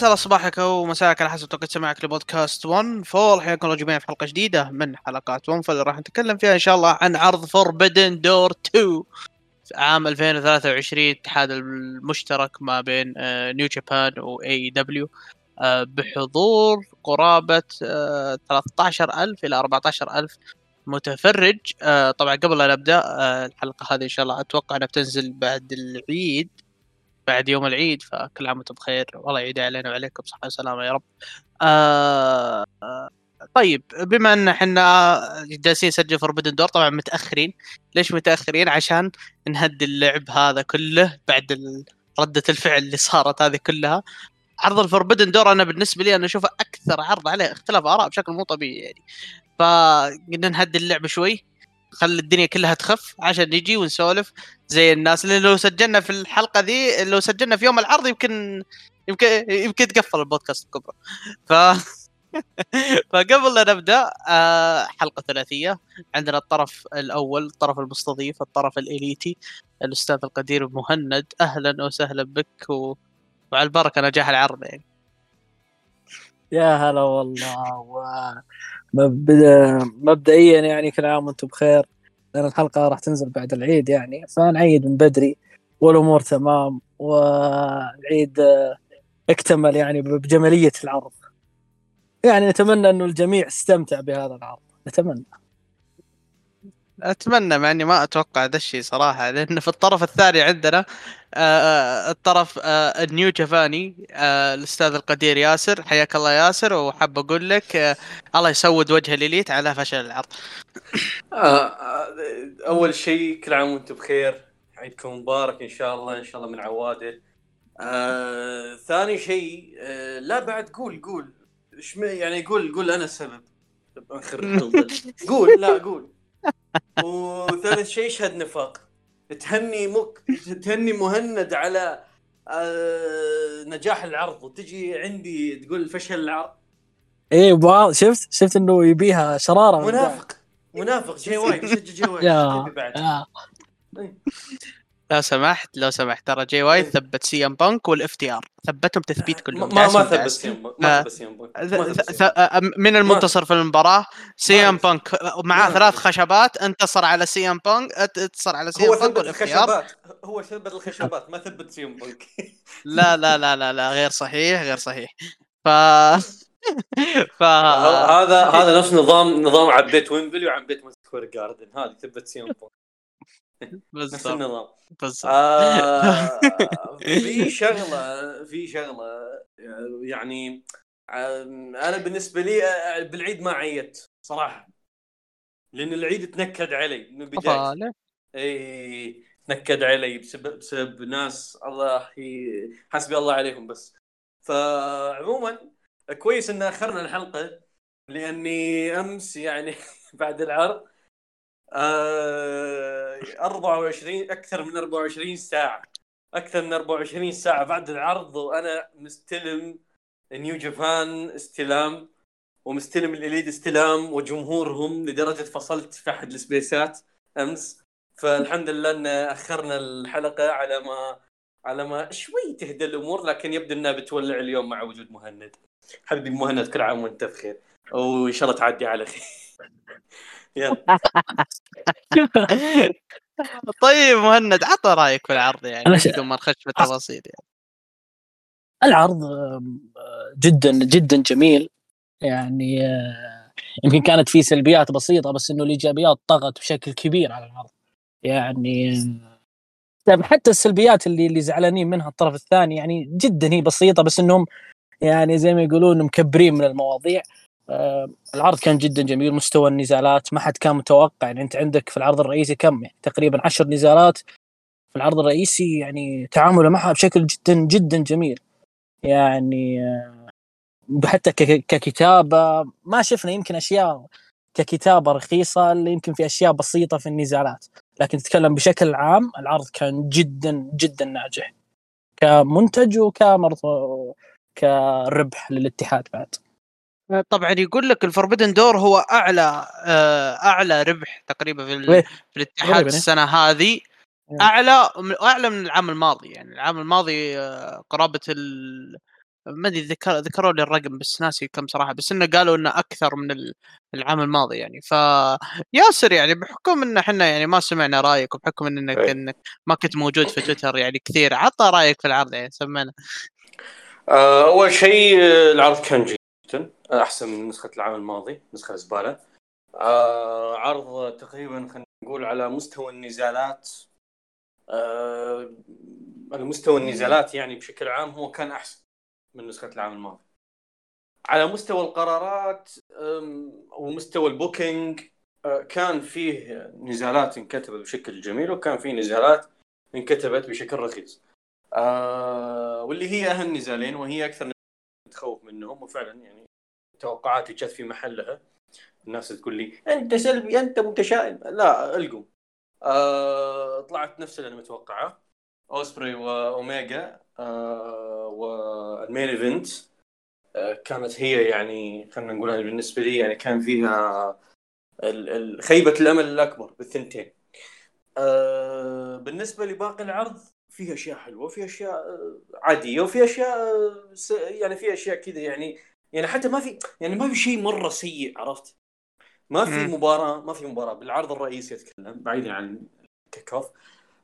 سلام صباحك أو مساك على حسب توقيت سماعك لبودكاست 1 Fall. حياكم الله جميعا في حلقة جديدة من حلقات 1 Fall راح نتكلم فيها إن شاء الله عن عرض Forbidden Door 2 في عام 2023 اتحاد المشترك ما بين New Japan و AEW بحضور قرابة 13000 إلى 14000 متفرج. آه، طبعا قبل لا نبدأ آه، الحلقة هذه إن شاء الله أتوقع إنها بتنزل بعد العيد. بعد يوم العيد فكل عام وأنتم بخير والله يعيد علينا وعليكم صحة وسلامة يا رب. آه طيب بما إن إحنا جالسين نسجل فوربدن دور طبعا متأخرين، ليش متأخرين؟ عشان نهدي اللعب هذا كله بعد ردة الفعل اللي صارت هذه كلها. عرض الفوربدن دور أنا بالنسبة لي أنا أشوفه أكثر عرض عليه اختلاف آراء بشكل مو طبيعي يعني. فقلنا نهدي اللعبه شوي خلي الدنيا كلها تخف عشان نجي ونسولف زي الناس اللي لو سجلنا في الحلقة ذي لو سجلنا في يوم العرض يمكن يمكن يمكن تقفل البودكاست كبره ف فقبل لا نبدأ آه، حلقة ثلاثية. عندنا الطرف الأول الطرف المستضيف الطرف الإليتي الأستاذ القدير مهند. أهلا وسهلا بك و... وعلى البركة نجاح العرض يعني. يا هلا والله مبدئيا يعني كل عام وأنتم بخير. لأن الحلقة راح تنزل بعد العيد يعني فنعيد من بدري والأمور تمام والعيد اكتمل يعني بجمالية العرض. يعني نتمنى إنه الجميع استمتع بهذا العرض نتمنى. أتمنى مع إني ما أتوقع ذا الشيء صراحة لأن في الطرف الثاني عندنا آه، آه، الطرف آه، النيو جافاني الأستاذ القدير ياسر. حياك الله ياسر وحاب أقول لك الله يسود وجه الاليت على فشل العرض. أول شيء كل عام وأنتم بخير. عيدكم مبارك إن شاء الله إن شاء الله من عوادة. آه، ثاني شيء لا بعد قول قول. إيش يعني قول قول أنا السبب. قول لا قول. وثالث شيء اشهد نفاق. تهني مك تهني مهند على آه نجاح العرض. وتجي عندي تقول فشل العرض. إيه شفت شفت إنه يبيها شرارة منافق. منافق. جي واي. يشجع جي واي. بعد؟ لو سمحت لو سمحت ترى Jay White إيه. ثبت CM Punk وال FTR ثبتهم تثبيت كلهم ما ما ثبت CM Punk. ما ثبت CM Punk من المنتصر في المباراة CM Punk معاه ثلاث خشبات انتصر على CM Punk انتصر على CM Punk وال FTR هو ثبت الخشبات ما ثبت CM Punk. لا لا لا لا لا غير صحيح غير صحيح. ف ف هذا هذا نفس نظام نظام عبيت Wembley وعبيت Square Garden هذه ثبت CM Punk. نفس النظام. بالضبط. آه في شغلة في شغلة يعني أنا بالنسبة لي بالعيد ما عيدت صراحة لأن العيد تنكد علي من البدايه إي تنكد علي بسبب بسبب ناس الله حسبي الله عليهم بس. فعموما كويس إن آخرنا الحلقة لأني أمس يعني بعد العرض آه 24 أكثر من 24 ساعة. أكثر من 24 ساعة بعد العرض وأنا مستلم نيو جابان استلام ومستلم الاليد استلام وجمهورهم لدرجة فصلت في أحد السبيسات أمس. فالحمد لله إن أخرنا الحلقة على ما على ما شوي تهدى الأمور لكن يبدو إنها بتولع اليوم مع وجود مهند. حبيبي مهند كل عام وأنت بخير وإن شاء الله تعدي على خير. طيب مهند عطى رأيك في العرض يعني بدون ما نخش في التفاصيل يعني. العرض جدا جدا جميل يعني آه، يمكن كانت فيه سلبيات بسيطة بس إنه الإيجابيات طغت بشكل كبير على العرض يعني طيب حتى السلبيات اللي اللي زعلانين منها الطرف الثاني يعني جدا هي بسيطة بس إنهم يعني زي ما يقولون مكبرين من المواضيع. آه العرض كان جدا جميل مستوى النزالات ما حد كان متوقع يعني أنت عندك في العرض الرئيسي كم يعني تقريبا عشر نزالات في العرض الرئيسي يعني تعامله معها بشكل جدا جدا جميل. يعني آه حتى ككتابة ما شفنا يمكن أشياء ككتابة رخيصة اللي يمكن في أشياء بسيطة في النزالات. لكن تتكلم بشكل عام العرض كان جدا جدا ناجح. كمنتج وكمرض كربح للاتحاد بعد. طبعا يقول لك الفوربدن دور هو أعلى آه، أعلى ربح تقريبا في, في الاتحاد السنة هذه. أعلى أعلى من العام الماضي يعني العام الماضي آه، قرابة ال ما أدري ذكر ذكروا لي الرقم بس ناسي كم صراحة بس إنه قالوا إنه أكثر من العام الماضي يعني. ف ياسر يعني بحكم إن إحنا يعني ما سمعنا رأيك وبحكم إنك إيه. إنك ما كنت موجود في تويتر يعني كثير عطى رأيك في العرض يعني سمعنا. آه، أول شيء العرض كان أحسن من نسخة العام الماضي نسخة زباله آه عرض تقريبا خلينا نقول على مستوى النزالات. آه على مستوى النزالات يعني بشكل عام هو كان أحسن من نسخة العام الماضي. على مستوى القرارات ومستوى البوكينج آه، كان فيه نزالات انكتبت بشكل جميل وكان فيه نزالات انكتبت بشكل رخيص آه واللي هي أهم نزالين وهي أكثر تخوف منهم وفعلا يعني توقعاتي جت في محلها. الناس تقول لي أنت سلبي أنت متشائم. لا القم آه طلعت نفس اللي أنا متوقعه. Ospreay و Omega آه وال main event آه كانت هي يعني خلينا نقول بالنسبة لي يعني كان فيها خيبة الأمل الأكبر بالثنتين. آه بالنسبة لباقي العرض في أشياء حلوة وفي أشياء آه، عادية وفي أشياء آه، يعني في أشياء كذا يعني يعني حتى ما في يعني ما في شيء مرة سيء عرفت؟ ما في مباراه ما في مباراة بالعرض الرئيسي أتكلم بعيدا عن الكيك اوف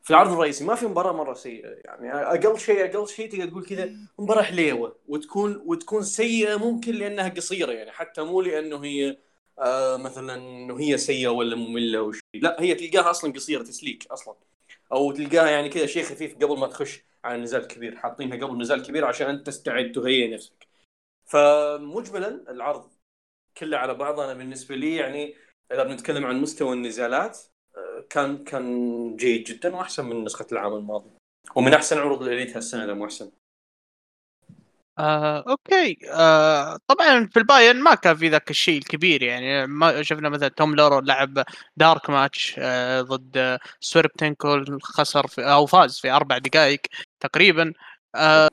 في العرض الرئيسي ما في مباراة مرة سيئة يعني أقل شيء أقل شيء تقدر تقول كذا مباراة حليوة وتكون وتكون سيئة ممكن لأنها قصيرة يعني حتى مو لأنه هي آه مثلا إنه هي سيئة ولا مملة وشيء لا هي تلقاها أصلا قصيرة تسليك أصلا. أو تلقاها يعني كذا شيء خفيف قبل ما تخش على النزال الكبير حاطينها قبل النزال الكبير عشان انت تستعد تهيئ نفسك. فمجملا العرض كله على بعضه أنا بالنسبة لي يعني إذا بنتكلم عن مستوى النزالات آه، كان كان جيد جدا وأحسن من نسخة العام الماضي. ومن أحسن عروض ال Elite هالسنة إذا مو أحسن. آه، أوكي. آه، طبعا في ال Buy In ما كان في ذاك الشيء الكبير يعني. ما شفنا مثلا Tom Lawlor لعب dark match آه، ضد Serpentico خسر في أو فاز في أربع دقائق تقريبا. آه،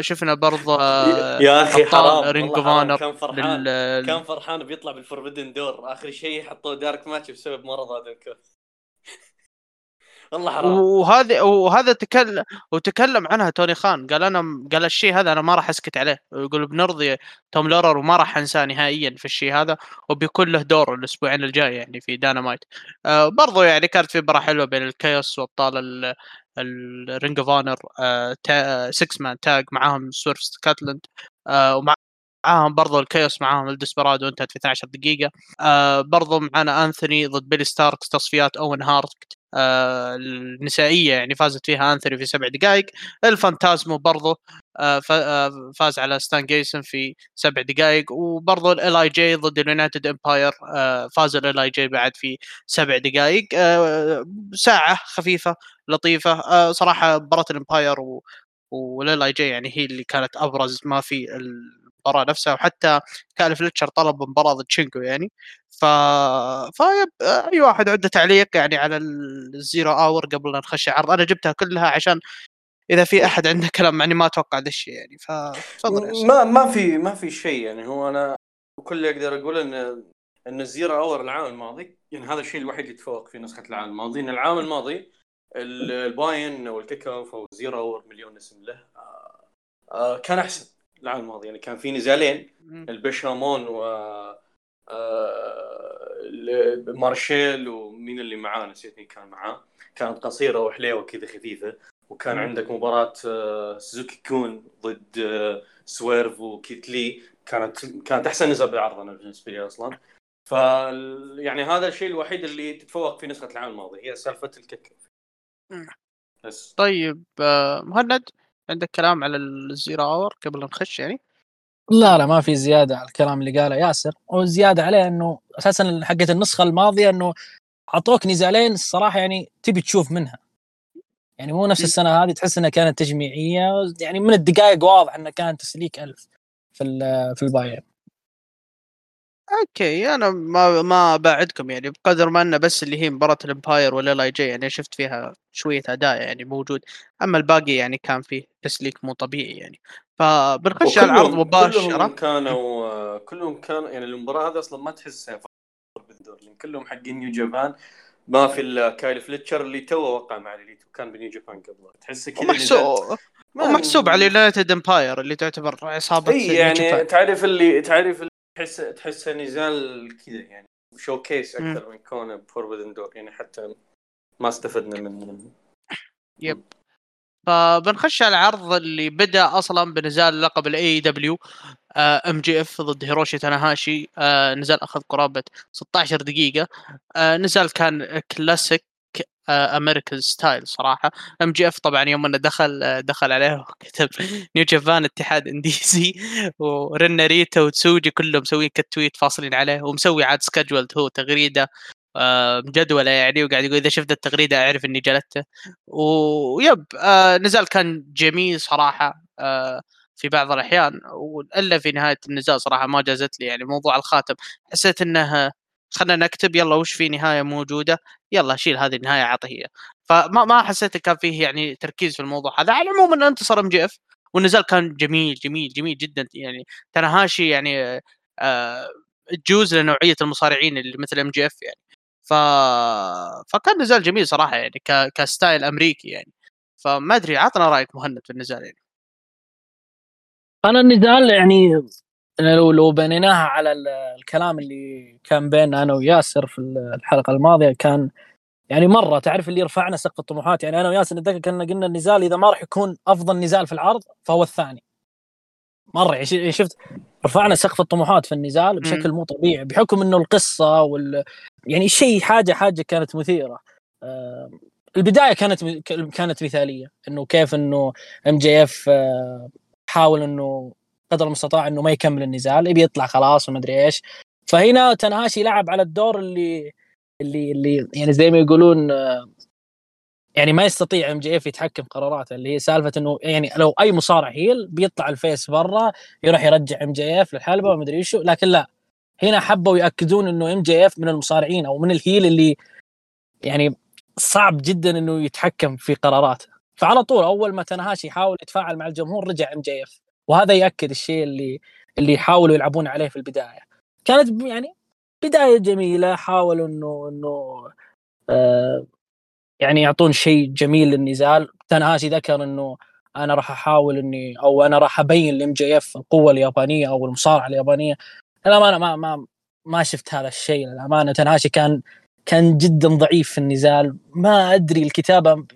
شفنا برضه يا أخي حرام. Ring of كان فرحان. لل... كان فرحان بيطلع بال Forbidden Door. آخر شيء حطوه dark match بسبب مرض Adam Cole والله حرام. وهذا وهذا تكلم وتكلم عنها توني خان. قال أنا قال الشيء هذا أنا ما راح أسكت عليه. يقول بنرضي Tom Lawlor وما راح أنساه نهائيا في الشيء هذا وبيكون له دور الأسبوعين الجاي يعني في داينامايت آه برضو يعني كانت في مباراة حلوة بين ال Chaos وأبطال ال Ring of Honor 6 man tag معاهم Swerve Strickland آه ومع معاهم برضو ال Chaos معاهم ال Desperado انتهت في 12 دقيقة. آه برضو معانا Athena ضد Billie Starkz تصفيات Owen Hart آه النسائية يعني فازت فيها Athena في سبع دقائق ال Phantasmo برضو آه, آه، فاز على Stu Grayson في سبع دقائق وبرضو LIJ ضد ال United Empire آه فاز LIJ بعد في سبع دقائق آه ساعة خفيفة لطيفة. آه صراحة مباراة ال Empire وال LIJ يعني هي اللي كانت أبرز ما في المباراه نفسها وحتى كان Fletcher طلب مباراة ضد Shingo يعني. ف فيب أي واحد عنده تعليق يعني على ال Zero Hour قبل لا نخش عرض أنا جبتها كلها عشان إذا في أحد عنده كلام يعني ما أتوقع ذا الشيء يعني. فتفضل ما ما في ما في شيء يعني. هو أنا كل اللي أقدر أقول إن إن ال Zero Hour العام الماضي يعني هذا الشيء الوحيد اللي تفوق في نسخة العام الماضي إن العام الماضي الباين والكيك أوف أو الزيرو آور مليون اسم له آه آه كان أحسن. العام الماضي. يعني كان في نزالين ال Bishamon و آه، Marshall ومين اللي معاه؟ نسيت مين كان معاه. كانت قصيرة وحليوة كذا خفيفة. وكان عندك مباراة آه، Suzuki-gun ضد آه، Swerve و Keith Lee كانت كانت أحسن نزال بالعرض أنا بالنسبة لي أصلا. ف يعني هذا الشيء الوحيد اللي تتفوق في نسخة العام الماضي هي سالفة الكيك. بس. طيب مهند عندك كلام على ال Zero Hour قبل نخش يعني؟ لا لا ما في زيادة على الكلام اللي قاله ياسر. وزياده عليه إنه أساسا حقت النسخة الماضية إنه أعطوك نزالين الصراحة يعني تبي تشوف منها. يعني مو نفس السنة هذه تحس إنها كانت تجميعية يعني من الدقائق واضح إنها كانت تسليك ألف في في ال buy-in أوكي أنا ما ما بعدكم يعني بقدر ما أنه بس اللي هي مباراة ال Empire ولا AJ يعني شفت فيها شوية أداء يعني موجود أما الباقي يعني كان فيه تسليك مو طبيعي يعني. فبنخش على العرض مباشرة. كلهم كانوا كلهم كانوا يعني المباراة هذه أصلا ما تحسها بالدور لأن كلهم حقين New Japan ما في إلا كايل فليتشر اللي تو وقع مع Elite وكان ب New Japan قبل تحسه كذا محسوب ومحسوب على United Empire اللي تعتبر عصابة إي يعني تعرف اللي تعرف اللي تحس تحسه نزال كذا يعني showcase أكثر من كونه Forbidden Door يعني حتى ما استفدنا من yep. فبنخش على العرض اللي بدأ أصلا بنزال لقب ال AEW MJF ضد هيروشي تاناهاشي آه نزال أخذ قرابة 16 دقيقة. آه نزال كان كلاسيك American style صراحة. MJF طبعا يوم أنه دخل آه، دخل عليه وكتب New Japan اتحاد انديزي ورن ناريتا وتسوجي كلهم مسوين quote tweet فاصلين عليه ومسوي عاد scheduled هو تغريدة آه، مجدوله يعني وقاعد يقول إذا شفت التغريدة أعرف إني جلدته. و yep آه نزال كان جميل صراحة آه في بعض الأحيان. الا في نهاية النزال صراحة ما جازت لي يعني موضوع الخاتم. حسيت إنه خلينا نكتب يلا وش في نهاية موجودة؟ يلا شيل هذه النهاية اعطيه فما ما حسيت كان فيه يعني تركيز في الموضوع هذا. على العموم انه انتصر MJF والنزال كان جميل جميل جميل جدا. يعني تناهاشي يعني آه تجوز لنوعية المصارعين اللي مثل MJF يعني. ف فكان نزال جميل صراحة يعني ك... ك style أمريكي يعني. فما أدري عطنا رأيك مهند في النزال يعني. أنا النزال يعني لو لو بنيناها على الكلام اللي كان بيننا أنا وياسر في الحلقة الماضية كان يعني مرة تعرف اللي رفعنا سقف الطموحات. يعني أنا وياسر نتذكر كنا قلنا النزال إذا ما راح يكون أفضل نزال في العرض فهو الثاني. مرة يعني شفت رفعنا سقف الطموحات في النزال بشكل مو طبيعي بحكم إنه القصة وال يعني شيء حاجة حاجة كانت مثيرة. آه البداية كانت كانت مثالية. إنه كيف إنه MJF حاول إنه قدر المستطاع إنه ما يكمل النزال يبي يطلع خلاص وما أدري إيش. فهنا تنهاشي لعب على الدور اللي اللي اللي يعني زي ما يقولون يعني ما يستطيع MJF يتحكم قراراته اللي هي سالفة إنه يعني لو أي مصارع heel بيطلع ال face برا يروح يرجع MJF للحلبة وما أدري شو لكن لا هنا حبوا يأكدون إنه MJF من المصارعين أو من ال heel اللي يعني صعب جدا إنه يتحكم في قراراته. فعلى طول أول ما تنهاشي يحاول يتفاعل مع الجمهور رجع MJF. وهذا يأكد الشيء اللي اللي يحاولوا يلعبون عليه في البداية. كانت يعني بداية جميلة حاولوا إنه إنه آه يعني يعطون شيء جميل للنزال. تنهاشي ذكر إنه أنا راح أحاول إني أو أنا راح أبين ل MJF القوة اليابانية أو المصارعة اليابانية. للأمانة ما ما ما شفت هذا الشيء للأمانة. تنهاشي كان كان جدا ضعيف في النزال. ما أدري الكتابة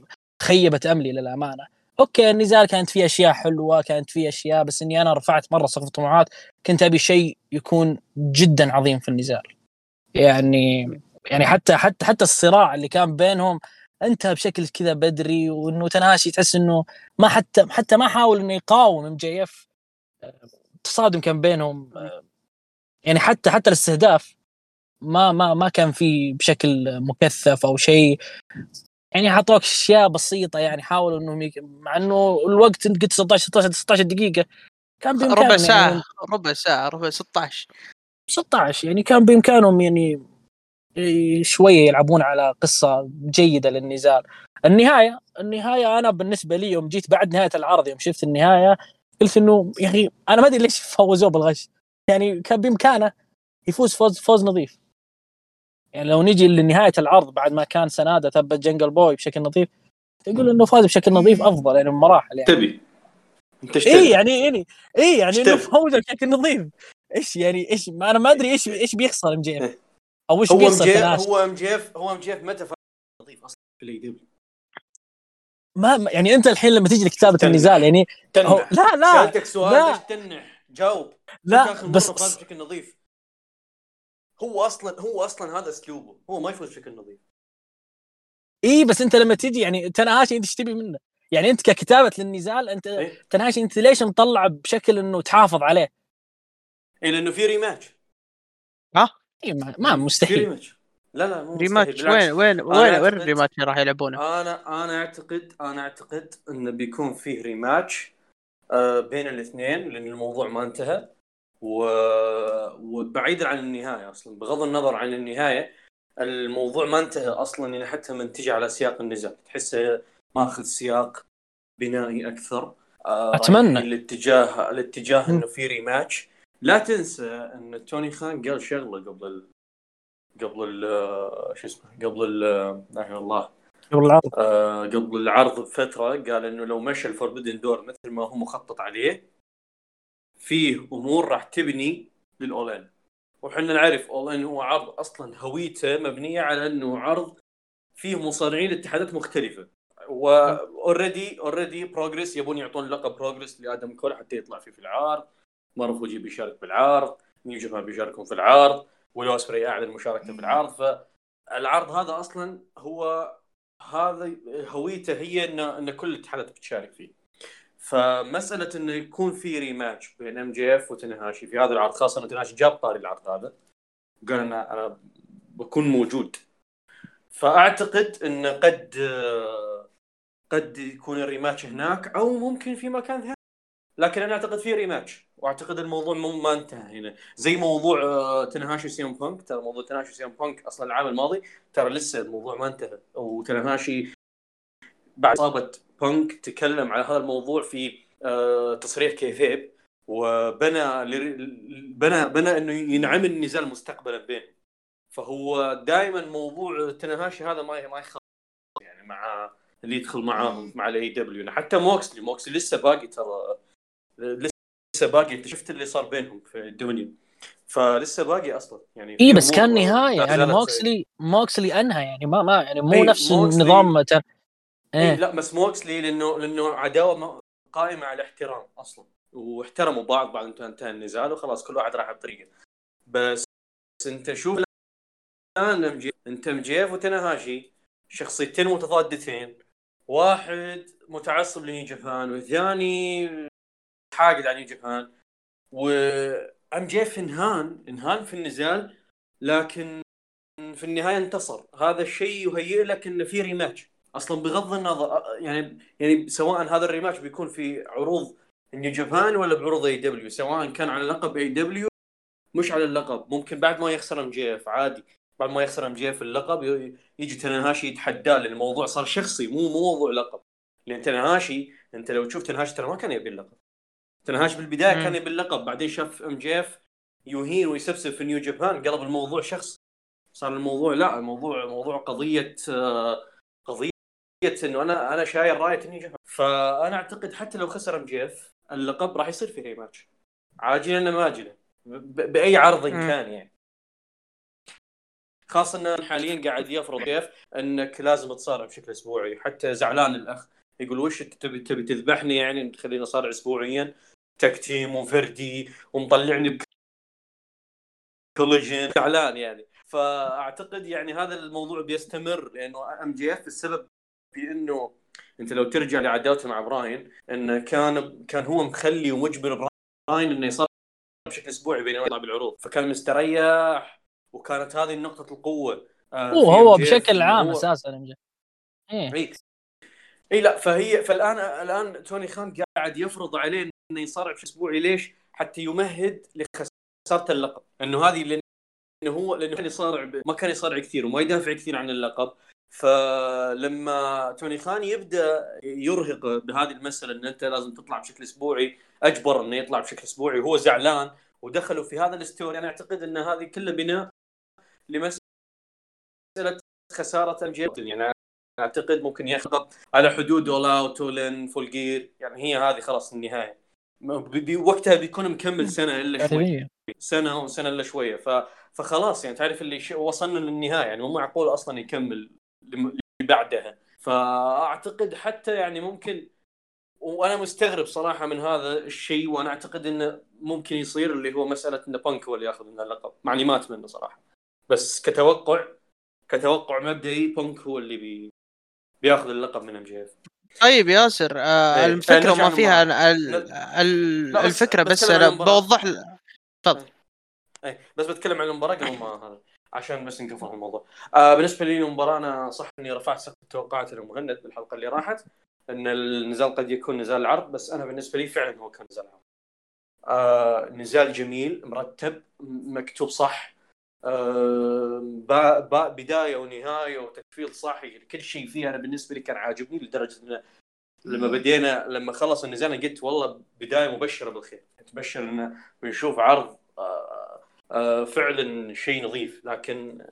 خيبت أملي للأمانة. أوكي النزال كانت فيه أشياء حلوة كانت فيه أشياء بس إني أنا رفعت مرة سقف الطموحات كنت أبي شيء يكون جدا عظيم في النزال. يعني يعني حتى حتى حتى الصراع اللي كان بينهم انتهى بشكل كذا بدري وإنه تنهاشي تحس إنه ما حتى حتى ما حاول إنه يقاوم MJF. تصادم كان بينهم. يعني حتى حتى الاستهداف ما ما ما كان في بشكل مكثف أو شيء. يعني حطوك أشياء بسيطة يعني حاولوا إنهم يك... مع إنه الوقت انت قلت 16 16 16 دقيقة كان بإمكانهم ربع ساعة يعني ربع ساعة ربع 16 16 يعني كان بإمكانهم يعني شوية يلعبون على قصة جيدة للنزال. النهاية النهاية أنا بالنسبة لي يوم جيت بعد نهاية العرض يوم شفت النهاية قلت إنه يعني أنا ما أدري ليش فوزوه بالغش. يعني كان بإمكانه يفوز فوز فوز نظيف. يعني لو نجي لنهاية العرض بعد ما كان سنادة ثبت جنجل بوي بشكل نظيف تقول إنه فاز بشكل نظيف أفضل يعني بمراحل يعني. تبي. أنت اي يعني يعني اي يعني إنه فوز بشكل نظيف. إيش يعني إيش ما أنا ما أدري إيش إيش بيخسر MJF؟ أو إيش بيخسر هو إم جي إف هو إم جي إف متى فاز نظيف أصلا في ال AEW ما يعني أنت الحين لما تيجي لكتابة النزال يعني تنح. لا لا سألتك سؤال ليش تنح؟ جاوب. لا بس فاز بشكل نظيف. هو أصلا هو أصلا هذا أسلوبه هو ما يفوز بشكل نظيف إي بس أنت لما تجي يعني تنهاشي أنت إيش تبي منه؟ يعني أنت ككتابة للنزال أنت إيه؟ تنهاشي انت ليش مطلع بشكل إنه تحافظ عليه؟ إي لأنه في ريماتش ها؟ إي ما, ما مستحيل في ريماتش لا لا مو ريماتش وين وين وين وين الريماتش راح يلعبونه؟ أنا أنا اعتقد أنا أعتقد إنه بيكون فيه ريماتش آه بين الاثنين لأن الموضوع ما انتهى و... وبعيدا عن النهاية أصلا بغض النظر عن النهاية الموضوع ما انتهى أصلا يعني حتى من تجي على سياق النزال تحسه ماخذ سياق بنائي أكثر. آه أتمنى. الاتجاه الاتجاه إنه في ريماتش لا تنسى إن توني خان قال شغلة قبل قبل شو اسمه قبل لا الله. قبل العرض. آه قبل العرض بفترة قال إنه لو مشى ال Forbidden Door مثل ما هو مخطط عليه فيه أمور راح تبني لل All In وحنا نعرف All In هو عرض أصلا هويته مبنية على إنه عرض فيه مصارعين اتحادات مختلفة. و already already Progress يبون يعطون لقب Progress لآدم كول حتى يطلع فيه في العرض. ماروفوجي بيشارك بالعرض New بيشاركون في العرض وويل اوسبري أعلن مشاركته في العرض. فالعرض هذا أصلا هو هذا هويته هي ان إن كل الاتحادات بتشارك فيه. فمسألة انه يكون في rematch بين MJF وتنهاشي في هذا العرض خاصة إن تنهاشي جاب طاري العرض هذا قال أنا أنا بكون موجود. فأعتقد انه قد قد يكون ال rematch هناك أو ممكن في مكان ثاني. لكن أنا أعتقد في rematch وأعتقد الموضوع ما انتهى هنا. زي موضوع آه، تنهاشي CM Punk ترى موضوع تنهاشي CM Punk أصلا العام الماضي ترى لسه الموضوع ما انتهى. وتنهاشي بعد إصابة بانك تكلم على هذا الموضوع في آه، تصريح kayfabe وبنى بنى بنى إنه ينعمل النزال مستقبلا بينهم فهو دائما موضوع تنهاشي هذا ما ما يخاف يعني مع اللي يدخل معاهم مع الاي دبليو حتى موكسلي موكسلي لسه باقي ترى لسه باقي انت شفت اللي صار بينهم في الدنيا فلسه باقي أصلا يعني اي بس كان نهاية يعني موكسلي موكسلي أنهى يعني ما ما يعني مو نفس النظام إيه. إيه. لا بس موكسلي لأنه لأنه عداوة قائمة على الاحترام أصلا. واحترموا بعض بعد انتهى النزال وخلاص كل واحد راح بطريقة. بس أنت شوف الآن أنت مجيف وتنهاشي شخصيتين متضادتين. واحد متعصب لنيو جابان والثاني حاقد على نيو جابان. و MJF انهان انهان في النزال لكن في النهاية انتصر. هذا الشيء يهيئ لك إنه في rematch أصلا بغض النظر يعني يعني سواء هذا ال rematch بيكون في عروض نيو جابان ولا بعروض AEW سواء كان على لقب AEW مش على اللقب. ممكن بعد ما يخسر MJF عادي. بعد ما يخسر MJF اللقب يجي تنهاشي يتحداه لأن الموضوع صار شخصي مو مو موضوع لقب. لأن تنهاشي أنت لو تشوف تنهاشي ترى ما كان يبي اللقب. تنهاش بالبداية كان يبي اللقب بعدين شاف MJF يهين ويسفسف في نيو جابان قلب الموضوع شخصي. صار الموضوع لا الموضوع موضوع قضية آه، قضيه إنه أنا أنا شايل راية نيو جابان فأنا أعتقد حتى لو خسر MJF اللقب راح يصير في rematch عاجلا أم اجلا بأي عرض كان يعني. خاصة انه حاليا قاعد يفرض كيف إنك لازم تصارع بشكل أسبوعي. حتى زعلان الأخ يقول وش أنت تبي تبي تذبحني يعني؟ تخليني أصارع اسبوعيا. تكتيم وفردي ومطلعني كوليجن زعلان يعني. فأعتقد يعني هذا الموضوع بيستمر لأنه MJF السبب في إنه أنت لو ترجع لعداوته مع براين انه كان كان هو مخلي ومجبر براين إنه يصارع بشكل أسبوعي بينما يطلع بالعروض. فكان مستريح وكانت هذه نقطة القوة آه هو هو بشكل عام هو... أساسا إيه. إي لا فهي فالان الآن توني خان قاعد يفرض عليه إنه يصارع في أسبوعي. ليش؟ حتى يمهد لخسارة اللقب. إنه هذه لأنه هو لأنه كان يصارع ما كان يصارع كثير وما يدافع كثير عن اللقب. فلما توني خان يبدأ يرهق بهذه المسألة إن أنت لازم تطلع بشكل أسبوعي أجبر إنه يطلع بشكل أسبوعي وهو زعلان ودخلوا في هذا الستوري. أنا أعتقد إن هذه كلها بناء لمسألة خسارة أم يعني أعتقد ممكن ياخذ على حدود اول اوت ولن فول جير. يعني هي هذه خلاص النهاية. وقتها بيكون مكمل سنة إلا شوي. سنة وسنة إلا شوية. ف... فخلاص يعني تعرف اللي ش... وصلنا للنهاية. يعني مو معقول أصلا يكمل اللي بعدها فأعتقد حتى يعني ممكن وأنا مستغرب صراحة من هذا الشيء وأنا أعتقد إنه ممكن يصير اللي هو مسألة إن بانك هو اللي يأخذ منه اللقب. مع إني ما اتمنى صراحة. بس كتوقع كتوقع مبدئي بانك هو اللي بي بيأخذ اللقب من MJF طيب ياسر آه إيه. الفكرة ما فيها ال... ال... الفكرة بس, بس أنا بوضح تفضل. اي بس بتكلم عن المباراة قبل ما هذا عشان بس نقفل الموضوع. آه بالنسبة لي المباراة أنا صح إني رفعت سقف التوقعات للمهند بالحلقة اللي راحت إن النزال قد يكون نزال العرض بس أنا بالنسبة لي فعلا هو كان نزال عرض. آه نزال جميل مرتب مكتوب صح. آه بداية ونهاية وتكفيل صحي كل شيء فيها أنا بالنسبة لي كان عاجبني لدرجة انه لما بدينا لما خلص النزال قلت والله بداية مبشرة بالخير. تبشر انه بنشوف عرض آه فعلا شيء نظيف لكن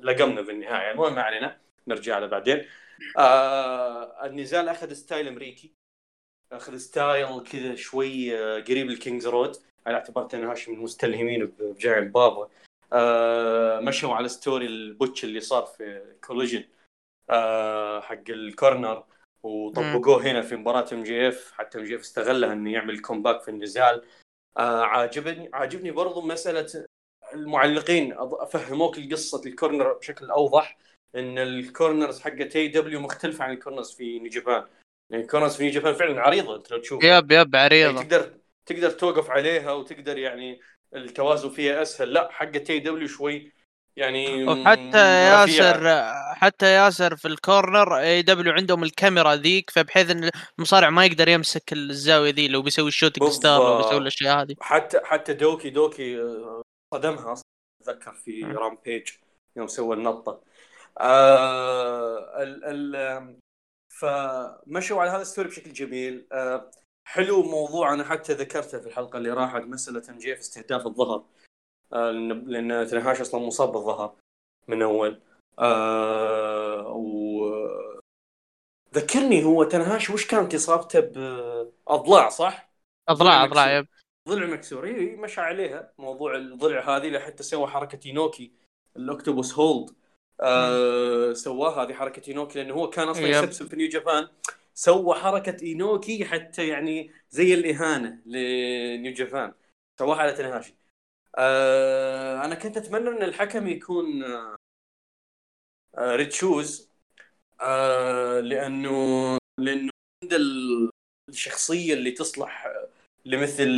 لقمنا بالنهاية. المهم ما علينا نرجع له بعدين. آه النزال أخذ style أمريكي. أخذ style كذا شوي آه، قريب لل King's Road. على اعتبار تنهاشي من المستلهمين بجاينت بابا آه مشوا على story ال botch اللي صار في كوليجن آه حق ال corner. وطبقوه هنا في مباراة ام جي اف حتى ام جي اف استغلها إنه يعمل comeback في النزال. آه عاجبني عاجبني برضو مسألة المعلقين فهموك القصة ال corner بشكل أوضح إن ال corners حقت AEW مختلفه عن ال corners في نيو جابان يعني ال corners في نيو جابان فعلا عريضة أنت لو تشوف. yep yep عريضة. يعني تقدر تقدر توقف عليها وتقدر يعني التوازن فيها أسهل. لا حقت AEW شوي يعني وحتى ياسر حتى ياسر في ال corner AEW عندهم الكاميرا ذيك فبحيث إن المصارع ما يقدر يمسك الزاوية ذي لو بيسوي ال shooting star لو بيسوي الأشياء هذه. حتى حتى دوكي دوكي آه، صدمها أصلا. أتذكر في Rampage يوم سوى النطة. آه ال ال فمشوا على هذا ال story بشكل جميل. آه حلو موضوع أنا حتى ذكرته في الحلقة اللي راحت مسألة MJF في استهداف الظهر. آه لأن تنهاش أصلا مصاب بالظهر من أول. آه و ذكرني هو تنهاش وش كانت اصابته باضلاع صح؟ أضلاع أضلاع yep. ضلع مكسور اي مشى عليها. موضوع الضلع هذه لحتى سوى حركة اينوكي ال octopus hold. آه سواها هذه حركة اينوكي لأنه هو كان أصلا يسفسف في نيو جابان سوى حركة اينوكي حتى يعني زي الإهانة لنيو جابان سواها على تنهاشي آه أنا كنت أتمنى إن الحكم يكون آه Red Shoes آه لأنه لأنه عند الشخصية اللي تصلح لمثل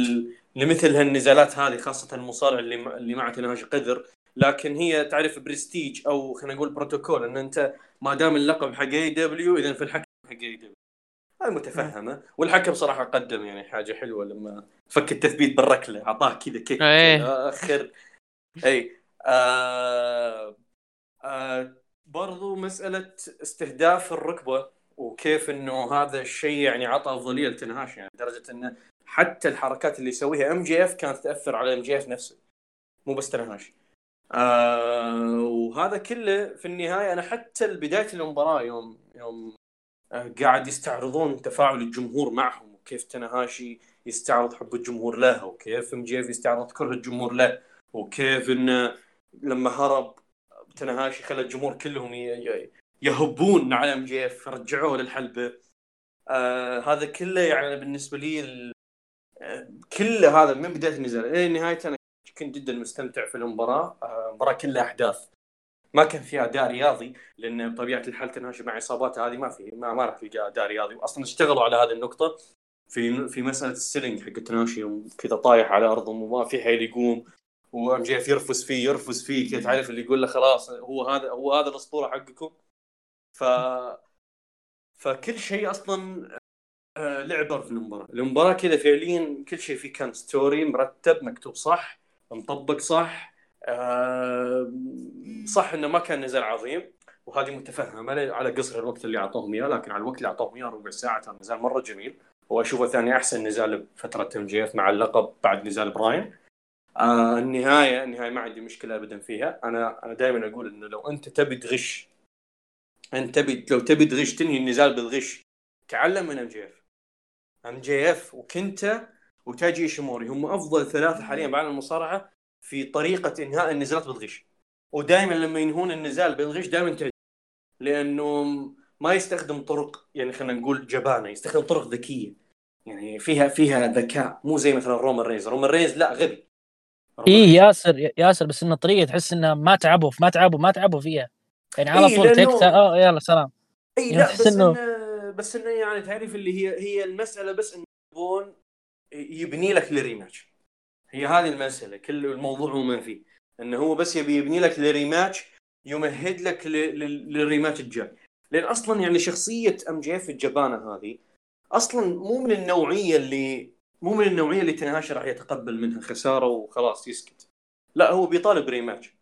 لمثل هالنزالات هذه خاصة المصارع اللي اللي مع تنهاش قدر لكن هي تعرف برستيج أو خلينا نقول بروتوكول إن أنت ما دام اللقب حق AEW إذا في الحكم حق AEW هاي متفهمة. والحكم صراحة قدم يعني حاجة حلوة لما فك التثبيت بالركلة أعطاه كذا kick إيه. آخر. إي. آه آه برضو مسألة استهداف الركبة وكيف إنه هذا الشيء يعني عطى أفضلية لتنهاش يعني لدرجة إنه حتى الحركات اللي يسويها MJF كانت تأثر على MJF نفسه. مو بس تنهاش آه وهذا كله في النهاية أنا حتى بداية المباراة يوم يوم آه قاعد يستعرضون تفاعل الجمهور معهم وكيف تنهاشي يستعرض حب الجمهور له وكيف MJF يستعرض كره الجمهور له وكيف انه لما هرب تنهاشي خلى الجمهور كلهم يهبون على MJF رجعوه للحلبة. آه هذا كله يعني بالنسبة لي كل هذا من بداية النزال إلى نهايته أنا كنت جدا مستمتع في المباراة. المباراه آه، كلها أحداث. ما كان فيها اداء رياضي لأن بطبيعة الحال تنهاش مع إصابات هذه ما في ما, ما راح تلقى اداء رياضي. واصلا اشتغلوا على هذه النقطة في في مسألة ال selling حق تنهاشي يوم كذا طايح على ارضهم وما في حيل يقوم و MJF يرفس فيه يرفس فيه كذا تعرف اللي يقول له خلاص هو هذا هو هذا الأسطورة حقكم. ف فكل شيء أصلا آه، لعبة في المباراة، المباراة كذا فعليا كل شيء فيه كان story مرتب مكتوب صح مطبق صح آه، صح إنه ما كان نزال عظيم وهذه متفهمة على قصر الوقت اللي أعطوهم إياه لكن على الوقت اللي أعطوهم إياه ربع ساعة كان نزال مرة جميل. واشوفه ثاني أحسن نزال بفترة MJF مع اللقب بعد نزال براين. آه النهاية النهاية ما عندي مشكلة ابدا فيها. أنا أنا دائما أقول إنه لو أنت تبي تغش أنت تبي لو تبي تغش تنهي النزال بالغش تعلم من ام جي اف ام جي اف وكنتا وتاجي شموري هم أفضل ثلاثة حاليا بعالم المصارعة في طريقة إنهاء النزالات بالغش ودائما لما ينهون النزال بالغش دائما تعجب لأنه ما يستخدم طرق يعني خلينا نقول جبانة يستخدم طرق ذكية. يعني فيها فيها ذكاء مو زي مثلا رومان رينز رومان رينز لا غبي. اي ياسر ياسر بس انه طريقه تحس انه ما تعبوا ما تعبوا ما تعبوا فيها. يعني على طول إيه تكتا آه يلا سلام. اي يعني لا بس إنه بس إنه يعني تعرف اللي هي هي المسألة بس إنه يبون يبني لك لل rematch هي هذه المسألة كل الموضوع هو ما فيه. إنه هو بس يبي يبني لك لل rematch يمهد لك لل rematch الجاي. لأن أصلا يعني شخصية MJF الجبانة هذه أصلا مو من النوعية اللي مو من النوعية اللي تنهاش راح يتقبل منها خسارة وخلاص يسكت. لا هو بيطالب rematch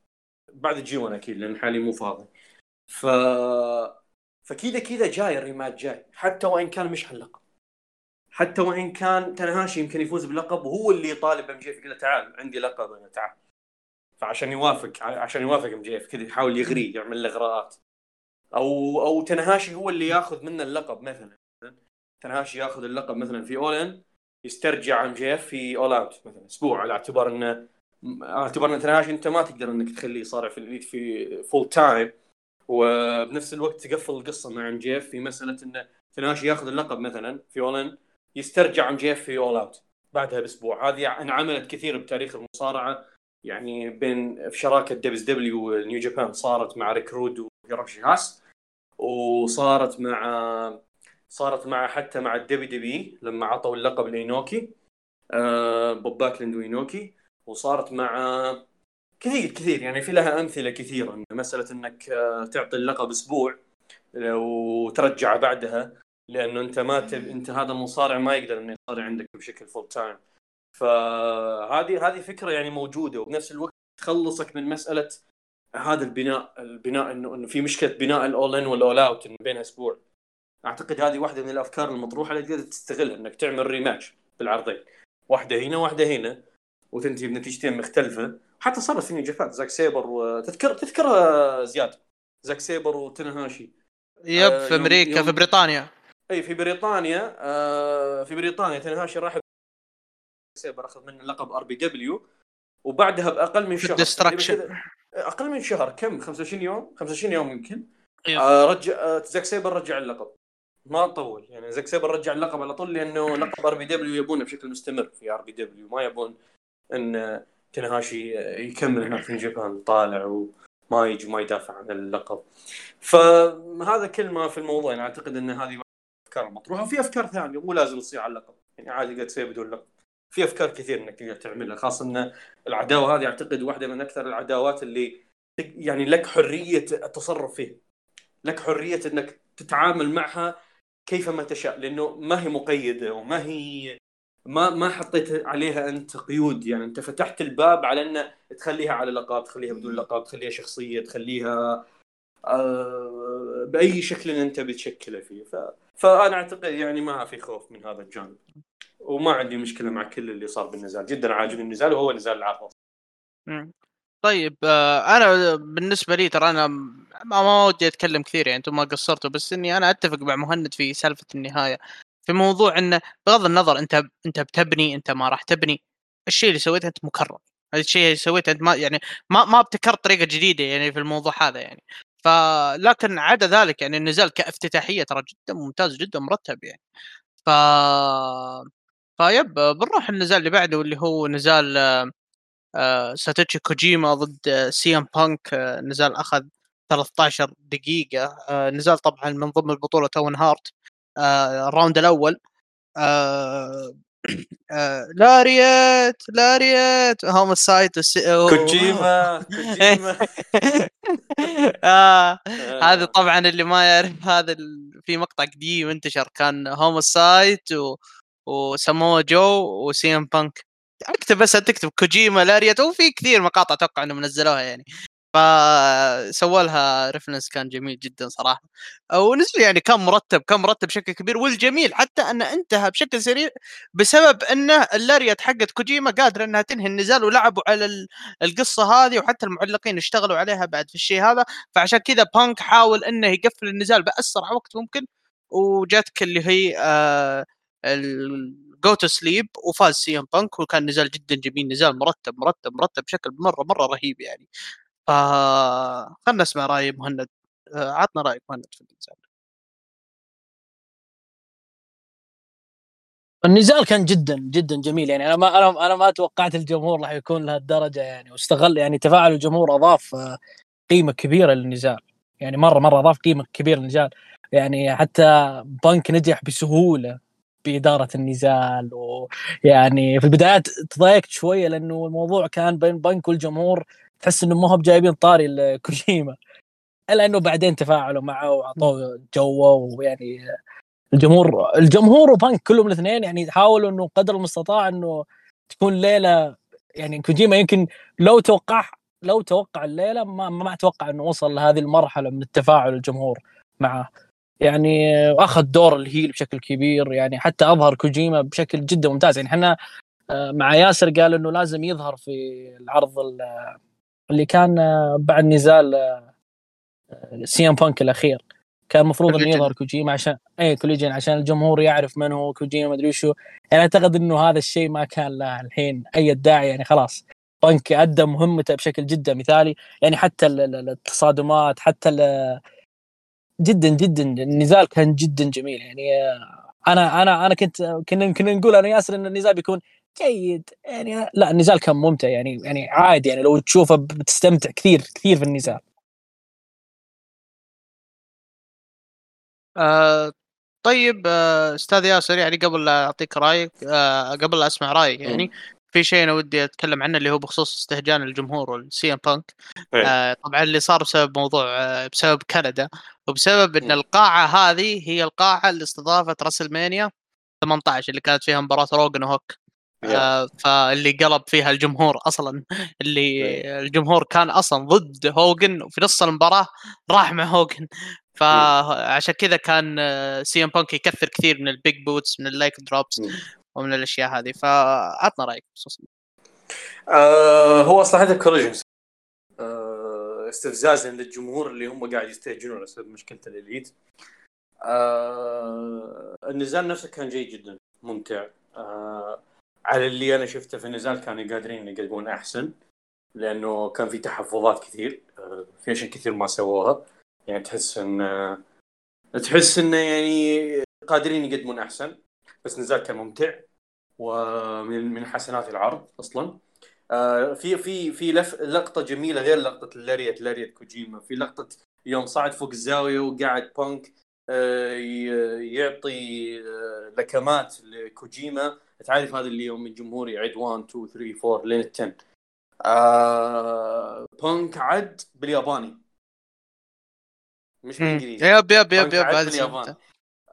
بعد G1 أكيد لأن حاليا مو فاضي. ف فكذا كذا جاي ال rematch جاي حتى وإن كان مش على اللقب حتى وإن كان تنهاشي يمكن يفوز باللقب وهو اللي يطالب MJ يقول له تعال عندي لقب أنا تعال. فعشان يوافق عشان يوافق MJF كذا يحاول يغريه يعمل له إغراءات. أو أو تنهاشي هو اللي ياخذ منه اللقب مثلا. تنهاشي ياخذ اللقب مثلا في All In يسترجع MJF في All Out مثلا. أسبوع على اعتبار إنه على اعتبار إن تنهاشي أنت ما تقدر إنك تخليه يصارع في ال Elite في full time وبنفس الوقت تقفل القصة مع MJF في مسألة انه تنهاشي ياخذ اللقب مثلا في All In يسترجع MJF في All Out بعدها بأسبوع. هذه انعملت كثير بتاريخ المصارعة يعني بين في شراكة WCW و New Japan صارت مع ريك رود وهيروشي هاس وصارت مع صارت مع حتى مع ال WW لما عطوا اللقب لإينوكي آه بوب باكلند وإينوكي وصارت مع كثير كثير. يعني في لها أمثلة كثيرة. مسألة إنك آه، تعطي اللقب أسبوع وترجعه بعدها لأنه أنت ما تب... أنت هذا المصارع ما يقدر إنه يصارع عندك بشكل full time فهذه هذه فكرة يعني موجودة. وبنفس الوقت تخلصك من مسألة هذا البناء البناء إنه إنه في مشكلة بناء ال All In وال All Out إنه بين أسبوع. أعتقد هذه واحدة من الأفكار المطروحة اللي تقدر تستغلها إنك تعمل rematch بالعرضين. واحدة هنا واحدة هنا وتنتهي بنتيجتين مختلفة. حتى صارت في جفات زاك سيبر وتذكر تذكر زياد. زاك سيبر وتنهاشي. yep آه في أمريكا يوم... في بريطانيا. إي في بريطانيا آه في بريطانيا تنهاشي راح سيبر أخذ منه لقب RPW. وبعدها بأقل من شهر أقل من شهر كم؟ 25 يوم؟ 25 يوم يمكن. آه رجع آه زاك سيبر رجع اللقب. ما طول يعني زاك سيبر رجع اللقب على طول لأنه لقب RPW يبونه بشكل مستمر في RPW. ما يبون إن تنهاشي يكمل هناك في Japan طالع وما يجي ما يدافع عن اللقب. فهذا كل ما في الموضوع يعني أعتقد إن هذه افكار مطروحة. وفي أفكار ثانية مو لازم تصير على اللقب. يعني عادي قد تصير بدون لقب. في أفكار كثير إنك تعملها خاصة إن العداوة هذه أعتقد واحدة من أكثر العداوات اللي يعني لك حرية التصرف فيها. لك حرية إنك تتعامل معها كيفما تشاء لأنه ما هي مقيدة وما هي ما ما حطيت عليها أنت قيود يعني أنت فتحت الباب على ان تخليها على لقب تخليها بدون لقب تخليها شخصية تخليها آه بأي شكل أنت بتشكله فيه. ف... فأنا أعتقد يعني ما في خوف من هذا الجانب. وما عندي مشكلة مع كل اللي صار بالنزال. جدا عاجبني النزال وهو نزال العرض طيب آه، أنا بالنسبة لي ترى أنا ما ودي أتكلم كثير يعني أنتم ما قصرتوا بس إني أنا أتفق مع مهند في سالفة النهاية. في موضوع إنه بغض النظر أنت أنت بتبني أنت ما راح تبني الشيء اللي سويته أنت مكرر. الشيء اللي سويته أنت ما يعني ما ما ابتكرت طريقة جديدة يعني في الموضوع هذا يعني. فلكن عدا ذلك يعني النزال كافتتاحية ترى جدا ممتاز جدا مرتب يعني. ف ف yep بنروح النزال اللي بعده اللي هو نزال آه ساتوشي كوجيما ضد سي إم بانك. آه نزال أخذ 13 دقيقة. آه نزال طبعا من ضمن البطولة أوين هارت. آه ال round الأول. آه آه lariat lariat هومسايد كوجيما كوجيما. آه هذا طبعا اللي ما يعرف هذا في مقطع قديم انتشر كان هومسايد و... وسموه جو وسي إم بانك. اكتب بس تكتب كوجيما lariat وفي كثير مقاطع أتوقع إنهم نزلوها يعني. فسوى لها reference كان جميل جدا صراحة. ونزال يعني كان مرتب كان مرتب بشكل كبير والجميل حتى انه انتهى بشكل سريع بسبب انه ال lariat حقت كوجيما قادرة أنها تنهي النزال ولعبوا على القصة هذه وحتى المعلقين اشتغلوا عليها بعد في الشيء هذا. فعشان كذا بانك حاول أنه يقفل النزال بأسرع وقت ممكن وجاتك اللي هي آه go to sleep وفاز سي إم بانك وكان نزال جدا جميل نزال مرتب مرتب مرتب بشكل مرة مرة رهيب يعني. آه خلنا نسمع رأي مهند. آه عطنا رايك مهند في النزال النزال كان جدا جدا جميل. يعني أنا ما أنا أنا ما توقعت الجمهور راح يكون لهالدرجة يعني. واستغل يعني تفاعل الجمهور أضاف آه، قيمة كبيرة للنزال. يعني مرة مرة أضاف قيمة كبيرة للنزال. يعني حتى بنك نجح بسهولة بإدارة النزال ويعني في البدايات تضايقت شوية لأنه الموضوع كان بين بنك والجمهور تحس إنه ما هو بجايبين طاري لكوجيما إلا إنه بعدين تفاعلوا معه وأعطوه جوه ويعني الجمهور الجمهور وبانك كلهم الاثنين يعني حاولوا إنه قدر المستطاع إنه تكون ليلة يعني كوجيما يمكن لو توقع لو توقع الليلة ما ما أتوقع إنه وصل لهذه المرحلة من التفاعل الجمهور معه. يعني أخذ دور الهيل بشكل كبير يعني حتى أظهر كوجيما بشكل جدا ممتاز. يعني إحنا آه، مع ياسر قال إنه لازم يظهر في العرض اللي كان بعد نزال سي إم بانك الأخير. كان المفروض إنه يظهر كوجيما عشان اي كوليجنز عشان الجمهور يعرف من هو كوجيما ما أدري شو يعني أعتقد إنه هذا الشيء ما كان له الحين أي داعي يعني خلاص. بانك أدى مهمته بشكل جدا مثالي. يعني حتى التصادمات حتى جدا جدا النزال كان جدا جميل. يعني أنا أنا أنا كنت كنا كنا نقول أنا ياسر إن النزال بيكون جيد. يعني لا النزال كان ممتع يعني يعني عادي يعني لو تشوفه بتستمتع كثير كثير في النزال. آه طيب آه أستاذ ياسر يعني قبل لا أعطيك رأيك آه قبل لا أسمع رأيك يعني في شيء أنا ودي أتكلم عنه اللي هو بخصوص استهجان الجمهور والسي ام بانك آه طبعا اللي صار بسبب موضوع آه بسبب كندا وبسبب إن القاعة هذه هي القاعة اللي استضافت WrestleMania 18 اللي كانت فيها مباراة روك وهوجن آه فاللي قلب فيها الجمهور أصلا اللي الجمهور كان أصلا ضد هوجن وفي نص المباراة راح مع هوجن فعشان كذا كان سي إم بانك يكثر كثير من ال big boots من ال leg drops ومن الأشياء هذه. فعطنا رأيك بخصوص. آه هو أصلا هذا كوليجنز آه استفزازا للجمهور اللي هم قاعد يستهجنون بسبب مشكله الاليت آه النزال نفسه كان جيد جدا ممتع. آه على اللي أنا شفته في النزال كانوا قادرين يقدمون أحسن لأنه كان في تحفظات كثير آه في أشياء كثير ما سووها. يعني تحس إن تحس انه يعني قادرين يقدمون أحسن بس نزال كان ممتع ومن من حسنات العرض أصلا. آه في في في لقطة جميلة غير لقطة ال lariat lariat كوجيما. في لقطة يوم صعد فوق الزاوية وقاعد بانك آه يعطي آه لكمات لكوجيما. تعرف هذا اللي يوم الجمهور يعد 1 2 3 4 لين 10 آه بانك عد بالياباني. مش بالإنجليزي. yep yep yep yep هذا باليابان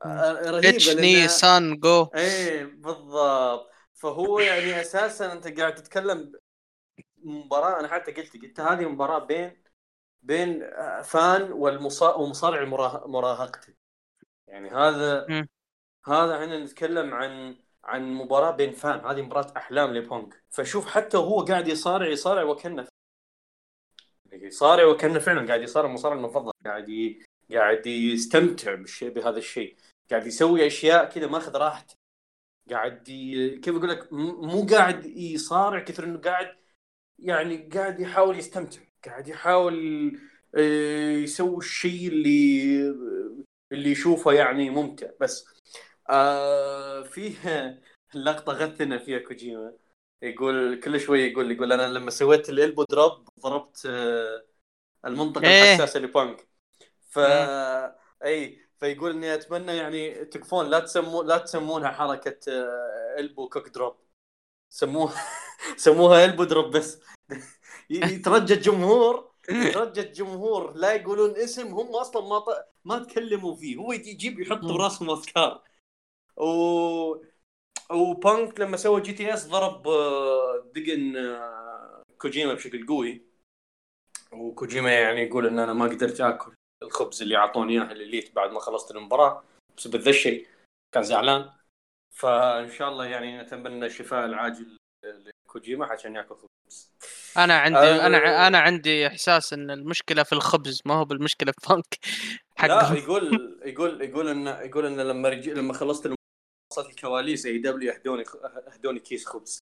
رهيبه سان جو إيه بالضبط. فهو يعني أساسا أنت قاعد تتكلم مباراة. أنا حتى قلت قلت هذه مباراة بين بين فان والمصارع ومصارع مراهقته يعني هذا م. هذا إحنا نتكلم عن عن مباراة بين فان هذه مباراة أحلام لبونك فشوف حتى هو قاعد يصارع يصارع وكأنه يصارع وكأنه فعلا قاعد يصارع المصارع المفضل. قاعد ي... قاعد يستمتع بالشيء بهذا الشيء. قاعد يسوي أشياء كذا ماخذ راحته. قاعد ي... كيف أقول لك؟ مو قاعد يصارع كثر إنه قاعد يعني قاعد يحاول يستمتع. قاعد يحاول آه، يسوي الشيء اللي اللي يشوفه يعني ممتع. بس آه فيه لقطة غثنا فيها كوجيما. يقول كل شوي يقول يقول أنا لما سويت الإلبو دروب ضربت آه المنطقة إيه. الحساسة لبانك ف أي فيقول إني أتمنى يعني تكفون لا تسمو لا تسمونها حركة elbow كوك drop. سموها سموها elbow drop بس. يترجى الجمهور يترجى الجمهور. لا يقولون اسم هم أصلا ما ط... ما تكلموا فيه. هو يجيب يحط براسهم افكار و وبانك لما سوى GTS ضرب آه، دقن آه، كوجيما بشكل قوي. وكوجيما يعني يقول إن أنا ما قدرت آكل الخبز اللي أعطوني اياه الايليت بعد ما خلصت المباراة بسبب ذا الشيء. كان زعلان. فإن شاء الله يعني نتمنى الشفاء العاجل لكوجيما عشان يأكل خبز. أنا عندي أه أنا أنا عندي إحساس إن المشكلة في الخبز ما هو بالمشكلة في بانك لا يقول يقول يقول ان يقول إن لما رج... لما خلصت وصلت الكواليس AEW اهدوني اهدوني كيس خبز.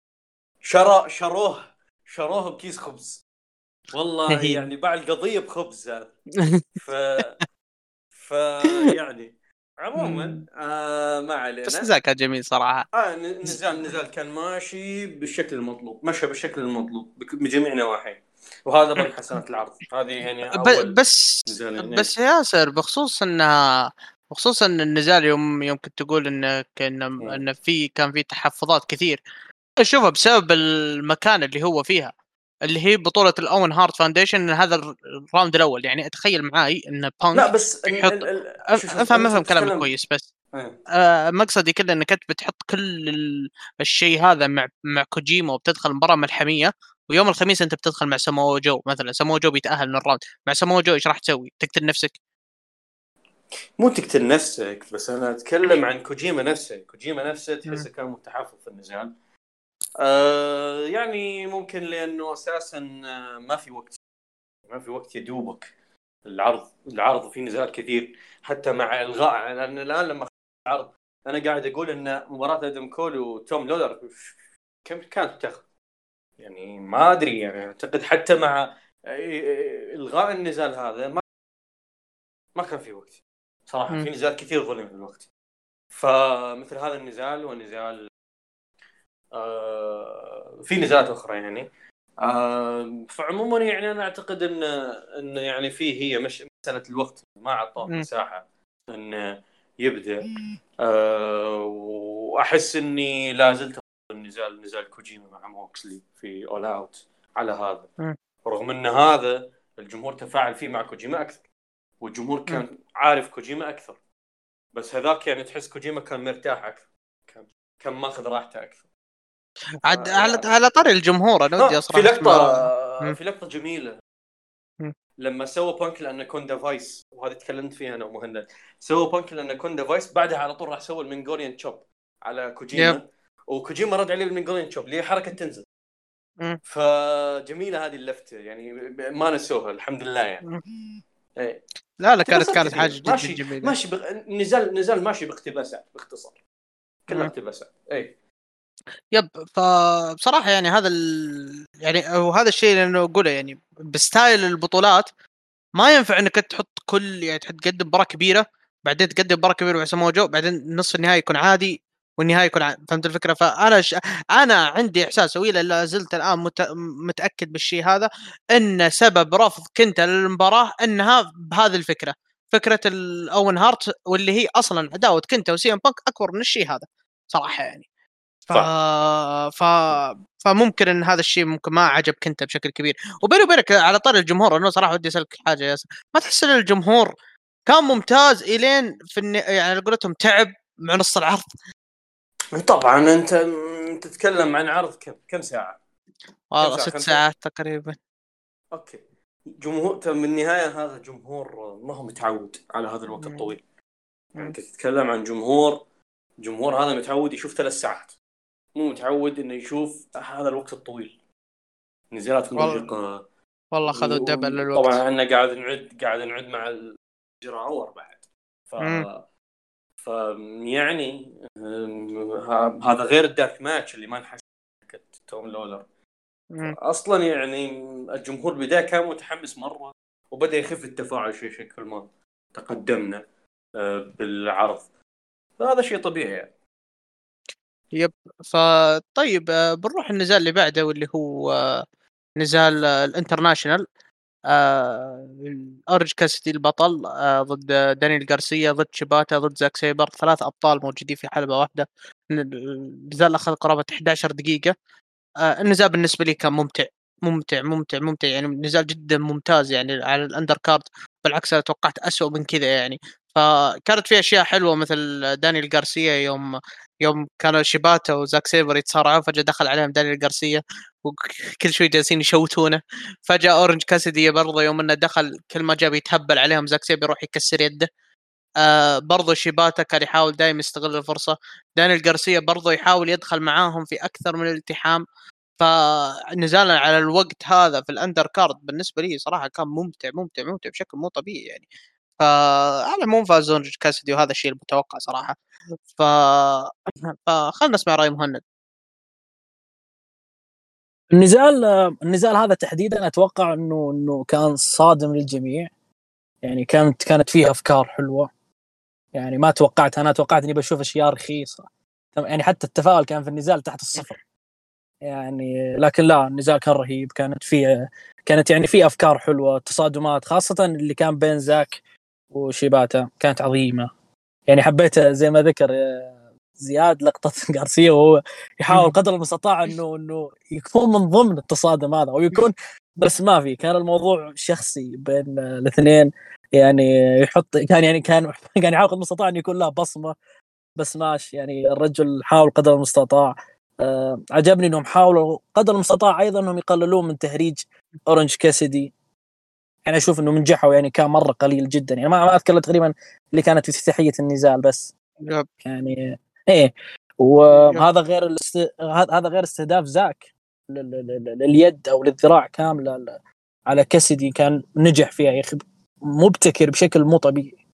شرى شروه شروه بكيس خبز. والله يعني باع القضية بخبز هذا. ف ف يعني عموما آه ما علينا. بس النزال كان جميل صراحة. آه النزال النزال كان ماشي بالشكل المطلوب مشى بالشكل المطلوب بجميع نواحيه. وهذا من حسنات العرض. هذه يعني أول بس بس ياسر بخصوص إنها بخصوص إن النزال يوم يوم كنت تقول انك ان إن في كان في تحفظات كثير. أشوفها بسبب المكان اللي هو فيها اللي هي بطولة الاوين هارت foundation هذا ال round الأول. يعني أتخيل معاي إن بانك لا بس يحط أفهم أفهم كلامي كويس بس إيه. آه مقصدي كله إنك أنت بتحط كل الشيء هذا مع مع كوجيما وبتدخل مباراة ملحمية ويوم الخميس أنت بتدخل مع سمو جو مثلا. سمو جو بيتأهل من ال round مع سمو جو إيش راح تسوي؟ تقتل نفسك؟ مو تقتل نفسك بس أنا أتكلم عن كوجيما نفسه كوجيما نفسه تحسه كان متحفظ في النزال. آه يعني ممكن لأنه أساسا آه، ما في وقت ما في وقت يدوبك. العرض العرض في نزالات كثير حتى مع إلغاء لأن الآن لما العرض أنا قاعد أقول إن مباراة إدم كول وتوم لولر كم كانت تاخذ؟ يعني ما أدري يعني أعتقد حتى مع إلغاء النزال هذا ما ما كان في وقت. صراحة في نزال كثير ظلم في الوقت. فمثل هذا النزال ونزال آه في نزالات أخرى يعني. آه فعموما يعني أنا أعتقد إن إن يعني فيه هي مش مسألة الوقت. ما أعطاه مساحة انه يبدأ. آه وأحس إني لا زلت النزال نزال كوجيما مع موكسلي في All Out على هذا. رغم إن هذا الجمهور تفاعل فيه مع كوجيما أكثر. والجمهور كان عارف كوجيما أكثر. بس هذاك يعني تحس كوجيما كان مرتاح أكثر. كان كان ماخذ راحته أكثر. عاد على على طاري الجمهور أنا ودي أصراحة في لقطه في لقطة جميلة. لما سوى بانك ال anaconda vise وهذه تكلمت فيها أنا ومهند. سوى بانك ال anaconda vise بعدها على طول راح سوى ال Mongolian chop على كوجيما. وكوجيما رد عليه بال Mongolian chop اللي هي حركة تنزان. فجميلة هذه اللفته يعني ما نسوها الحمد لله يعني. إيه. لا لا كانت كانت حاجة جدا ماشي جميلة. ماشي بغ... نزال نزال ماشي باقتباسات باختصار. كلها اقتباسات. اي yep فبصراحة يعني هذا ال... يعني وهذا الشيء اللي أنا أقوله يعني ب style البطولات ما ينفع إنك تحط كل يعني تقدم مباراة كبيرة بعدين تقدم مباراة كبيرة مع جو بعدين نصف النهائي يكون عادي والنهاية يكون. فهمت الفكرة؟ فأنا ش... أنا عندي إحساس ولا زلت الآن مت... متأكد بالشيء هذا إن سبب رفض كينتا للمباراة إنها بهذه الفكرة. فكرة الاوين هارت واللي هي أصلا عداوة كينتا وسي إم بانك أكبر من الشيء هذا صراحة يعني. ف... ف... فممكن إن هذا الشيء ممكن ما عجب كينتا بشكل كبير. وبيني وبينك على طار الجمهور أنا صراحة ودي أسألك حاجة يا ياسر. ما تحس إن الجمهور كان ممتاز إلين في الن... يعني قولتهم تعب مع نص العرض؟ طبعا أنت تتكلم عن عرض كم كم ساعة؟ والله ست ساعات تقريبا. أوكي. جمهور من النهاية هذا جمهور ما هو متعود على هذا الوقت الطويل. يعني أنت تتكلم عن جمهور جمهور هذا متعود يشوف ثلاث ساعات. مو متعود إنه يشوف هذا الوقت الطويل. نزالات مرهقه والله اخذوا دبل للوقت. طبعا إحنا قاعد نعد قاعد نعد مع الجراور بعد. ف مم. فيعني هذا غير الدارك ماتش اللي ما نحس توم لولر. أصلا يعني الجمهور بداية كان متحمس مرة وبدأ يخف التفاعل شيء شيء كل ما تقدمنا آه، بالعرض. فهذا شيء طبيعي يعني. yep. فطيب آه، بنروح النزال اللي بعده واللي هو آه، نزال ال international آه اورج كاسيتي البطل آه ضد دانيال جارسيا ضد شيباتا ضد زاك سيبر ثلاث أبطال موجودين في حلبة واحدة. النزال أخذ قرابة 11 دقيقة. آه النزال بالنسبة لي كان ممتع ممتع ممتع ممتع يعني نزال جدا ممتاز يعني على ال undercard بالعكس أنا توقعت اسوء من كذا يعني. فكانت في أشياء حلوة مثل دانيال جارسيا يوم يوم كانوا شيباتا وزاك سيبر يتصارعون فجأة دخل عليهم دانيال جارسيا وكل شوي جالسين يشوتونه. فجأة أورنج كاسدي برضه يوم إنه دخل كل ما جاب يتهبل عليهم زاك سيبر يروح يكسر يده. آه برضه شيباتا كان يحاول دائما يستغل الفرصة. دانيال جارسيا برضه يحاول يدخل معاهم في أكثر من الالتحام. فنزالا على الوقت هذا في ال undercard بالنسبة لي صراحة كان ممتع ممتع ممتع بشكل مو طبيعي يعني. فعلى العموم فاز أورنج كاسدي وهذا الشيء المتوقع صراحة. ف فخلنا نسمع رأي مهند. النزال النزال هذا تحديدا أتوقع إنه إنه كان صادم للجميع. يعني كانت كانت فيه أفكار حلوة. يعني ما توقعت أنا توقعت إني بشوف أشياء رخيصة. يعني حتى التفاؤل كان في النزال تحت الصفر. يعني لكن لا النزال كان رهيب. كانت فيه كانت يعني في أفكار حلوة تصادمات خاصة اللي كان بين زاك وشيباتا. كانت عظيمة. يعني حبيت زي ما ذكر زياد لقطة غارسيا وهو يحاول قدر المستطاع إنه إنه يكون من ضمن التصادم هذا أو يكون بس ما في كان الموضوع شخصي بين الاثنين يعني يحط كان يعني كان كان يحاول قدر المستطاع إنه يكون له بصمة بس ماشي يعني الرجل حاول قدر المستطاع. آه عجبني إنهم حاولوا قدر المستطاع أيضا إنهم يقللون من تهريج أورنج كاسدي يعني أشوف إنه نجحوا يعني كان مره قليل جدا يعني ما, ما اذكر تقريبا اللي كانت في افتتاحيه النزال بس. yep. يعني إيه. وهذا غير الاست... هذا غير استهداف زاك. لليد أو للذراع كامله على كاسدي كان نجح فيها يا أخي. مبتكر بشكل مو طبيعي.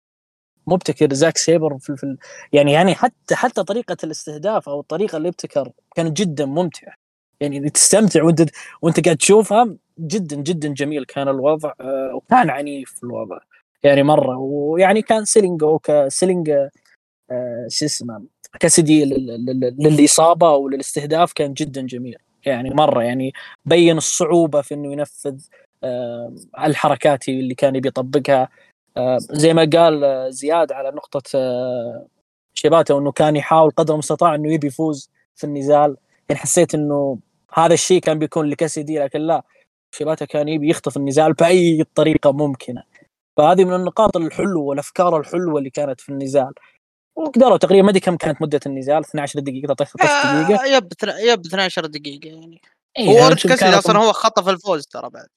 مبتكر زاك سيبر في, في يعني يعني حتى حتى طريقة الاستهداف أو الطريقة اللي ابتكر كانت جدا ممتعه يعني تستمتع وأنت وأنت قاعد تشوفها جدا جدا جميل كان الوضع آه، وكان عنيف الوضع. يعني مرة ويعني كان selling أو selling آه، شو اسمه كاسدي للإصابة وللاستهداف كان جدا جميل. يعني مرة يعني بين الصعوبة في إنه ينفذ آه، الحركات اللي كان يبي يطبقها. آه، زي ما قال زياد على نقطة شيباته إنه كان يحاول قدر المستطاع إنه يبي يفوز في النزال. يعني حسيت إنه هذا الشيء كان بيكون لكاسدي لكن لا شيباتا كان يبي يخطف النزال بأي طريقة ممكنة. فهذه من النقاط الحلوة والأفكار الحلوة اللي كانت في النزال. وقدروا تقريبا ما أدري كم كانت مدة النزال 12 دقيقة 13 دقيقة. يب يب 12 دقيقة يعني. إيه هو يعني كاسدي أصلا هو خطف الفوز ترى بعد.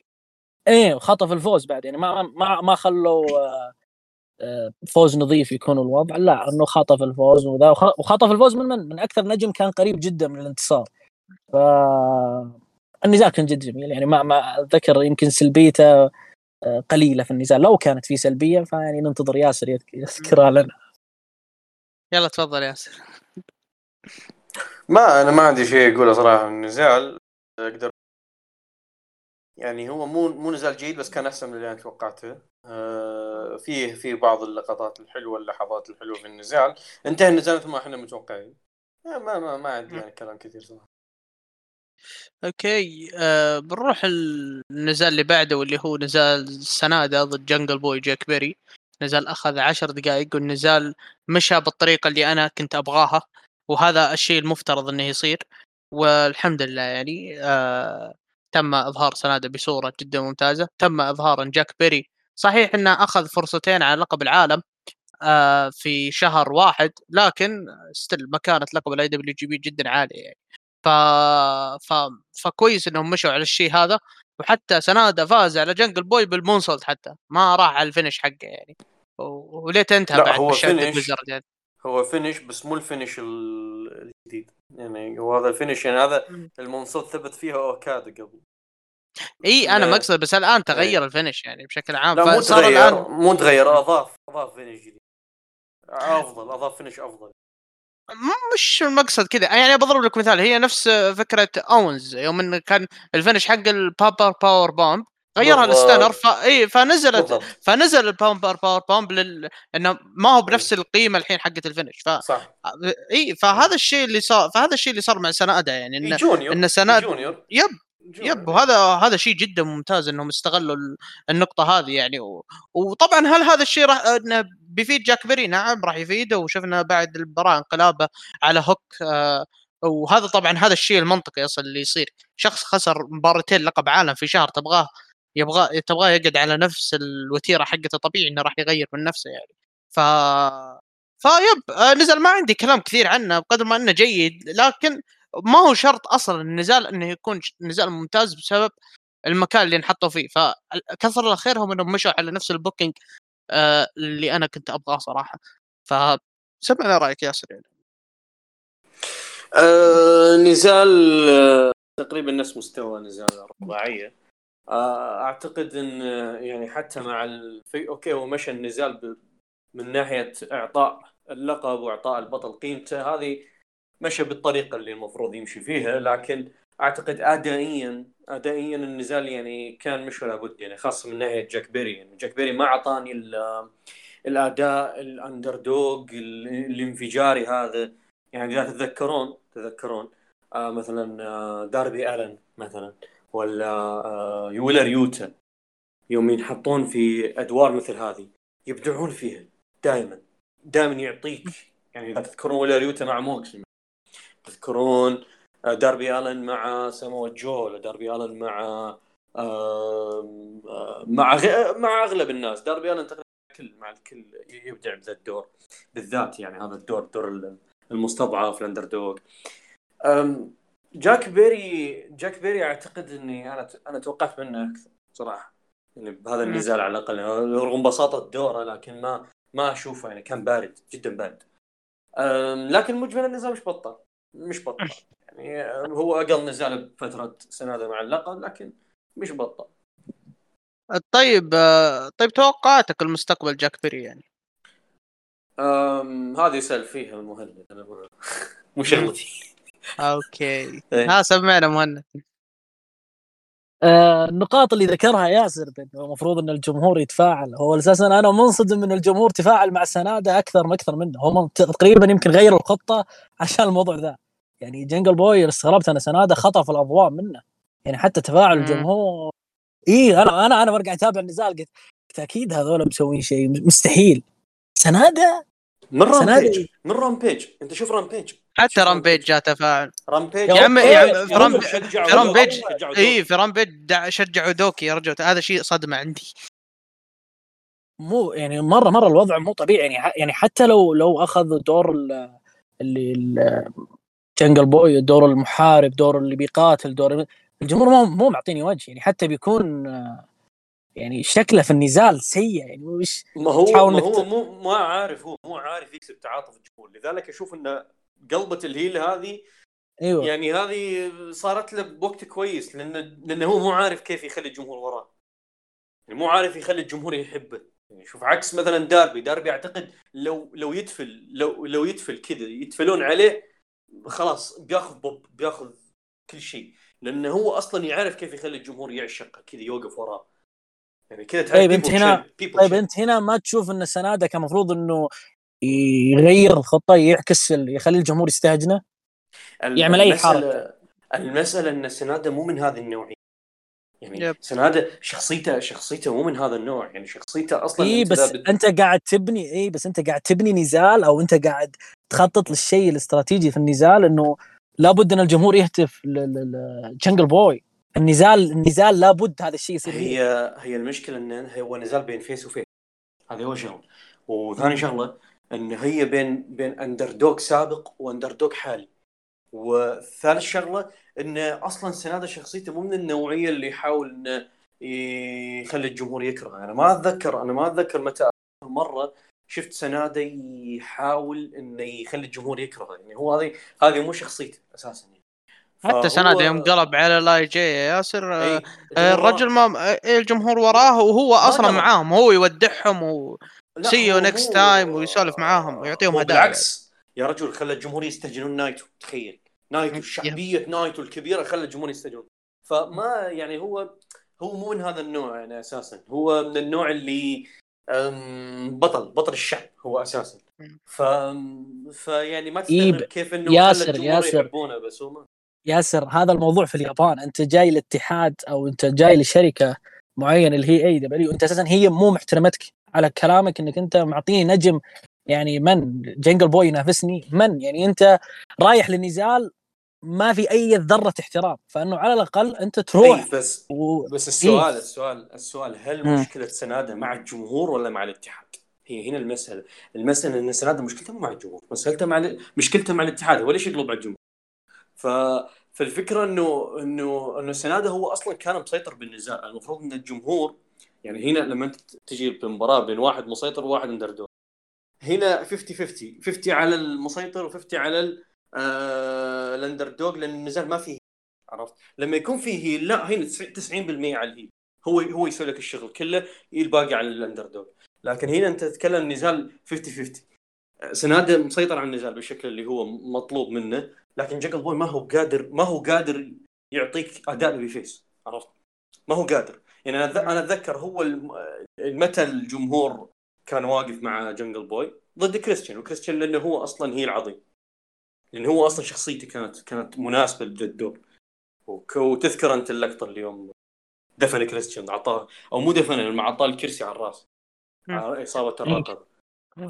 إيه خطف الفوز بعد يعني ما ما ما خلوا آه، آه، فوز نظيف يكون الوضع. لا إنه خطف الفوز وذا وخطف الفوز من من, من أكثر نجم كان قريب جدا من الانتصار. ف النزال كان جدا جميل يعني ما ما أتذكر يمكن سلبيته آه، قليلة في النزال. لو كانت في سلبية فيعني ننتظر ياسر يذكرها لنا. يلا تفضل ياسر. ما أنا ما عندي شيء أقوله صراحة النزال أقدر يعني هو مو مو نزال جيد بس كان أحسن من اللي أنا توقعته. آه فيه في بعض اللقطات الحلوة اللحظات الحلوة في النزال انتهى النزال مثل ما إحنا متوقعين. ما ما ما عندي يعني كلام كثير صراحة. okay آه بنروح النزال اللي بعده واللي هو نزال سناده ضد جنجل بوي جاك بيري نزال أخذ عشر دقائق والنزال مشى بالطريقة اللي أنا كنت أبغاها وهذا الشيء المفترض إنه يصير. والحمد لله يعني آه تم إظهار سنادة بصورة جدا ممتازة. تم إظهار جاك بيري صحيح إنه أخذ فرصتين على لقب العالم آه في شهر واحد لكن still مكانه لقب ال IWGP جدا عالية يعني. ف... ف... فكويس إنهم مشوا على الشيء هذا. وحتى سناده فاز على جنجل بوي بال moonsault حتى. ما راح على ال finish حقه يعني. وليت انتهى بعد هو فينش يعني. هو finish بس مو ال finish الجديد. يعني هو هذا ال finish يعني هذا ال moonsault ثبت فيها اوكادا قبل. إي أنا مقصد بس الآن تغير إيه. ال finish يعني بشكل عام. لا مو تغير الآن... مو تغير اضاف أضاف finish جديد. أفضل أضاف finish أفضل. مش المقصد كذا. يعني بضرب لك مثال هي نفس فكرة اونز يوم انه كان ال finish حق ال pop-up powerbomb غيرها ال stunner ف... إي فنزلت بالضبط. فنزل ال pop-up powerbomb لل... إنه ما هو بنفس القيمة الحين حقت ال finish ف صح. إي فهذا الشيء اللي صار فهذا الشيء اللي صار مع سناده يعني إنه junior ان سناد junior yep. yep وهذا هذا شيء جدا ممتاز إنهم استغلوا النقطة هذه يعني و... وطبعا هل هذا الشيء راح انه بيفيد جاك بيري نعم راح يفيده وشفنا بعد المباراه انقلابه على هوك آه وهذا طبعا هذا الشيء المنطقي أصلا اللي يصير. شخص خسر مباراتين لقب عالم في شهر تبغاه يبغى تبغاه يقعد على نفس الوتيرة حقته طبيعي إنه راح يغير من نفسه يعني. ف فيب آه، نزل ما عندي كلام كثير عنه بقدر ما إنه جيد لكن ما هو شرط أصلا النزال إنه يكون نزال ممتاز بسبب المكان اللي انحطوا فيه. فكثر الله خيرهم إنهم مشوا على نفس البوكينج آه اللي أنا كنت أبغاه صراحة. فسمعنا رأيك ياسر يعني. آه نزال آه تقريبا نفس مستوى نزال الرباعية. آه أعتقد إن يعني حتى مع الفي... okay هو مشى النزال ب... من ناحية إعطاء اللقب وإعطاء البطل قيمته هذه مشى بالطريقة اللي المفروض يمشي فيها لكن أعتقد ادائيا ادائيا النزال يعني كان مش ولا بد يعني خاصة من ناحية جاك بيري يعني. جاك بيري ما أعطاني الأداء ال underdog الانفجاري هذا. يعني إذا تتذكرون تتذكرون آه مثلا آه داربي ألن مثلا ولا آه ويلر يوتا يوم ينحطون في أدوار مثل هذه يبدعون فيها دائما دائما يعطيك يعني إذا تذكرون ويلر يوتا مع موكس تذكرون آه، داربي آلن مع سامو جو ولا داربي آلن مع مع مع أغلب الناس. داربي آلن تقريبا الكل مع الكل يبدع بذا الدور. بالذات يعني هذا الدور دور المستضعف ال underdog جاك بيري جاك بيري أعتقد إني أنا أنا توقعت منه أكثر صراحة. يعني بهذا النزال على الأقل. رغم بساطة دوره لكن ما ما أشوفه يعني كان بارد جدا بارد. لكن مجمل النزال مش بطال؟ مش بطال. يعني هو أقل نزال بفترة سنادة مع اللقب لكن مش بطال. طيب طيب توقعاتك المستقبل جاك بيري يعني؟ أم هذه يسال فيها المهند أنا مو شغلتي okay. إيه. ها سمعنا مهند. آه النقاط اللي ذكرها ياسر المفروض إن الجمهور يتفاعل. هو أساسا أنا منصدم إن الجمهور تفاعل مع سنادة أكثر ما أكثر منه. هم تقريبا يمكن غيروا الخطة عشان الموضوع ذا. يعني جنجل بوي استغربت أنا سنادة خطف الأضواء منه. يعني حتى تفاعل الجمهور. اي أنا أنا أنا برجع أتابع النزال قلت أكيد هذول مسوين شيء مستحيل. سنادة؟ من رامبيج من رامبيج. أنت شوف رامبيج. حتى رامبيج جاء تفاعل. رامبيج. يا عمي يا عمي في رامبيج اي في رامبيج. شجعوا دوكي. يا رجل. هذا شيء صدمة عندي. مو يعني مرة مرة الوضع مو طبيعي. يعني يعني حتى لو لو اخذ دور اللي جنجل بوي دور المحارب دور اللي بيقاتل دور الجمهور مو مو معطيني وجه يعني حتى بيكون يعني شكله في النزال سيء يعني مش ما هو ما هو مو ما عارف هو مو عارف يكسب تعاطف الجمهور. لذلك أشوف انه قلبة الهيل هذه أيوه. يعني هذه صارت له بوقت كويس لأن لأنه هو مو عارف كيف يخلي الجمهور وراه. يعني مو عارف يخلي الجمهور يحبه. يعني شوف عكس مثلا داربي داربي أعتقد لو لو يتفل لو لو يتفل كذا يتفلون عليه خلاص بياخذ بوب بياخذ كل شيء. لأنه هو أصلا يعرف كيف يخلي الجمهور يعشقه كذا يوقف وراه. يعني كذا طيب أنت هنا طيب أنت هنا ما تشوف إن سنادة كان المفروض إنه يغير الخطة يعكس يخلي الجمهور يستهجنه؟ يعمل أي حركة. المسألة إن سنادة مو من هذه النوعية. يعني yep. سنادا شخصيته شخصيته مو من هذا النوع يعني شخصيته أصلا اي بس بت... أنت قاعد تبني اي بس أنت قاعد تبني نزال أو أنت قاعد تخطط للشيء الاستراتيجي في النزال إنه لابد إن الجمهور يهتف لجنجل بوي النزال النزال لابد هذا الشيء يصير هي هي المشكلة ان هو نزال بين face و face هذا هو شغلة. وثاني شغلة إن هي بين بين underdog سابق و underdog حالي. وثالث شغلة انه أصلا سناده شخصيته مو من النوعية اللي يحاول إنه يخلي الجمهور يكره أنا ما أتذكر أنا ما أتذكر متى مرة شفت سناده يحاول إنه يخلي الجمهور يكرهه. يعني هو هذه هذه مو شخصيته أساسا. يعني. حتى سناده يوم قلب على لاي جي يا ياسر إيه الرجل ما إيه، الجمهور وراه وهو أصلا معاهم هو يودعهم و see you next time ويسولف معاهم ويعطيهم هدايا. بالعكس. يا رجل خلى الجمهور يستهجنون نايتو تخيل. نايتو شعبيه نايتو الكبيرة خلى الجمهور يستهجنون فما يعني هو هو مو من هذا النوع يعني أساسا. هو من النوع اللي بطل بطل الشعب هو أساسا. ف فيعني ما تستغرب كيف إنه ياسر ياسر. يحبونه بس هو ما. ياسر هذا الموضوع في اليابان. أنت جاي لاتحاد أو أنت جاي لشركة معينة اللي هي اي دبليو أنت أساسا هي مو محترمتك على كلامك إنك أنت معطيني نجم يعني من جنجل بوي ينافسني من يعني أنت رايح للنزال ما في أي ذرة احترام فإنه على الأقل أنت تروح بس و... بس السؤال إيه؟ السؤال السؤال هل م. مشكلة سنادة مع الجمهور ولا مع الاتحاد؟ هي هنا المسألة، المسألة إن سنادة مشكلته مع الجمهور، مسألته مع ال... مشكلته مع الاتحاد هو ليش يقلب على الجمهور؟ ف فالفكرة إنه إنه إنه سنادة هو أصلا كان مسيطر بالنزال، المفروض إن الجمهور يعني هنا لما أنت تجي بمباراة بين واحد مسيطر وواحد underdog هنا 50 50 50 على المسيطر و50 على آه ال underdog لأن النزال ما فيه عرفت؟ لما يكون فيه لا هنا 90% على ال heel هو هو يسوي لك الشغل كله الباقي على ال underdog لكن هنا أنت تتكلم النزال 50 50 سنادة مسيطر على النزال بالشكل اللي هو مطلوب منه لكن جنجل بوي ما هو قادر ما هو قادر يعطيك أداء ب face عرفت؟ ما هو قادر. يعني أنا أتذكر هو متى الجمهور كان واقف مع جنجل بوي ضد كريستيان وكريستيان لأنه هو أصلا heel عظيم. لأنه هو أصلا شخصيته كانت كانت مناسبة للدور وتذكر أنت اللقطة اليوم دفن كريستيان اعطاه أو مو دفن لما اعطاه الكرسي على الراس. على إصابة الرقبة.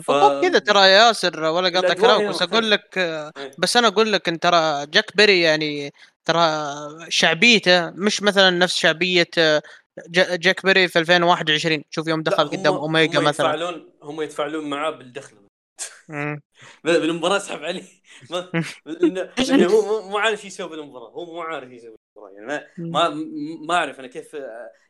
ف... كذا ترى ياسر ولا قاطع كلامك بس أقول لك إيه. بس أنا أقول لك إن ترى جاك بيري يعني ترى شعبيته مش مثلا نفس شعبية جاك بيري في 2021 شوف يوم دخل قدام اوميجا هم مثلا. يتفاعلون هم يتفاعلون معاه بالدخل. بالمباراة اسحب عليه. لأنه هو مو عارف يسوي بالمباراة. هو مو عارف يسوي بالمباراة. يعني ما ما ما أعرف أنا كيف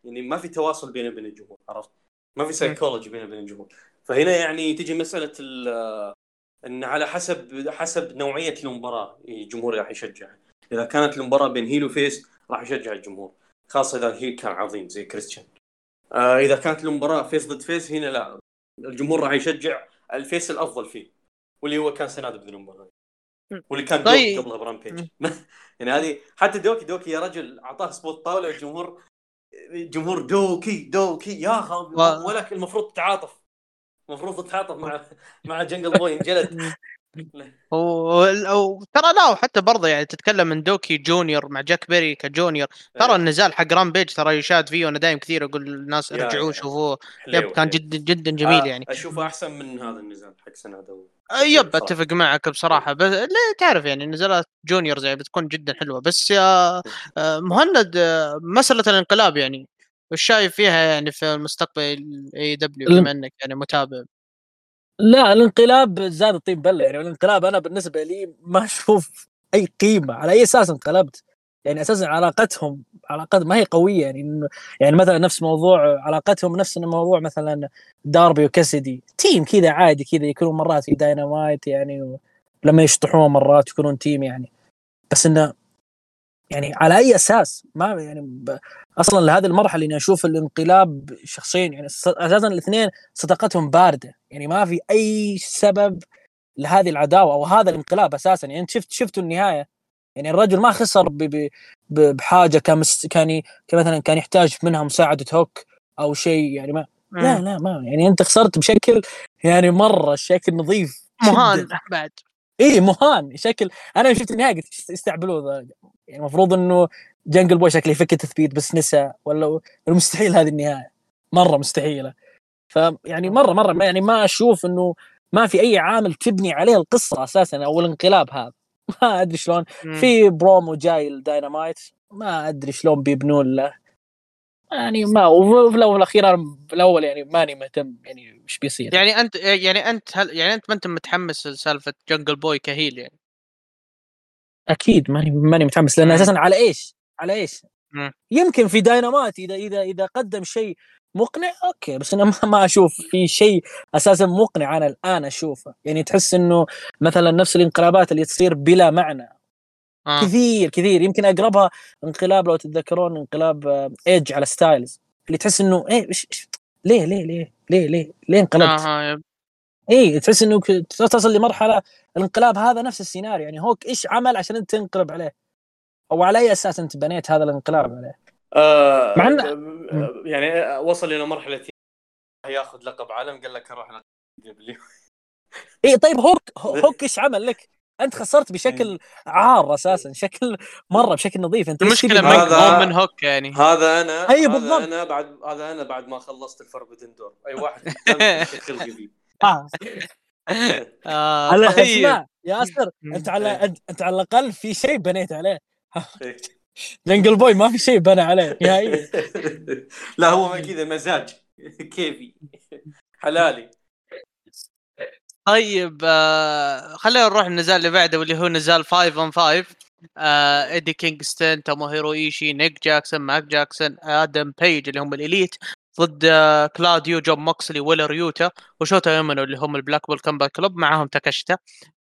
يعني ما في تواصل بينه وبين الجمهور عرفت؟ ما في سايكولوجي بينه وبين الجمهور. فهنا يعني تجي مسألة إن على حسب حسب نوعية المباراة الجمهور راح يشجع. إذا كانت المباراة بين heel و face راح يشجع الجمهور. خاصة إذا ال heel كان عظيم زي كريستيان. آه إذا كانت المباراة face ضد face هنا لا. الجمهور راح يشجع ال face الأفضل فيه واللي هو كان سنادا بدون المباراة. واللي كان طيب. قبلها ب Rampage يعني هذه حتى دوكي دوكي يا رجل أعطاه spot طاولة الجمهور جمهور دوكي دوكي يا أخي و... ولك المفروض تتعاطف. المفروض تتعاطف مع مع جنجل بوي انجلد و... ترى لا حتى برضه يعني تتكلم من دوكي جونيور مع جاك بيري ك junior. ترى إيه. النزال حق Rampage ترى يشاد فيه وأنا دايم كثير أقول للناس رجعوه شوفوه. yep كان جدا جدا جميل آه يعني. اشوفه أحسن من هذا النزال حق سنادا آه yep أتفق معك بصراحة. بس لا تعرف يعني نزالات juniors يعني بتكون جدا حلوة. بس يا آه، مهند مسألة الانقلاب يعني. وش شايف فيها يعني في المستقبل اي دبليو بما إنك يعني متابع؟ لا الانقلاب زاد الطين بله. يعني الانقلاب أنا بالنسبة لي ما أشوف أي قيمة. على أي أساس انقلبت؟ يعني أساسا علاقتهم علاقات ما هي قوية. يعني يعني مثلا نفس موضوع علاقتهم نفس موضوع مثلا داربي وكاسيدي team كذا عادي كذا يكونون مرات في داينامايت يعني لما يشطحون مرات يكونون team يعني. بس إنه يعني على أي أساس؟ ما يعني ب... أصلا لهذه المرحلة إني أشوف الانقلاب شخصيا يعني أساسا الاثنين صداقتهم باردة. يعني ما في أي سبب لهذه العداوة أو هذا الانقلاب أساسا. يعني أنت شفت شفتوا النهاية؟ يعني الرجل ما خسر ب... ب... بحاجة كان. كان مثلا كان يحتاج منها مساعده هوك أو شيء يعني ما لا لا ما يعني أنت خسرت بشكل يعني مرة شكل نظيف مهان بعد. اي مهان شكل أنا شفت النهاية قلت يستهبلون يعني المفروض إنه جنجل بوي شكله يفك تثبيت بس نسى ولا مستحيل هذه النهاية. مرة مستحيلة. فيعني مرة مرة يعني ما أشوف إنه ما في أي عامل تبني عليه القصة أساسا أو الانقلاب هذا. ما أدري شلون. في برومو جاي الداينامايت ما أدري شلون بيبنون له. يعني ما وفي الأول والأخير الأول يعني ماني مهتم يعني وش بيصير. يعني أنت يعني أنت هل يعني أنت ما أنت متحمس لسالفة جنجل بوي ك heel يعني؟ أكيد ماني ماني متحمس لأن أساسا على إيش؟ على إيش؟ يمكن في داينامايت اذا اذا إذا قدم شيء مقنع okay بس أنا ما أشوف في شيء أساسا مقنع أنا الآن أشوفه يعني تحس إنه مثلا نفس الانقلابات اللي تصير بلا معنى آه. كثير كثير يمكن أقربها انقلاب لو تتذكرون انقلاب ايدج على ستايلز اللي تحس إنه إيه ليه ليه ليه ليه ليه ليه انقلبت؟ آه اي تحس إنه تصل لمرحلة الانقلاب هذا نفس السيناريو. يعني هوك إيش عمل عشان أنت تنقلب عليه؟ أو على أي أساس أنت بنيت هذا الانقلاب عليه؟ آه مع آه يعني وصل إلى مرحلة ياخذ لقب عالم قال لك أروح دبليو اي طيب هوك هوك إيش عمل لك؟ أنت خسرت بشكل عار أساسا شكل مرة بشكل نظيف. أنت المشكلة هذا من هوك يعني. هذا أنا اي بالضبط. هذا أنا بعد هذا أنا بعد ما خلصت ال Forbidden Door أي واحد خلقي فيه آه. آه على طيب. اسمع ياسر انت على إيه. انت على الأقل في شيء بنيت عليه جنجل بوي ما في شيء بنى عليه نهائيا لا هو كذا مزاج كيفي حلالي طيب آه خلينا نروح النزال اللي بعده واللي هو نزال 5 on 5 آه ايدي كينغستون توموهيرو إيشي نيك جاكسون مات جاكسون آدم بيج اللي هم ال Elite ضد كلاديو جون موكسلي ويلر يوتا وشوتا أومينو اللي هم ال Blackpool Combat Club معاهم تاكيشتا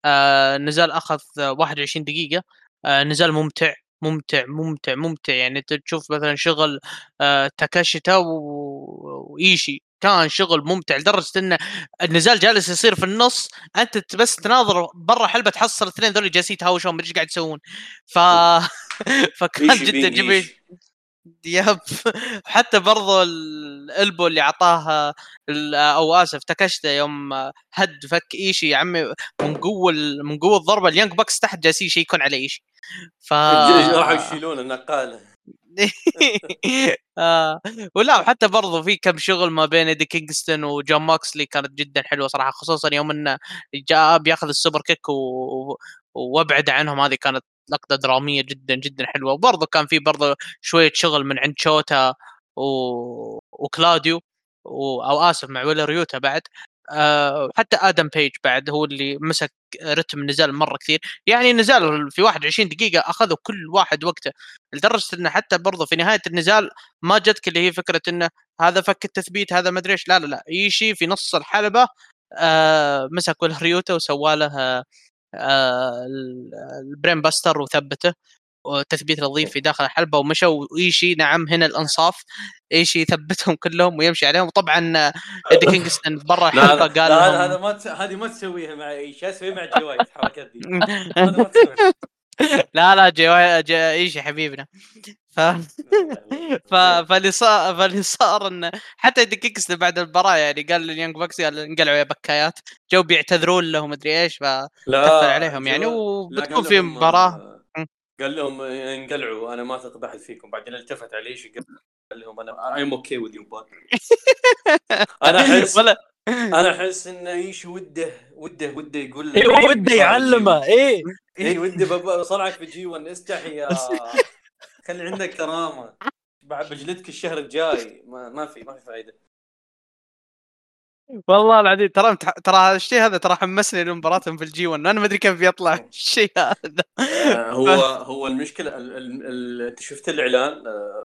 آه نزال أخذ 21 دقيقة. آه نزال ممتع ممتع ممتع ممتع. يعني أنت تشوف مثلا شغل آه تاكيشتا وإيشي. كان شغل ممتع لدرجة ان النزال جالس يصير في النص. أنت بس تناظر برا حلبة تحصل الاثنين ذول جالسين يتهاوشون ما إيش قاعد يسوون. ف فكان جدا جميل. yep. حتى برضو ال elbow اللي اعطاه أو آسف تاكيشتا يوم هد فك إيشي يا عمي من قوة من قوة الضربة ال Young Bucks تحت جالسين يشيكون على إيشي. ف راحوا يشيلون النقاله آه. ولا وحتى برضو في كم شغل ما بين إيدي كينغستون وجون موكسلي كانت جدا حلوة صراحة خصوصا يوم إنه جاء بياخذ ال superkick و... وأبعد عنهم هذه كانت لقطة درامية جدا جدا حلوة. وبرضه كان في برضه شوية شغل من عند شوتا و... وكلاديو و... أو آسف مع ويلر يوتا بعد. أه حتى آدم بيج بعد هو اللي مسك رتم النزال مرة كثير. يعني نزال في 21 دقيقة اخذوا كل واحد وقته لدرجة إنه حتى برضه في نهاية النزال ما جتك اللي هي فكرة إنه هذا فك التثبيت هذا ما أدري إيش. لا لا لا. إيشي في نص الحلبة أه مسك ويلر يوتا وسوى له ال brainbuster وثبته وتثبيت نظيف في داخل الحلبة ومشوا وإيشي نعم هنا الأنصاف إيشي يثبتهم كلهم ويمشي عليهم. وطبعا إيدي كينغستون برا الحلبة قال لا هذا ما هذه ما تسويها مع إيشي اسويها مع جواي الحركات دي لا لا جواي إيشي حبيبنا. ف... ف... فاللي صار فاللي صار انه حتى كينغستون بعد المباراة يعني قال لل Young Bucks قال انقلعوا يا بكايات. جو بيعتذرون له ومدري إيش فكفل عليهم يعني وبتكون في مباراة. قال لهم انقلعوا أنا ما اثق بحد فيكم. بعدين التفت عليه قال لهم أنا I'm okay with you أنا أحس أنا أحس انه إيش وده وده وده يقول له إيه وده يعلمه. إيه. اي وده بصنعك في G1 استحي يا خلي عندك كرامه بعد بجلدك الشهر الجاي. ما, ما في ما في فائده والله العظيم ترى ترى هذا الشيء هذا ترى حمسني لمباراتهم في ال G1 أنا ما أدري كيف بيطلع الشيء هذا. آه، هو هو المشكلة أنت شفت الإعلان؟ آه،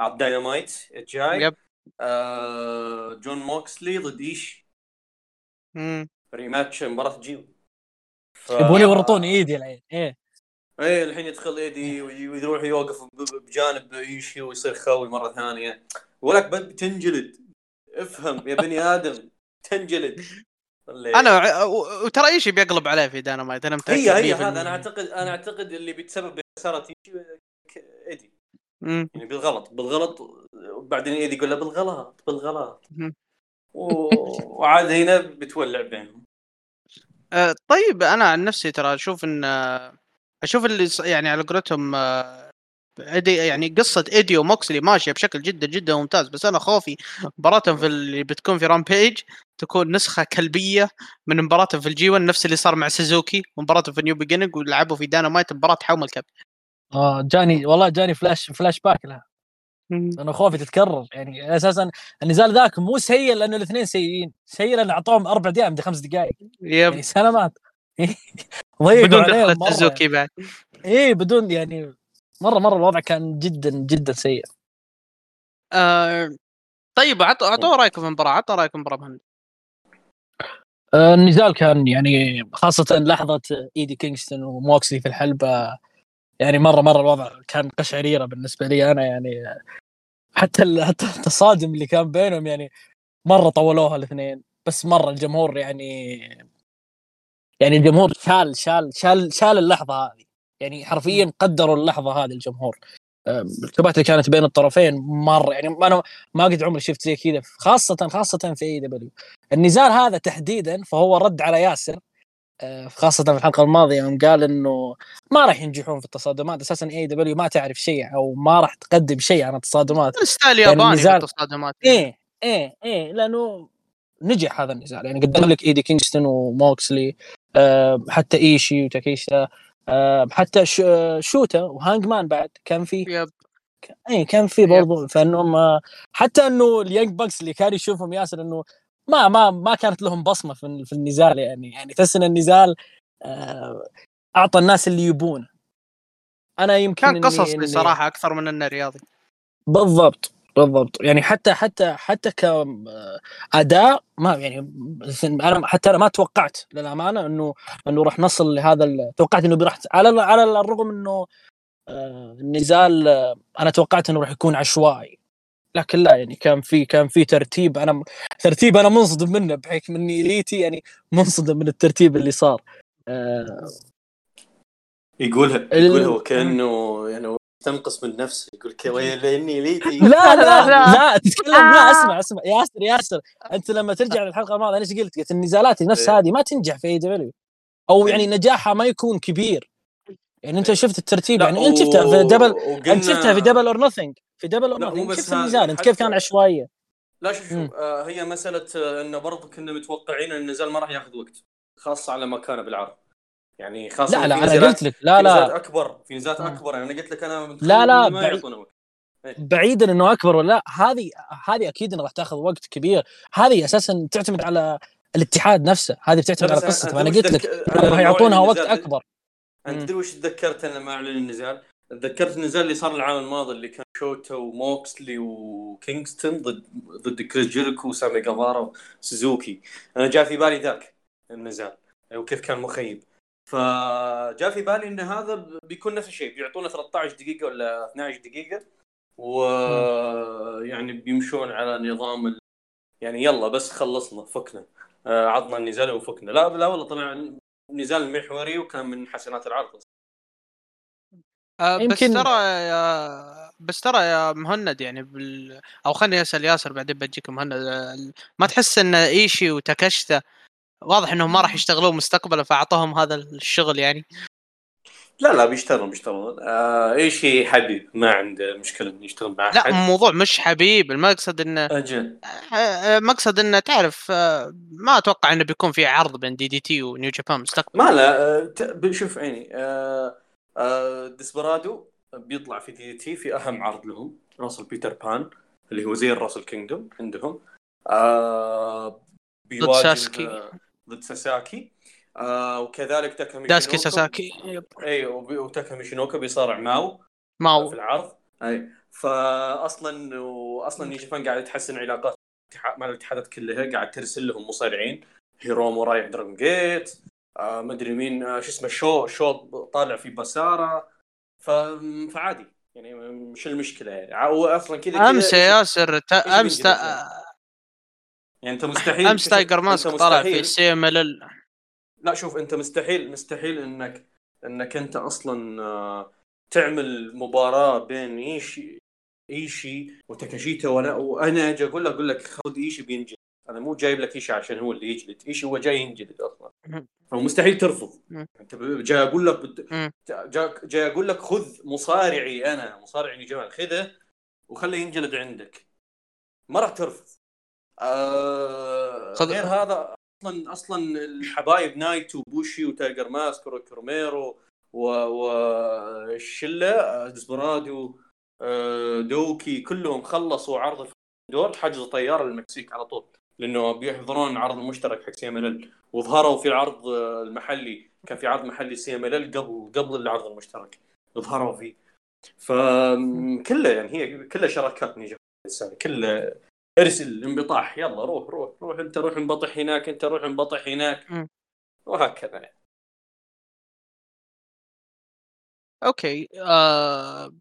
على الداينامايت الجاي yep. آه جون موكسلي ضد إيش؟ rematch مباراة جي ف... يبون يورطون إيدي الحين إيه. إيه الحين يدخل ايدي ويروح يوقف بجانب ايشي ويصير خوي مرة ثانية. ولك بتنجلد افهم يا بني آدم تنجلد. أنا وترى إيش بيقلب عليه في داينامايت أنا متأكد هي هي هذا أنا أعتقد أنا أعتقد اللي بيتسبب بخساره إيدي. يعني بالغلط بالغلط وبعدين إيدي يقول له بالغلط بالغلط. وعاد هنا بتولع بينهم. أه طيب أنا عن نفسي ترى أشوف إن أشوف اللي يعني على قولتهم أه إيدي يعني قصة ايدي وموكسلي ماشية بشكل جدا جدا ممتاز. بس أنا خوفي مباراتهم في اللي بتكون في Rampage تكون نسخة كلبية من مباراتهم في ال G1 نفس اللي صار مع سوزوكي ومباراتهم في New Beginning ولعبوا في داينامايت مباراة حوم الكب آه جاني والله جاني flash flashback لها. أنا خوفي تتكرر يعني أساسا النزال ذاك مو سيء لأنه الاثنين سيئين. سيء لأن أعطوهم أربع دقائق خمس دقائق yep. يعني سلامات. بدون دخلة سوزوكي بعد. اي بدون يعني مرة مرة الوضع كان جدا جدا سيء. آه طيب اعطوا رأيكم في المباراة اعطوا رأيكم في المباراه مهند. آه النزال كان يعني خاصة لحظة إيدي كينغستون وموكسلي في الحلبة يعني مرة مرة الوضع كان قشعريرة بالنسبة لي أنا يعني. حتى حتى التصادم اللي كان بينهم يعني مرة طولوها الاثنين بس مرة الجمهور يعني يعني الجمهور شال شال شال شال اللحظة هذه. يعني حرفيا قدروا اللحظة هذه الجمهور. الكبات اللي كانت بين الطرفين مرة. يعني أنا ما قد عمري شفت زي كذا خاصة خاصة في إي دبليو. النزال هذا تحديدا فهو رد على ياسر آه، خاصة في الحلقة الماضية يوم قال إنه ما راح ينجحون في التصادمات. أساسا AEW ما تعرف شيء أو ما راح تقدم شيء عن التصادمات. style ياباني في التصادمات. إيه إيه إيه لأنه نجح هذا النزال. يعني قدم لك إيدي كينغستون وموكسلي. حتى إيشي وتاكيشتا آه، حتى شوتا و Hangman بعد كان في yep. اي كان في برضو. فإنهم آه، حتى إنه ال Young Bucks اللي كان يشوفهم ياسر إنه ما ما ما كانت لهم بصمة في, في النزال يعني. يعني تحس إن النزال آه، أعطى الناس اللي يبونه أنا يمكن كان قصصي صراحة أكثر من إنه رياضي. بالضبط. بالضبط. يعني حتى حتى حتى كاداء ما يعني أنا حتى أنا ما توقعت للأمانة إنه إنه راح نصل لهذا توقعت إنه راح على على الرغم إنه آه، النزال آه، أنا توقعت إنه راح يكون عشوائي. لكن لا يعني كان في كان في ترتيب أنا ترتيب أنا منصدم منه بحكم اني ريتي يعني منصدم من الترتيب اللي صار. آه، يقولها يقولها وكأنه يعني تنقص من نفسه يقول لك لاني ليتي لا لا لا لا. تتكلم لا. اسمع اسمع ياسر ياسر. انت لما ترجع للحلقة الماضية إيش قلت؟ قلت النزالات نفس إيه. هذه ما تنجح في اي دبليو أو يعني نجاحها ما يكون كبير. يعني انت شفت الترتيب يعني انت شفتها في دبل انت شفتها في Double or Nothing في Double or Nothing شفت النزال. انت كيف كان عشوائية؟ لا شوف شوف. آه هي مسألة آه انه برضه كنا متوقعين إن النزال ما راح ياخذ وقت خاصة على مكانه بالعرض يعني خاصة لا لا أنا قلت لك لا لا. أكبر في نزالات آه. أكبر. يعني أنا قلت لك أنا لا لا إيه. بعيدا إنه أكبر ولا لا هذه هذه أكيد انها راح تأخذ وقت كبير. هذه أساسا تعتمد على الاتحاد نفسه. هذه بتعتمد على قصته. أنا قلت لك راح يعطونها وقت أكبر. أنت تدري وش تذكرت أنا لما اعلن النزال؟ تذكرت النزال اللي صار العام الماضي اللي كان شوتا وموكسلي وكينغستون ضد ضد كريس جيريكو وسامي جافارا وسوزوكي. أنا جاء في بالي ذاك النزال وكيف كان مخيب. فجاء في بالي إن هذا بيكون نفس الشيء بيعطونا 13 دقيقة ولا 12 دقيقة ويعني بيمشون على نظام ال... يعني يلا بس خلصنا فكنا. آه، عطنا النزال وفكنا. لا لا والله طلع نزال محوري وكان من حسنات العرض. آه، بس يمكن... ترى يا بس ترى يا مهند يعني بال... أو خليني أسأل ياسر بعدين بجيك مهند. ما تحس إن إيشي وتاكشتا واضح إنهم ما راح يشتغلون مستقبلا فاعطوهم هذا الشغل يعني. لا لا بيشتغلون بيشتغلون. آه ايشي حبيب ما عنده مشكلة إنه يشتغل معه لا الموضوع مش حبيب. المقصد إنه أجل آه، آه، مقصد إنه تعرف آه، ما أتوقع إنه بيكون في عرض بين DDT و New Japan مستقبلا. ما لا شوف عيني آه آه ديسبرادو بيطلع في DDT في أهم عرض لهم Wrestle Peter Pan اللي هو زي ال Wrestle Kingdom عندهم. آه ساسكي. ضد ساساكي. آه وكذلك تاكامي داسكي ساساكي. إي وتاكامي شينوكا بيصارع ماو. ماو. في العرض. إي. فاصلا واصلا New Japan قاعد تحسن علاقات مع الاتحادات كلها قاعد ترسل لهم مصارعين. هيرومو رايح Dragon Gate آه مدري مين آه شو اسمه شو شو طالع في Basara ف... فعادي. يعني مش المشكلة يعني. هو أصلا كذا امس يا ياسر. امس تا... يعني أنت مستحيل امس Tiger Mask طلع في CMLL. لا شوف أنت مستحيل مستحيل إنك إنك أنت أصلا آه، تعمل مباراة بين إيشي إيشي وتاكاشيتا وأنا وأنا أجي أقول لك أقول لك خذ إيشي بينجلد. أنا مو جايب لك إيشي عشان هو اللي يجلد. إيشي هو جاي ينجلد أصلا. فمستحيل ترفض. أنت جاي أقول لك. جاي أقول لك خذ مصارعي أنا مصارعي جمال خذه وخليه ينجلد عندك. ما راح ترفض. آه غير هذا أصلا أصلا الحبايب نايتو وبوشي و Tiger Mask وروميرو والشله ديسبرادو آه، دوكي كلهم خلصوا عرض دور حجزوا طيارة للمكسيك على طول لأنه بيحضرون عرض مشترك حق CMLL وظهروا في العرض المحلي كان في عرض محلي CMLL قبل قبل العرض المشترك. ظهروا فيه. فكله يعني هي كلها شراكات نيجا كله ارسل انبطاح يلا روح روح روح انت روح انبطح هناك انت روح انبطح هناك. وهكذا. يعني. okay آه...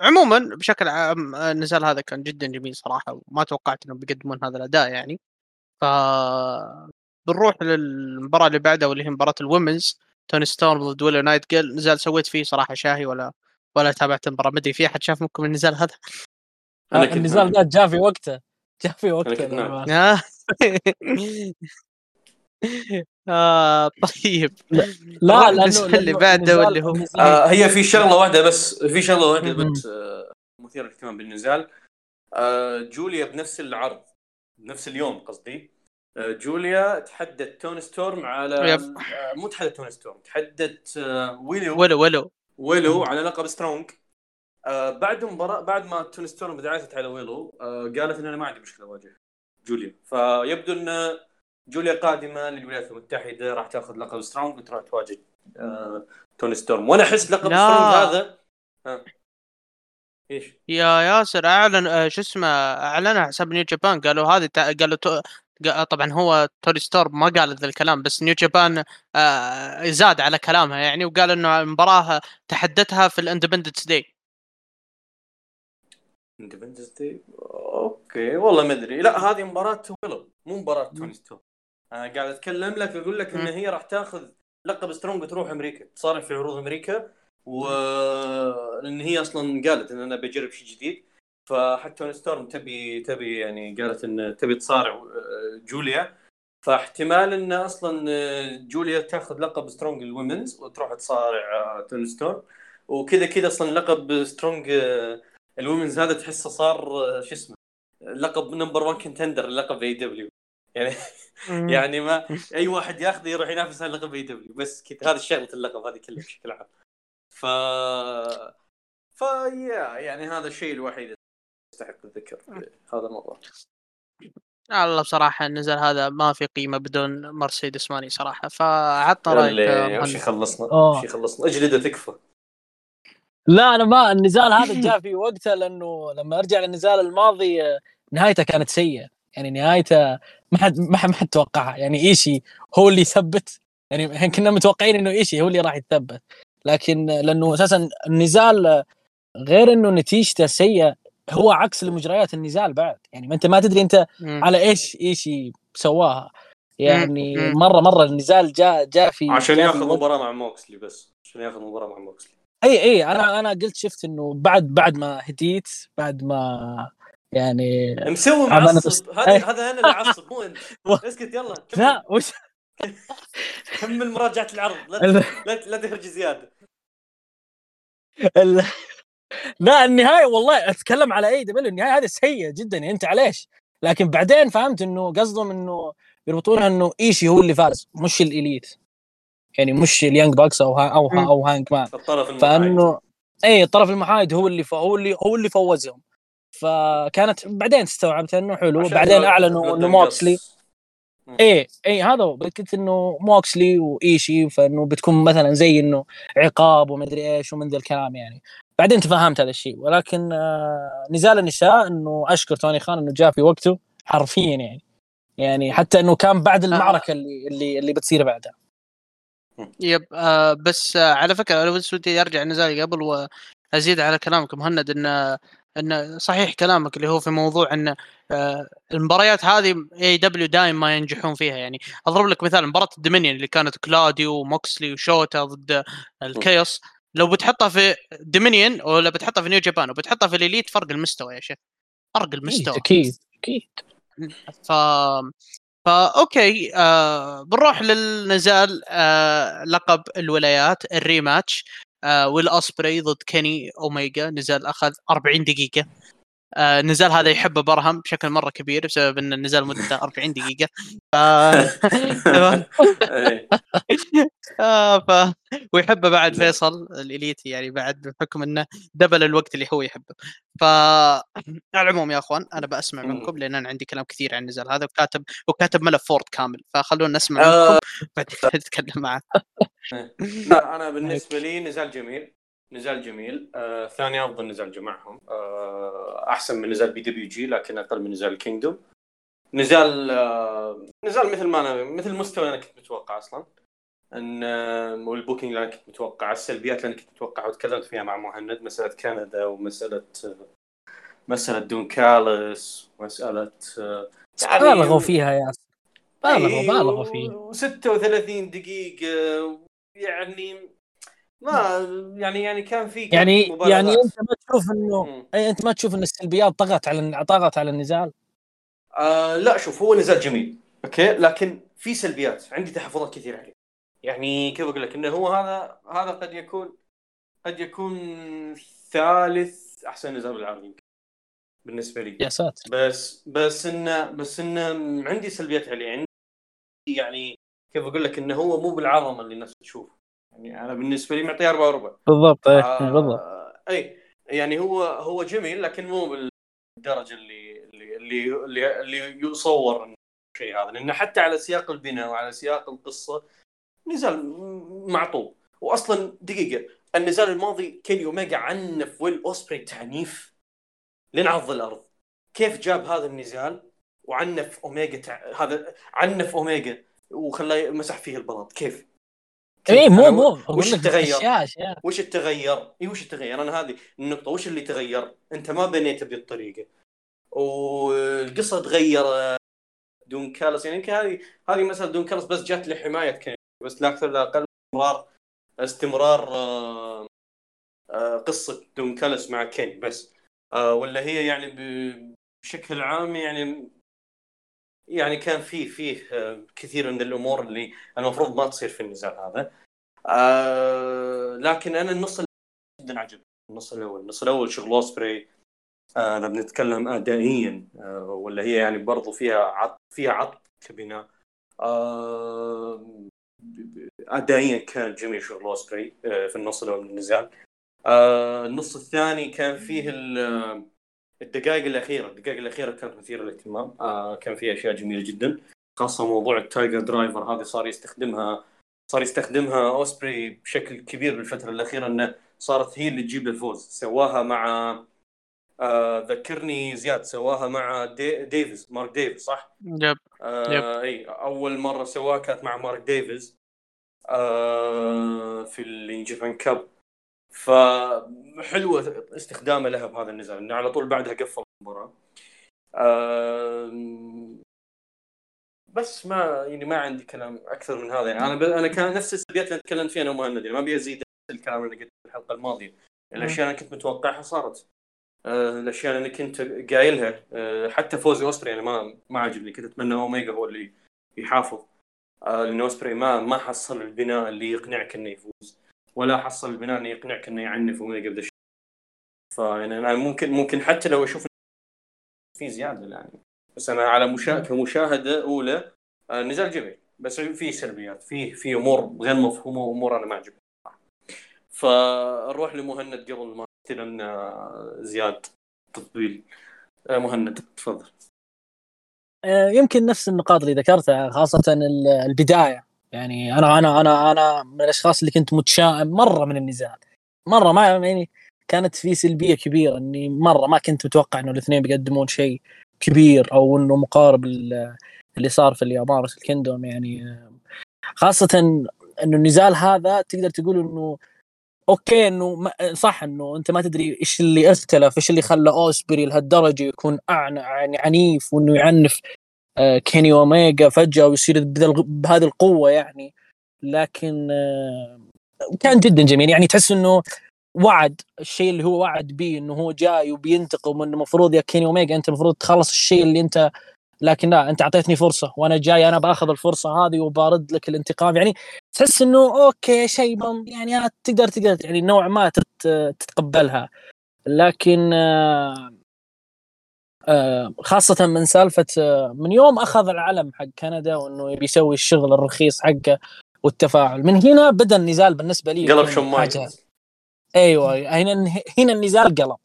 عموما بشكل عام النزال هذا كان جدا جميل صراحة وما توقعت إنهم بيقدمون هذا الأداء يعني. ف بنروح للمباراة اللي بعدها واللي هي مباراة ال women's. توني ستورم ضد ويلو نايتنجيل نزال سويت فيه صراحة شاهي ولا ولا تابعت المباراة ما أدري في أحد شاف منكم النزال هذا؟ أنا كنت النزال ذا جاء في وقته. جاء في وقته آه. طيب. لا لا لأنه اللي بعده واللي هو آه هي في شغلة واحدة بس في شغلة واحدة بس آه مثيرة للاهتمام بالنزال. آه جوليا بنفس العرض بنفس اليوم قصدي. آه جوليا تحدت توني ستورم على آه مو تحدت توني ستورم تحدت آه ويلو. ويلو ويلو. ويلو على لقب Strong. آه بعد مباراة بعد ما توني ستورم دعست على ويلو آه قالت ان أنا ما عندي مشكلة اواجه جوليا. فيبدو إن جوليا قادمة للولايات المتحدة راح تأخذ لقب Strong وتروح تواجه آه توني ستورم. وأنا أحس لقب Strong هذا إيش؟ يا ياسر أعلن شو اسمه أعلنها حساب New Japan قالوا هذه قالوا تو... طبعا هو توني ستورم ما قال ذا الكلام بس New Japan آه زاد على كلامها يعني وقال إنه المباراه تحدتها في ال Independence Day. Independence Day okay والله ما أدري. لا هذه مباراة ويلو مو مباراة توني ستورم أنا قاعد أتكلم لك أقول لك إن هي راح تاخذ لقب Strong وتروح أمريكا. تصارع في عروض أمريكا و لأن هي أصلا قالت إن أنا بجرب شيء جديد. فحتى توني ستورم تبي تبي يعني قالت إن تبي تصارع آه، جوليا. فاحتمال إن أصلا آه، جوليا تاخذ لقب Strong ال women's وتروح تصارع توني ستورم. وكذا كذا أصلا لقب Strong ال women's هذا تحسه صار شو اسمه لقب number 1 contender لقب AEW يعني يعني ما أي واحد ياخذه يروح ينافس على لقب AEW بس كذا هذه شغلة اللقب هذه كلها بشكل عام. ف ف يعني هذا الشيء الوحيد يستحق الذكر في هذا الموضوع. الله بصراحة النزال هذا ما في قيمة بدون مرسيدس ماني صراحة. فعطنا رأيك وش يخلصنا وش يخلصنا أجلدة تكفى. لا أنا ما النزال هذا جاء في وقته لأنه لما أرجع للنزال الماضي نهايته كانت سيئة. يعني نهايته ما حد ما حد, ما حد توقعها. يعني إيشي هو اللي يثبت. يعني كنا متوقعين إنه إيشي هو اللي راح يتثبت لكن لأنه أساسا النزال غير إنه نتيجته سيئة هو عكس المجريات النزال بعد. يعني ما أنت ما تدري أنت على إيش إيشي سواها. يعني مرة مرة النزال جاء جاء في عشان ياخذ مباراة مع موكسلي بس. عشان ياخذ مباراة مع موكسلي. إي إي أنا أنا قلت شفت إنه بعد بعد ما هديت بعد ما يعني مسوي معصب. هذا هذا أنا اللي اعصب مو أنت. اسكت يلا لا وش؟ كمل مراجعة العرض. لا لا تهرج زيادة. لا النهاية والله أتكلم على AEW النهاية هذه سيئة جدا يعني أنت على إيش؟ لكن بعدين فهمت إنه قصدهم إنه يربطونها إنه إيشي هو اللي فاز مش ال Elite. يعني مش ال Young Bucks أو ها أو ها أو Hangman. الطرف المحايد. فانه اي الطرف المحايد هو اللي هو اللي هو اللي فوزهم. فكانت بعدين استوعبت إنه حلو. بعدين أعلنوا إنه موكسلي إيه إيه هذا هو. قلت إنه موكسلي وإيشي فإنه بتكون مثلا زي إنه عقاب ومدري إيش ومن ذا الكلام يعني. بعدين تفهمت هذا الشيء. ولكن آه نزال النساء إنه أشكر توني خان إنه جاء في وقته حرفيا يعني. يعني حتى إنه كان بعد آه. المعركة اللي اللي اللي بتصير بعدها. يب آه بس آه على فكرة لو بس ودي أرجع النزال قبل وأزيد على كلامك مهند إن إن صحيح كلامك اللي هو في موضوع إن آه المباريات هذه AEW دائما ما ينجحون فيها. يعني أضرب لك مثال مباراة ال Dominion اللي كانت كلاديو وموكسلي وشوتا ضد ال Chaos. لو بتحطها في Dominion ولا بتحطها في New Japan وبتحطها في ال Elite فرق المستوى يا شيخ فرق المستوى. أكيد أكيد. ف فا okay آه بنروح للنزال آه لقب الولايات ال rematch آه ويل اسبري ضد كيني اوميجا نزال أخذ 40 دقيقة. آه النزال هذا يحبه برهم بشكل مرة كبير بسبب إن النزال مدته 40 دقيقة. ف... آه ف... ويحبه بعد فيصل الإليتي يعني بعد بحكم إنه double الوقت اللي هو يحبه. ف على العموم يا أخوان أنا بسمع منكم لأن أنا عندي كلام كثير عن النزال هذا وكاتب وكاتب ملف Word كامل. فخلونا نسمع منكم آه. بعدين نتكلم معه. أنا بالنسبة لي نزال جميل. نزال جميل. آه، ثاني أفضل نزال جمعهم. آه، أحسن من نزال PWG لكن أقل من نزال ال Kingdom نزال آه، نزال مثل ما أنا مثل المستوى اللي أنا كنت متوقع أصلا. إن آه، وال booking اللي أنا كنت متوقع السلبيات اللي أنا كنت متوقع وتكلمت فيها مع مهند مسألة كندا ومسألة آه، مسألة دون كالس ومساله آه، يعني بالغوا فيها يا بالغوا بالغوا فيه 36 دقيقة يعني ما يعني يعني كان في يعني يعني أنت ما تشوف إنه أي أنت ما تشوف إن السلبيات طغت على طغت على النزال؟ آه لا شوف هو نزال جميل أوكي؟ لكن في سلبيات عندي تحفظات كثير عليه. يعني كيف أقول لك؟ إنه هو هذا هذا قد يكون قد يكون ثالث أحسن نزال بالعالم يمكن بالنسبة لي. يا ساتر. بس بس إنه بس إنه عندي سلبيات عليه. عندي يعني كيف أقول لك؟ إنه هو مو بالعظمة اللي الناس تشوف يعني أنا بالنسبة لي معطيه أربعة وربع. بالضبط اي آه بالضبط. اي يعني هو هو جميل لكن مو بالدرجة اللي اللي اللي اللي, اللي يصور الشيء هذا. لأنه حتى على سياق البناء وعلى سياق القصة نزال معطوب. واصلا دقيقة النزال الماضي كيني أوميجا عنف ويل اوسبري تعنيف لين عض الأرض. كيف جاب هذا النزال وعنف أوميجا تع... هذا عنف أوميجا وخلاه مسح فيه البلاط؟ كيف؟ اي مو مو وش التغير؟ وش التغير؟ اي وش التغير؟ أنا هذه النقطة وش اللي تغير؟ أنت ما بنيته بالطريقة والقصة تغير دون كالس يعني يمكن هذه هذه مثلا دون كالس بس جات لحماية كيني بس لا أكثر لا أقل استمرار استمرار آه، آه، قصة دون كالس مع كين بس آه، ولا هي يعني بشكل عام يعني يعني كان فيه فيه كثير من الأمور اللي المفروض ما تصير في النزال هذا. لكن أنا النص جدا عجبني. النص الأول النص الأول شغل اوسبري إذا بنتكلم ادائيا ولا هي يعني برضو فيها عط فيها عط كبناء. ادائيا كان جميل شغل اوسبري آه، في النص الأول من النزال. آه، النص الثاني كان فيه الدقائق الأخيرة الدقائق الأخيرة كانت مثيرة للاهتمام. آه، كان فيها أشياء جميلة جدا خاصة موضوع ال Tiger Driver. هذه صار يستخدمها صار يستخدمها أوسبري بشكل كبير بالفترة الأخيرة إنه صارت هي اللي تجيب الفوز. سواها مع آه ذكرني زياد سواها مع دي ديفيز مارك ديفيز صح؟ yep آه yep. إي أول مرة سواها كانت مع مارك ديفيز آه في ال New Japan Cup. فحلوة استخدامه لها بهذا النزال إنه على طول بعدها قفل المباراة. بس ما يعني ما عندي كلام أكثر من هذا. يعني أنا أنا كان نفس السلبيات اللي تكلمت فيها أنا ومهند يعني ما ابي ازيد الكلام اللي قلته في الحلقة الماضية. الأشياء اللي كنت متوقعها صارت. آه، الأشياء اللي كنت قايلها آه، حتى فوز اوسبري يعني ما ما عجبني كنت أتمنى اوميجا هو اللي يحافظ. آه، لأن اوسبري ما ما حصل البناء اللي يقنعك إنه يفوز. ولا حصل البناء اللي يقنعك إنه يعنف اوميجا بدا فيعني أنا ممكن ممكن حتى لو أشوف في زيادة يعني. بس أنا على مشا... كمشاهدة أولى نزال جميل بس في سلبيات في في أمور غير مفهومة وأمور أنا ما عجبتني فنروح لمهند قبل ما استلم زياد تطبيل. آه، مهند تفضل. آه، يمكن نفس النقاط اللي ذكرتها خاصة البداية. يعني أنا أنا أنا أنا من الأشخاص اللي كنت متشائم مرة من النزال مرة ما يعني كانت في سلبية كبيرة إني مرة ما كنت متوقع إنه الاثنين بيقدمون شيء كبير أو إنه مقارب اللي صار في اليابان الكندوم يعني. خاصة إنه النزال هذا تقدر تقول إنه okay إنه صح إنه أنت ما تدري إيش اللي اختلف إيش اللي خلى أوسبري لهالدرجة يكون أعنى يعني عنيف وإنه يعنف كيني اوميجا فجأة ويصير بهذه القوة يعني. لكن آه، كان جدا جميل. يعني تحس إنه وعد الشيء اللي هو وعد به إنه هو جاي وبينتقم وإنه المفروض يا كيني اوميجا أنت المفروض تخلص الشيء اللي أنت لكن لا أنت أعطيتني فرصة وأنا جاي أنا بآخذ الفرصة هذه وبارد لك الانتقام. يعني تحس إنه أوكي شيء يعني تقدر تقدر يعني نوع ما تتقبلها. لكن آه، آه، خاصة من سالفة آه، من يوم أخذ العلم حق كندا وإنه يبي يسوي الشغل الرخيص حقه والتفاعل. من هنا بدأ النزال بالنسبة لي قلب شماعة أيوه هنا هنا النزال قلب.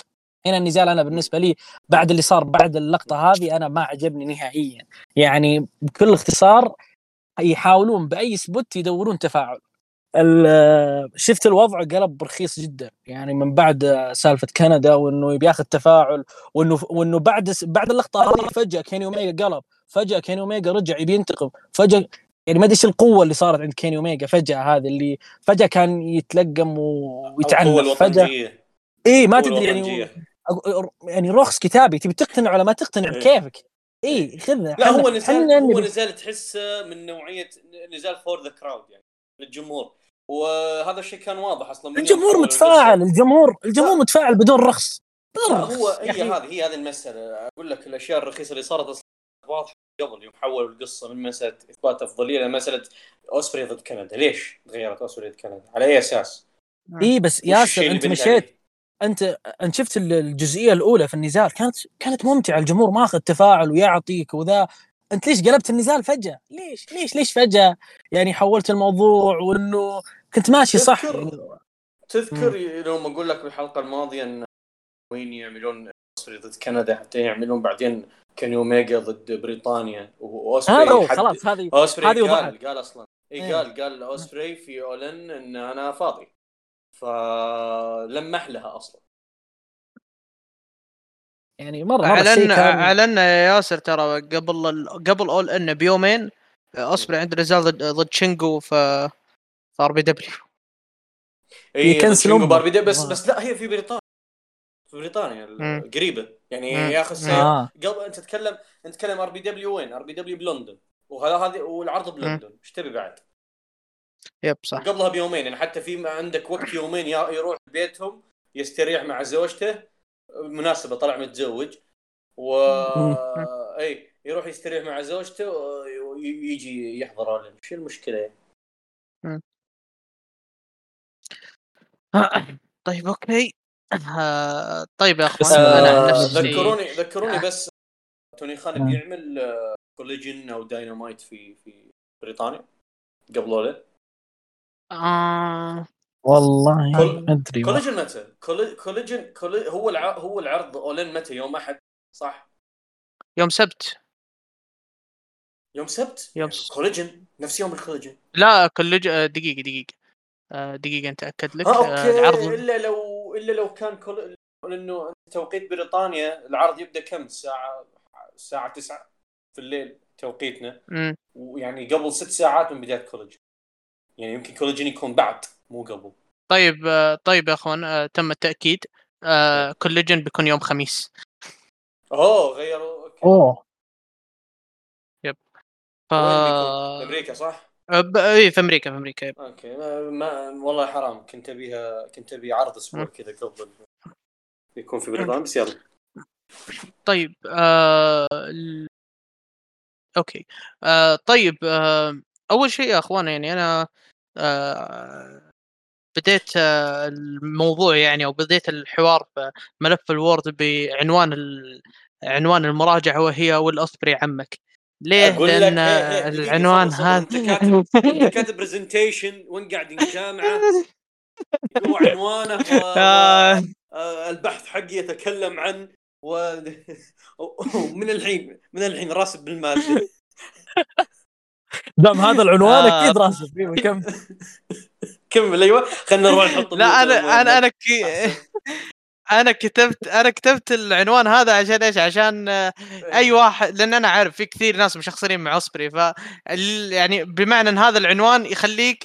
هنا النزال أنا بالنسبة لي بعد اللي صار بعد اللقطة هذه أنا ما عجبني نهائيا. يعني بكل اختصار يحاولون بأي spot يدورون تفاعل. شفت الوضع قلب رخيص جدا. يعني من بعد سالفة كندا وإنه بياخذ تفاعل وإنه وإنه بعد بعد اللقطة هذه فجأة كيني اوميجا قلب. فجأة كيني اوميجا رجع يبي ينتقم. فجأة يعني ما أدري إيش القوة اللي صارت عند كيني اوميجا فجأة هذه اللي فجأة كان يتلقم ويتعنف. فجأة اي ما تدري يعني يعني رخص كتابي. تبي تقتنع ولا ما تقتنع؟ إيه. بكيفك. اي خذها. لا هو نزال هو نزال تحسه من نوعيه نزال for the crowd يعني للجمهور وهذا الشيء كان واضح أصلا من الجمهور متفاعل الجمهور الجمهور متفاعل بدون رخص هو هي هذه هي هذه المسألة. أقول لك الأشياء الرخيصة اللي صارت أصلا واضحة قبل يوم حولوا القصة من مسألة إثبات أفضلية لمساله أوسبري ضد كندا. ليش تغيرت أوسبري ضد كندا؟ على أي أساس؟ إي بس ياسر أنت مشيت؟ أنت أنت شفت الجزئية الأولى في النزال؟ كانت كانت ممتعة. الجمهور ماخذ تفاعل ويعطيك وذا. انت ليش قلبت النزال فجأة؟ ليش؟ ليش؟ ليش فجأة؟ يعني حولت الموضوع وانه كنت ماشي صح. تذكر يعني... تذكر يوم أقول لك بالحلقة الماضية إن وين يعملون ضد كندا حتى يعملون بعدين كان اوميجا ضد بريطانيا. واوسبري خلاص هذه أوسبري قال قال أصلا. إي إيه. قال قال أوسبري في All In إن أنا فاضي. فلمح لها أصلا. يعني مرة أعلن كان... اعلنا يا ياسر ترى قبل ال... قبل All In بيومين اصبر عند نزال ضد ضد شينجو في RPW. اي يكنسلون ب RPW بس بس لا هي في بريطانيا في بريطانيا قريبة. يعني ياخذ آه. قبل أنت تتكلم أنت تتكلم RPW وين؟ RPW بلندن. وهذا هذه والعرض بلندن. إيش تبي بعد؟ yep صح. قبلها بيومين يعني حتى في عندك وقت يومين يروح بيتهم يستريح مع زوجته مناسبة طلع متزوج و إي يروح يستريح مع زوجته ويجي يحضر All In شو المشكلة؟ يعني؟ طيب okay. طيب يا أخوان أنا ذكروني ذكروني بس توني خان بيعمل Collision أو داينامايت في في بريطانيا قبل All In آه. والله ما أدري Collision متى؟ Collision هو الع... هو العرض All In متى؟ يوم أحد صح؟ يوم سبت. يوم سبت؟ يوم يعني Collision؟ نفس يوم ال Collision. لا Collision آه، دقيقة دقيقة. آه، دقيقة أنت أكد لك. آه okay. العرض. إلا لو إلا لو كان كل... لأنه توقيت بريطانيا العرض يبدأ كم؟ الساعة الساعة 9 في الليل توقيتنا. ويعني قبل ست ساعات من بداية Collision. يعني يمكن Collision يكون بعد. مو قبل. طيب طيب يا أخوان تم التأكيد. Collision بيكون يوم خميس. أوه غيروا okay. أوه. yep. ف... في أمريكا صح؟ ب... اي في أمريكا في أمريكا yep. okay. ما... ما... والله حرام. كنت أبيها كنت أبي عرض أسبوع كذا قبل. يكون في بريطانيا بس يلا. طيب آه... okay. آه طيب آه أول شيء يا أخوان يعني أنا آه بديت آه الموضوع يعني أو بديت الحوار في ملف ال Word بعنوان عنوان المراجعة وهي والأصبري عمك ليه؟ أقول لأن لك هي هي العنوان هذا أنت كاتب برزنتيشن وين قاعدين جامعه هو عنوانه و... آه. آه، البحث حقي يتكلم عن و... ومن الحين من الحين راسب بالمادة دام هذا العنوان. أكيد راسب كم كمل أيوه خلينا نروح نحط لا أنا أنا أنا كي... أنا كتبت أنا كتبت العنوان هذا عشان إيش؟ عشان اي إيه. واحد لأن أنا عارف في كثير ناس مشخصنين مع اوسبري ف يعني بمعنى إن هذا العنوان يخليك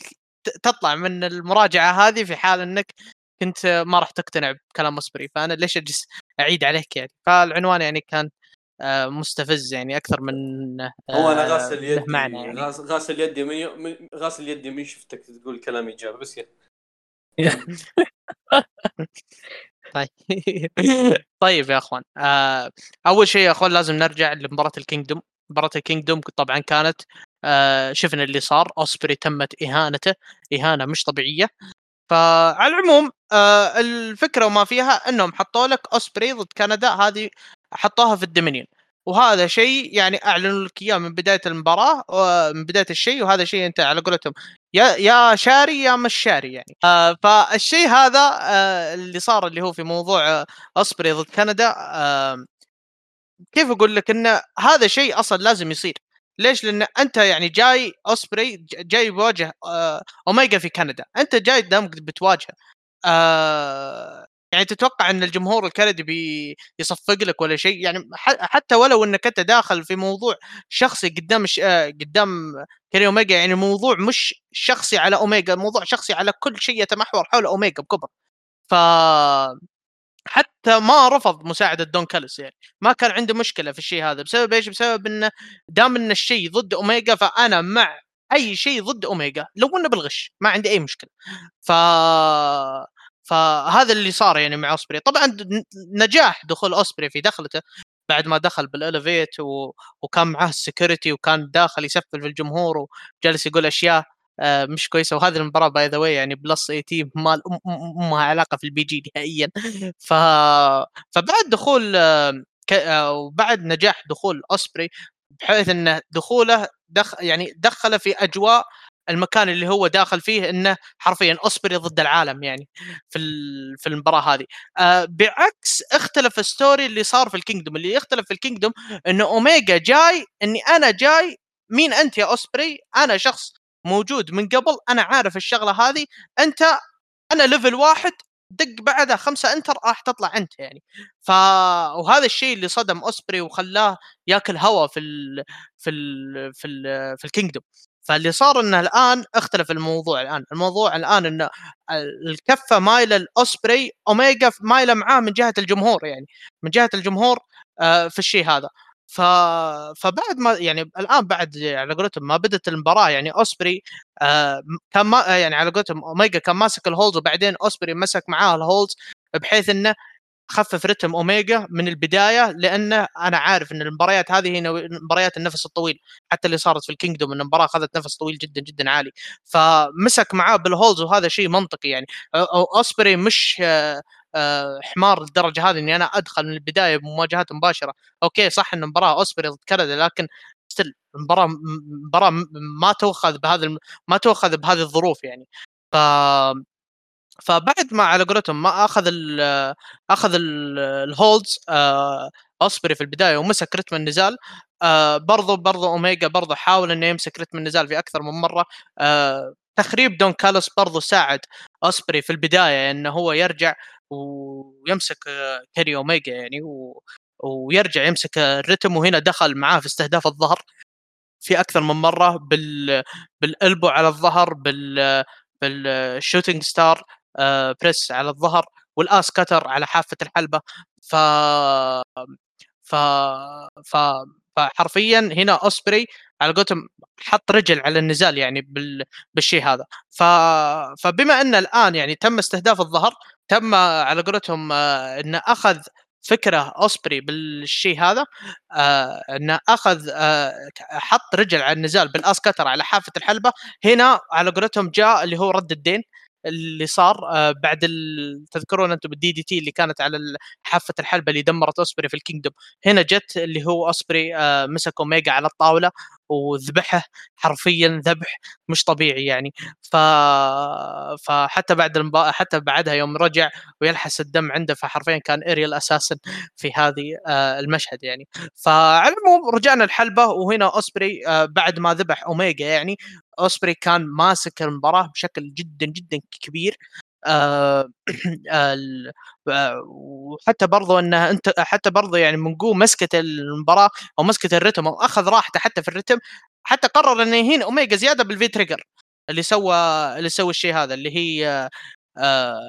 تطلع من المراجعة هذه في حال إنك كنت ما راح تقتنع بكلام اوسبري فأنا ليش أجلس أعيد عليك يعني فالعنوان يعني كان آه، مستفز يعني أكثر من هو أنا غاسل يدي معنى يعني. غاسل يدي من غاسل يدي من شفتك تقول كلام إيجابي بس طيب. طيب يا أخوان آه أول شيء يا أخوان لازم نرجع لمباراة ال Kingdom. مباراة ال Kingdom طبعا كانت آه شفنا اللي صار. أوسبري تمت إهانته إهانة مش طبيعية. فعلى العموم آه الفكرة وما فيها إنهم حطوا لك أوسبري ضد كندا. هذه حطوها في ال Dominion وهذا شيء يعني أعلنوا لك اياه من بداية المباراة من بداية الشيء وهذا شيء أنت على قولتهم يا يا شاري يا مش شاري يعني آه فالشيء هذا آه اللي صار اللي هو في موضوع آه ضد كندا آه كيف أقول لك إنه هذا شيء أصلا لازم يصير ليش؟ لأن أنت يعني جاي اوسبري جاي بواجه آه اوميجا في كندا، أنت جاي دامك بتواجهه. آه يعني تتوقع إن الجمهور الكندي بيصفق لك ولا شيء؟ يعني حتى ولو إنك أنت داخل في موضوع شخصي قدام ش... آه، قدام كيني أوميجا يعني الموضوع مش شخصي على أوميجا الموضوع شخصي على كل شيء يتمحور حول أوميجا بكبر. ف حتى ما رفض مساعدة دون كالس يعني. ما كان عنده مشكلة في الشيء هذا. بسبب إيش؟ بسبب انه دام إن الشيء ضد أوميجا فأنا مع أي شيء ضد أوميجا لو إنه بالغش ما عندي أي مشكلة. ف فهذا اللي صار يعني مع أوسبري. طبعا نجاح دخول أوسبري في دخلته بعد ما دخل بال Elevated و... وكان معاه ال security وكان داخل يسفل في الجمهور وجالس يقول أشياء آه، مش كويسة. وهذه المباراة by the يعني plus eighteen ما ما علاقة في ال PG نهائيا. ف فبعد دخول آه، ك... آه، وبعد نجاح دخول أوسبري بحيث انه دخوله دخ يعني دخله في أجواء المكان اللي هو داخل فيه إنه حرفيا اوسبري ضد العالم يعني في في المباراة هذه. آه بعكس اختلف ال story اللي صار في ال Kingdom. اللي يختلف في ال Kingdom انه أوميجا جاي إني أنا جاي مين أنت يا اوسبري أنا شخص موجود من قبل أنا عارف الشغلة هذه. أنت أنا level واحد دق بعدها خمسة enter راح تطلع أنت يعني. ف وهذا الشيء اللي صدم اوسبري وخلاه ياكل هوا في ال في ال في ال في ال Kingdom. فاللي صار إنه الآن اختلف الموضوع الآن. الموضوع الآن إنه الكفة مايلة الاوسبري اوميجا مايلة معاه من جهة الجمهور يعني من جهة الجمهور آه، في الشيء هذا. ف... فبعد ما يعني الآن بعد على قولتهم ما بدت المباراة يعني أوسبري آه كان ما يعني على قولتهم اوميجا كان ماسك ال holds وبعدين أوسبري مسك معاه ال holds بحيث إنه خفف رتم أوميجا من البداية لأنه أنا عارف إن المباريات هذه هي مباريات النفس الطويل. حتى اللي صارت في ال Kingdom إن المباراة أخذت نفس طويل جدا جدا عالي. فمسك معاه بال holds وهذا شيء منطقي يعني. أوسبري مش حمار للدرجة هذه إني أنا أدخل من البداية بمواجهات مباشرة. okay صح إن المباراة أوسبري ضد كندا لكن still المباراة مباراه ما تؤخذ بهذا ما تؤخذ بهذه الظروف يعني. ف فبعد ما على قولتهم ما أخذ ال أخذ ال holds آه اوسبري في البداية ومسك رتم النزال آه برضو برضو اوميجا برضو حاول إنه يمسك رتم النزال في أكثر من مرة آه تخريب دون كاليس برضو ساعد اوسبري في البداية انه هو يرجع ويمسك كيني اوميجا يعني و... ويرجع يمسك الرتم وهنا دخل معاه في استهداف الظهر في أكثر من مرة بال بال elbow على الظهر بال بال shooting star press على الظهر وال Os Cutter على حافة الحلبة. ف ف ف فحرفيا هنا أوسبري على قولتهم حط رجل على النزال يعني بال... بالشيء هذا. ف... فبما أن الآن يعني تم استهداف الظهر تم على قولتهم آه، إنه أخذ فكرة أوسبري بالشيء هذا آه إنه أخذ آه حط رجل على النزال بالاسكتر على حافة الحلبة. هنا على قولتهم جاء اللي هو رد الدين. اللي صار آه بعد تذكرون أنتم بال DDT اللي كانت على حافة الحلبة اللي دمرت أوسبري في ال Kingdom. هنا جت اللي هو أوسبري آه مسك اوميجا على الطاولة. وذبحه حرفيا ذبح مش طبيعي يعني. ف فحتى بعد المب... حتى بعدها يوم رجع ويلحس الدم عنده فحرفيا كان real أساسا في هذه آه المشهد يعني. فعلى العموم رجعنا الحلبة وهنا أوسبري آه بعد ما ذبح اوميجا يعني أوسبري كان ماسك المباراة بشكل جدا جدا كبير. وحتى برضو انه أنت حتى برضو يعني من قوة مسكة المباراة أو مسكة الرتم أو أخذ راحته حتى في الرتم حتى قرر انه يهين أوميجا زيادة بال V-Trigger اللي سوى اللي سوى الشيء هذا اللي هي آه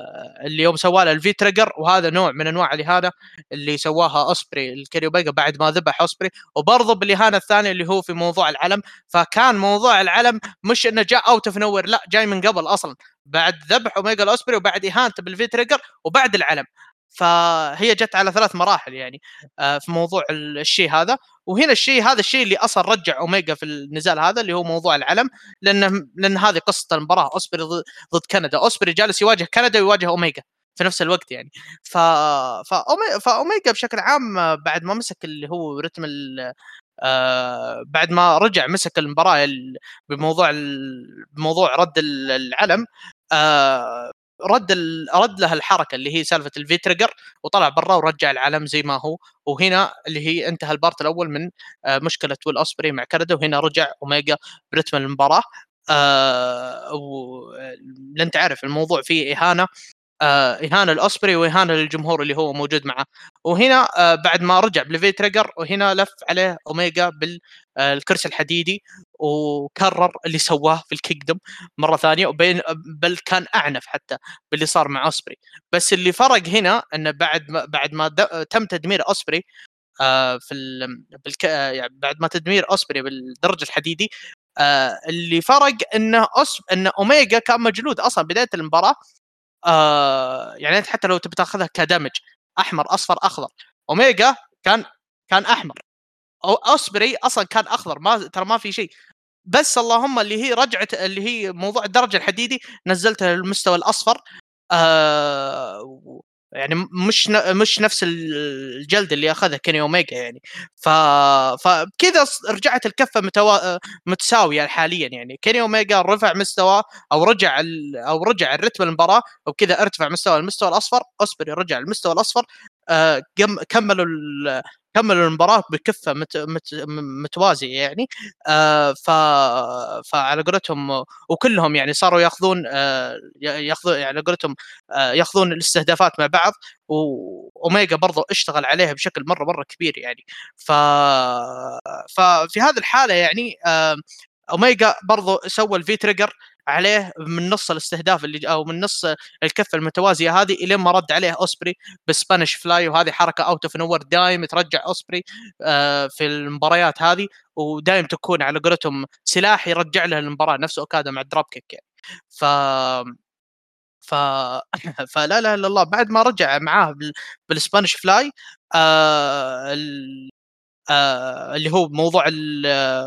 اللي يوم سوى له ال V-Trigger وهذا نوع من أنواع الاهانه اللي سواها أوسبري لكيني اوميجا بعد ما ذبح أوسبري وبرضه بالإهانة الثانية اللي هو في موضوع العلم فكان موضوع العلم مش إنه جاء out of nowhere لا جاي من قبل أصلا. بعد ذبح أوميجا الأوسبري وبعد اهانته بال V-Trigger وبعد العلم. فهي جت على ثلاث مراحل يعني آه في موضوع الشيء هذا. وهنا الشيء هذا الشيء اللي أصلا رجع أوميجا في النزال هذا اللي هو موضوع العلم لأن لأن هذه قصة المباراة. أوسبري ضد كندا. أوسبري جالس يواجه كندا ويواجه أوميجا في نفس الوقت يعني. ف فاوميجا بشكل عام بعد ما مسك اللي هو رتم آه بعد ما رجع مسك المباراة بموضوع بموضوع رد العلم آه رد رد له الحركة اللي هي سالفة ال V-Trigger وطلع برا ورجع العلم زي ما هو. وهنا اللي هي انتهى ال part الأول من آه مشكلة ويل أوسبري مع كندا وهنا رجع أوميجا برتم المباراة. آه و... لأن تعرف الموضوع فيه إهانة آه إهانة الاوسبري وإهانة للجمهور اللي هو موجود معه. وهنا آه بعد ما رجع بال V-Trigger وهنا لف عليه أوميجا بالكرسي الحديدي. وكرر اللي سواه في ال Kingdom مرة ثانية وبين بل كان أعنف حتى باللي صار مع أوسبري. بس اللي فرق هنا إنه بعد ما بعد ما تم تدمير أوسبري آه في ال... بالك... آه، يعني بعد ما تدمير أوسبري بالدرج الحديدي آه اللي فرق إنه أوس... إن أوميجا كان مجلود أصلا بداية المباراة آه يعني حتى لو تبي تأخذها كدمج أحمر أصفر أخضر أوميجا كان كان أحمر. أو أوسبري أصلا كان أخضر ما ترى ما في شيء. بس اللهم اللي هي رجعت اللي هي موضوع الدرجة الحديدي نزلتها للمستوى الأصفر آه يعني مش مش نفس الجلد اللي اخذها كيني أوميجا يعني. ف فبكذا رجعت الكفة متوا... متساوية حاليا يعني. كيني أوميجا رفع مستوى أو رجع ال... أو رجع الرتم المباراة وبكذا ارتفع مستوى المستوى الأصفر اوسبري رجع المستوى الأصفر آه كملوا كملوا المباراة بكفة مت... مت... متوازية يعني. آه ف فعلى قولتهم وكلهم يعني صاروا ياخذون آه ياخذون يعني على قولتهم آه ياخذون الاستهدافات مع بعض واوميجا برضو اشتغل عليها بشكل مرة مرة كبير يعني. ف ففي هذه الحالة يعني آه اوميجا برضو سوى ال V-Trigger عليه من نص الاستهداف اللي أو من نص الكفه المتوازيه هذه إلين ما رد عليه اوسبري ب Spanish Fly وهذه حركة out of nowhere دايم ترجع اوسبري آه، في المباريات هذه ودايم تكون على قولتهم سلاح يرجع له المباراة نفس أوكادا مع ال dropkick يعني. ف ف فلا لا إلا الله بعد ما رجع معاه بال Spanish Fly آه ال... آه اللي هو موضوع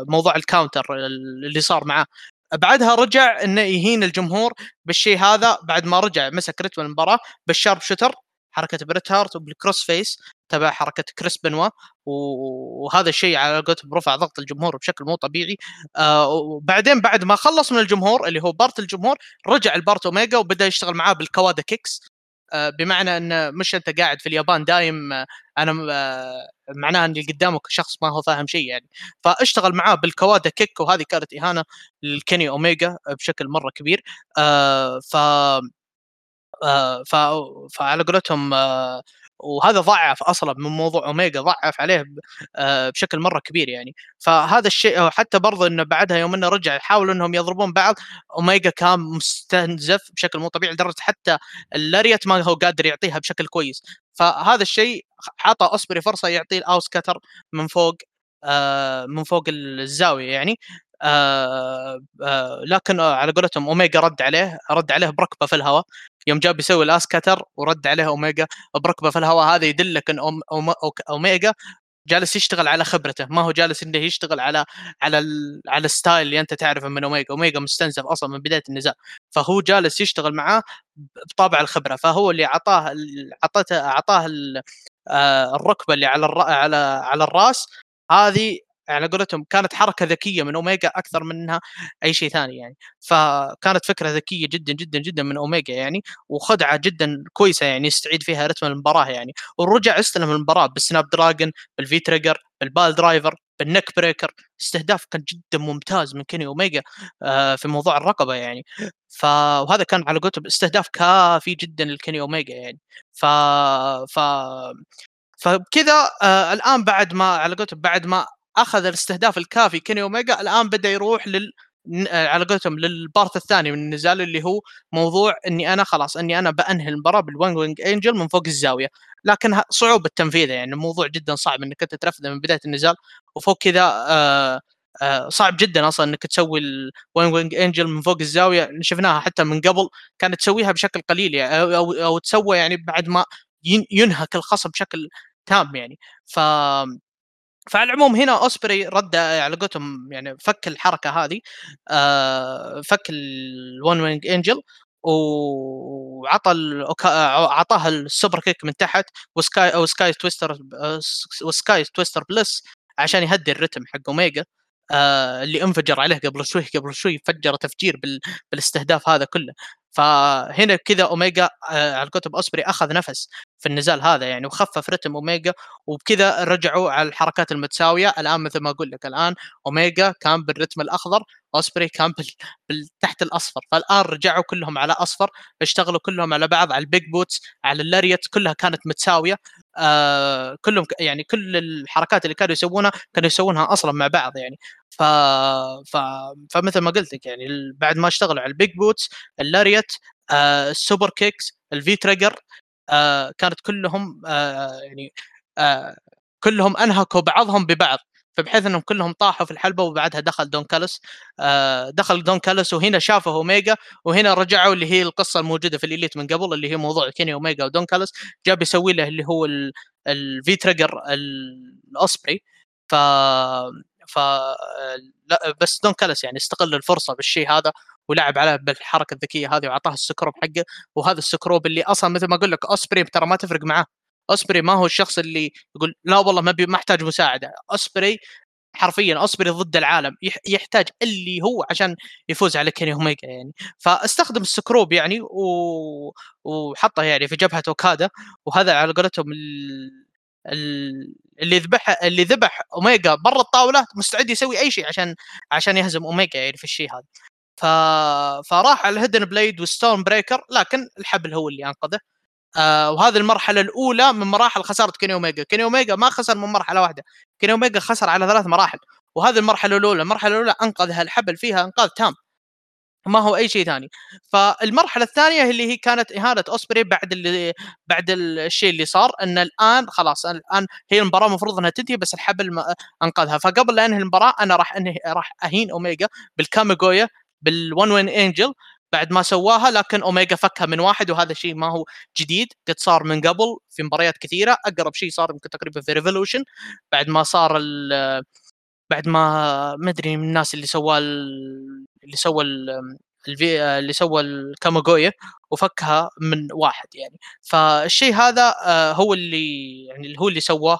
موضوع ال counter اللي صار معاه. بعدها رجع إنه يهين الجمهور بالشيء هذا بعد ما رجع مسك رتم المباراة بال sharpshooter حركة بريت هارت وبال crossface تبع حركة كريس بنوا وهذا الشيء على قولتهم رفع ضغط الجمهور بشكل مو طبيعي. آه وبعدين بعد ما خلص من الجمهور اللي هو part الجمهور رجع ال part اوميجا وبدأ يشتغل معاه بال Kawada kicks. بمعنى إن مش أنت قاعد في اليابان دايم آه أنا آه معناه ان اللي قدامك شخص ما هو فاهم شيء يعني. فأشتغل معاه بال Kawada kick وهذه كانت إهانة للكيني أوميجا بشكل مرة كبير. آه ف آه فعلى قولتهم آه وهذا ضعف أصلا من موضوع أوميجا ضعف عليه آه، بشكل مرة كبير يعني. فهذا الشيء حتى برضه إنه بعدها يوم إنه رجع يحاولوا إنهم يضربون بعض أوميجا كان مستنزف بشكل مو طبيعي لدرجة حتى ال lariat ما هو قادر يعطيها بشكل كويس. فهذا الشيء اعطى أوسبري فرصة يعطي ال Os Cutter من فوق آه من فوق الزاوية يعني. آه آه لكن على قولتهم أوميجا رد عليه رد عليه بركبة في الهواء. يوم جا يسوي ال Os Cutter ورد عليه اوميجا بركبه في الهواء هذا يدلك إن أوم اوميجا جالس يشتغل على خبرته ما هو جالس إنه يشتغل على على على ال style اللي أنت تعرفه من اوميجا اوميجا مستنزف أصلا من بداية النزال فهو جالس يشتغل معاه بطابع الخبرة. فهو اللي اعطاه اعطته اعطاه آه، الركبة اللي على على على الرأس هذه على قولتهم كانت حركة ذكية من أوميجا أكثر منها أي شيء ثاني يعني. فكانت فكرة ذكية جدا جدا جدا من أوميجا يعني وخدعة جدا كويسة يعني يستعيد فيها رتم المباراة يعني. ورجع استلم المباراة بال snap dragon بال V-Trigger بال piledriver بال neckbreaker استهداف كان جدا ممتاز من كيني أوميجا آه، في موضوع الرقبة يعني. فهذا كان على قولتهم استهداف كافي جدا لكيني أوميجا يعني. ف ف فبكذا آه الآن بعد ما على قولتهم بعد ما أخذ الاستهداف الكافي. كيني أوميجا الآن بدأ يروح لل على قولتهم لل part الثاني من النزال اللي هو موضوع إني أنا خلاص إني أنا بأنهي المباراة بال One Winged Angel من فوق الزاوية. لكن صعوبة تنفيذه يعني الموضوع جدا صعب إنك أنت تنفذه من بداية النزال. وفوق كذا آه آه صعب جدا أصلا إنك تسوي ال One Winged Angel من فوق الزاوية. شفناها حتى من قبل كانت تسويها بشكل قليل يعني أو أو, أو تسوى يعني بعد ما ينهك الخصم بشكل تام يعني. ف فعلى العموم هنا اوسبري رد على قولتهم يعني فك الحركة هذه آه فك ال One Winged Angel وعطى اعطاها ال super kick من تحت و Sky أو Sky Twister و Sky Twister Press عشان يهدي الرتم حق اوميجا آه اللي انفجر عليه قبل شوي قبل شوي فجر تفجير بال بالإستهداف هذا كله. فهنا كذا أوميجا آه على كتب أوسبري أخذ نفس في النزال هذا يعني وخفف رتم أوميجا وبكذا رجعوا على الحركات المتساوية. الآن مثل ما أقول لك الآن أوميجا كان بالرتم الأخضر أوسبري كان بال... تحت الأصفر. فالآن رجعوا كلهم على أصفر اشتغلوا كلهم على بعض على ال big boots على ال lariat كلها كانت متساوية. آه كلهم يعني كل الحركات اللي كانوا يسوونها كانوا يسوونها أصلا مع بعض يعني. ف... ف... فمثل ما قلت لك يعني بعد ما اشتغلوا على ال big boots ال lariat آه ال super kicks ال V-Trigger آه كانت كلهم آه يعني آه كلهم أنهكوا بعضهم ببعض. فبحيث إنهم كلهم طاحوا في الحلبة وبعدها دخل دون كالس آه دخل دون كالس وهنا شافه اوميجا وهنا رجعوا اللي هي القصة الموجودة في الإليت من قبل اللي هي موضوع كيني اوميجا ودون كالس جاب يسوي له اللي هو ال V-Trigger الأوسبري. ف ف لا بس دون كالس يعني استغل الفرصة بالشيء هذا ولعب عليه بالحركة الذكية هذه وعطاه السكروب حقه. وهذا السكروب اللي أصلا مثل ما أقول لك أوسبري ترى ما تفرق معاه. اوسبري ما هو الشخص اللي يقول لا والله ما أحتاج مساعدة اوسبري حرفيا اوسبري ضد العالم يحتاج اللي هو عشان يفوز على كيني اوميجا يعني. فاستخدم السكروب يعني و... وحطه يعني في جبهة أوكادا وهذا على قولتهم ال... اللي ذبح اللي ذبح اوميجا برا الطاولة مستعد يسوي أي شيء عشان عشان يهزم اوميجا يعني في الشيء هذا. ف... فراح على ال Hidden Blade و Storm Breaker لكن الحبل هو اللي أنقذه. آه وهذه المرحلة الأولى من مراحل خسارة كيني أوميجا. كيني أوميجا ما خسر من مرحلة واحدة. كيني أوميجا خسر على ثلاث مراحل. وهذه المرحلة الأولى. المرحلة الأولى أنقذها الحبل فيها أنقاذ تام. ما هو أي شيء ثاني. فالمرحلة الثانية اللي هي كانت إهانة أوسبري بعد اللي بعد الشيء اللي صار إن الآن خلاص الآن هي المباراة المفروض إنها تنتهي بس الحبل أنقذها. فقبل لا أنهي المباراة أنا راح أنهي راح أهين أوميجا بال Kamigoye بال One Winged Angel بعد ما سواها لكن اوميجا فكها من واحد وهذا الشيء ما هو جديد. قد صار من قبل في مباريات كثيرة. أقرب شيء صار يمكن تقريبا في ريفولوشن بعد ما صار بعد ما ما أدري من الناس اللي سوى اللي سوى اللي سوى ال Kamigoye وفكها من واحد يعني. فالشيء هذا آه، هو اللي يعني هو اللي سواه.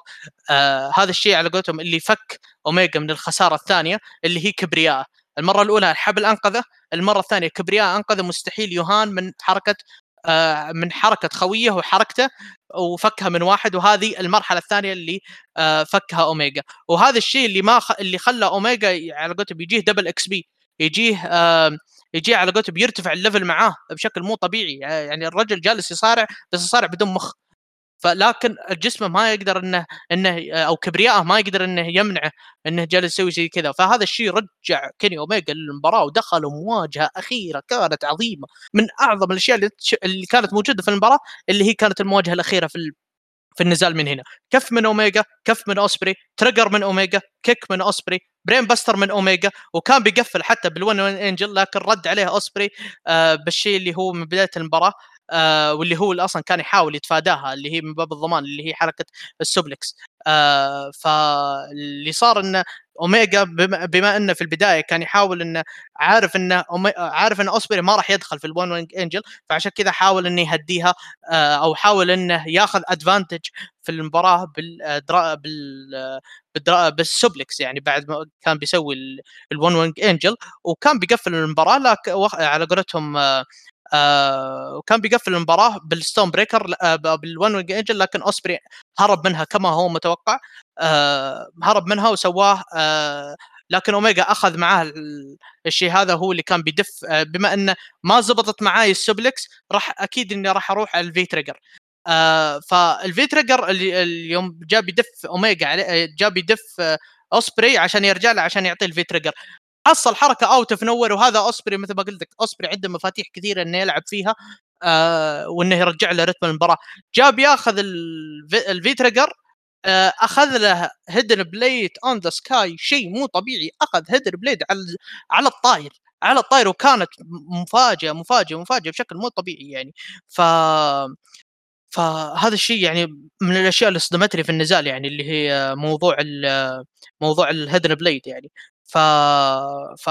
آه، هذا الشيء على قولتهم اللي فك اوميجا من الخسارة الثانية اللي هي كبرياء. المرة الأولى الحبل أنقذه المرة الثانية كبرياء أنقذه مستحيل يهان من حركة آه من حركة خويه وحركته وفكها من واحد وهذه المرحلة الثانية اللي آه فكها اوميجا وهذا الشيء اللي ما خ... اللي خلى اوميجا على قولتهم يجيه double XP يجيه آه يجي على قولتهم يرتفع ال level معاه بشكل مو طبيعي يعني الرجل جالس يصارع بس يصارع بدون مخ. فلكن جسمه ما يقدر إنه إنه أو كبريائه ما يقدر إنه يمنعه إنه جالس يسوي زي كذا. فهذا الشيء رجع كيني اوميجا للمباراة ودخلوا مواجهة أخيرة كانت عظيمة. من أعظم الأشياء اللي, اللي كانت موجودة في المباراة اللي هي كانت المواجهة الأخيرة في في النزال من هنا. كف من اوميجا كف من أوسبري trigger من اوميجا kick من أوسبري brain buster من اوميجا وكان بيقفل حتى بال One Angel لكن رد عليه أوسبري آه بالشيء اللي هو من بداية المباراة. آه واللي هو أصلا كان يحاول يتفاداها اللي هي من باب الضمان اللي هي حركة ال suplex آه فاللي صار إنه أوميجا بما, بما إنه في البداية كان يحاول إنه عارف إنه عارف ان أوسبري ما راح يدخل في ال One Winged Angel فعشان كذا حاول إنه يهديها آه أو حاول إنه ياخذ advantage في المباراة بال بال بال suplex يعني بعد ما كان بيسوي ال One Winged Angel وكان بيقفل المباراة لكن على قولتهم آه وكان بيقفل المباراة بال Storm Breaker آه بال One Winged Angel لكن أوسبري هرب منها كما هو متوقع. آه هرب منها وسواه لكن أوميجا أخذ معاه الشيء هذا هو اللي كان بيدف بما انه ما زبطت معاي ال suplex راح أكيد إني راح أروح على ال V-Trigger. آه فال V-Trigger اللي اليوم جاء بيدف أوميجا عليه جاء بيدف آه أوسبري عشان يرجع له عشان يعطيه ال V-Trigger. حصل حركة out of nowhere وهذا أوسبري مثل ما قلت لك أوسبري عنده مفاتيح كثيرة إنه يلعب فيها آه وإنه يرجع له رتم المباراة. جاء بياخذ ال V-Trigger آه أخذ له Hidden Blade on the sky شيء مو طبيعي أخذ Hidden Blade على على الطاير على الطاير وكانت مفاجأة مفاجأة مفاجأة بشكل مو طبيعي يعني. ف فهذا الشيء يعني من الأشياء اللي صدمتني في النزال يعني اللي هي موضوع موضوع ال Hidden Blade يعني. ف ف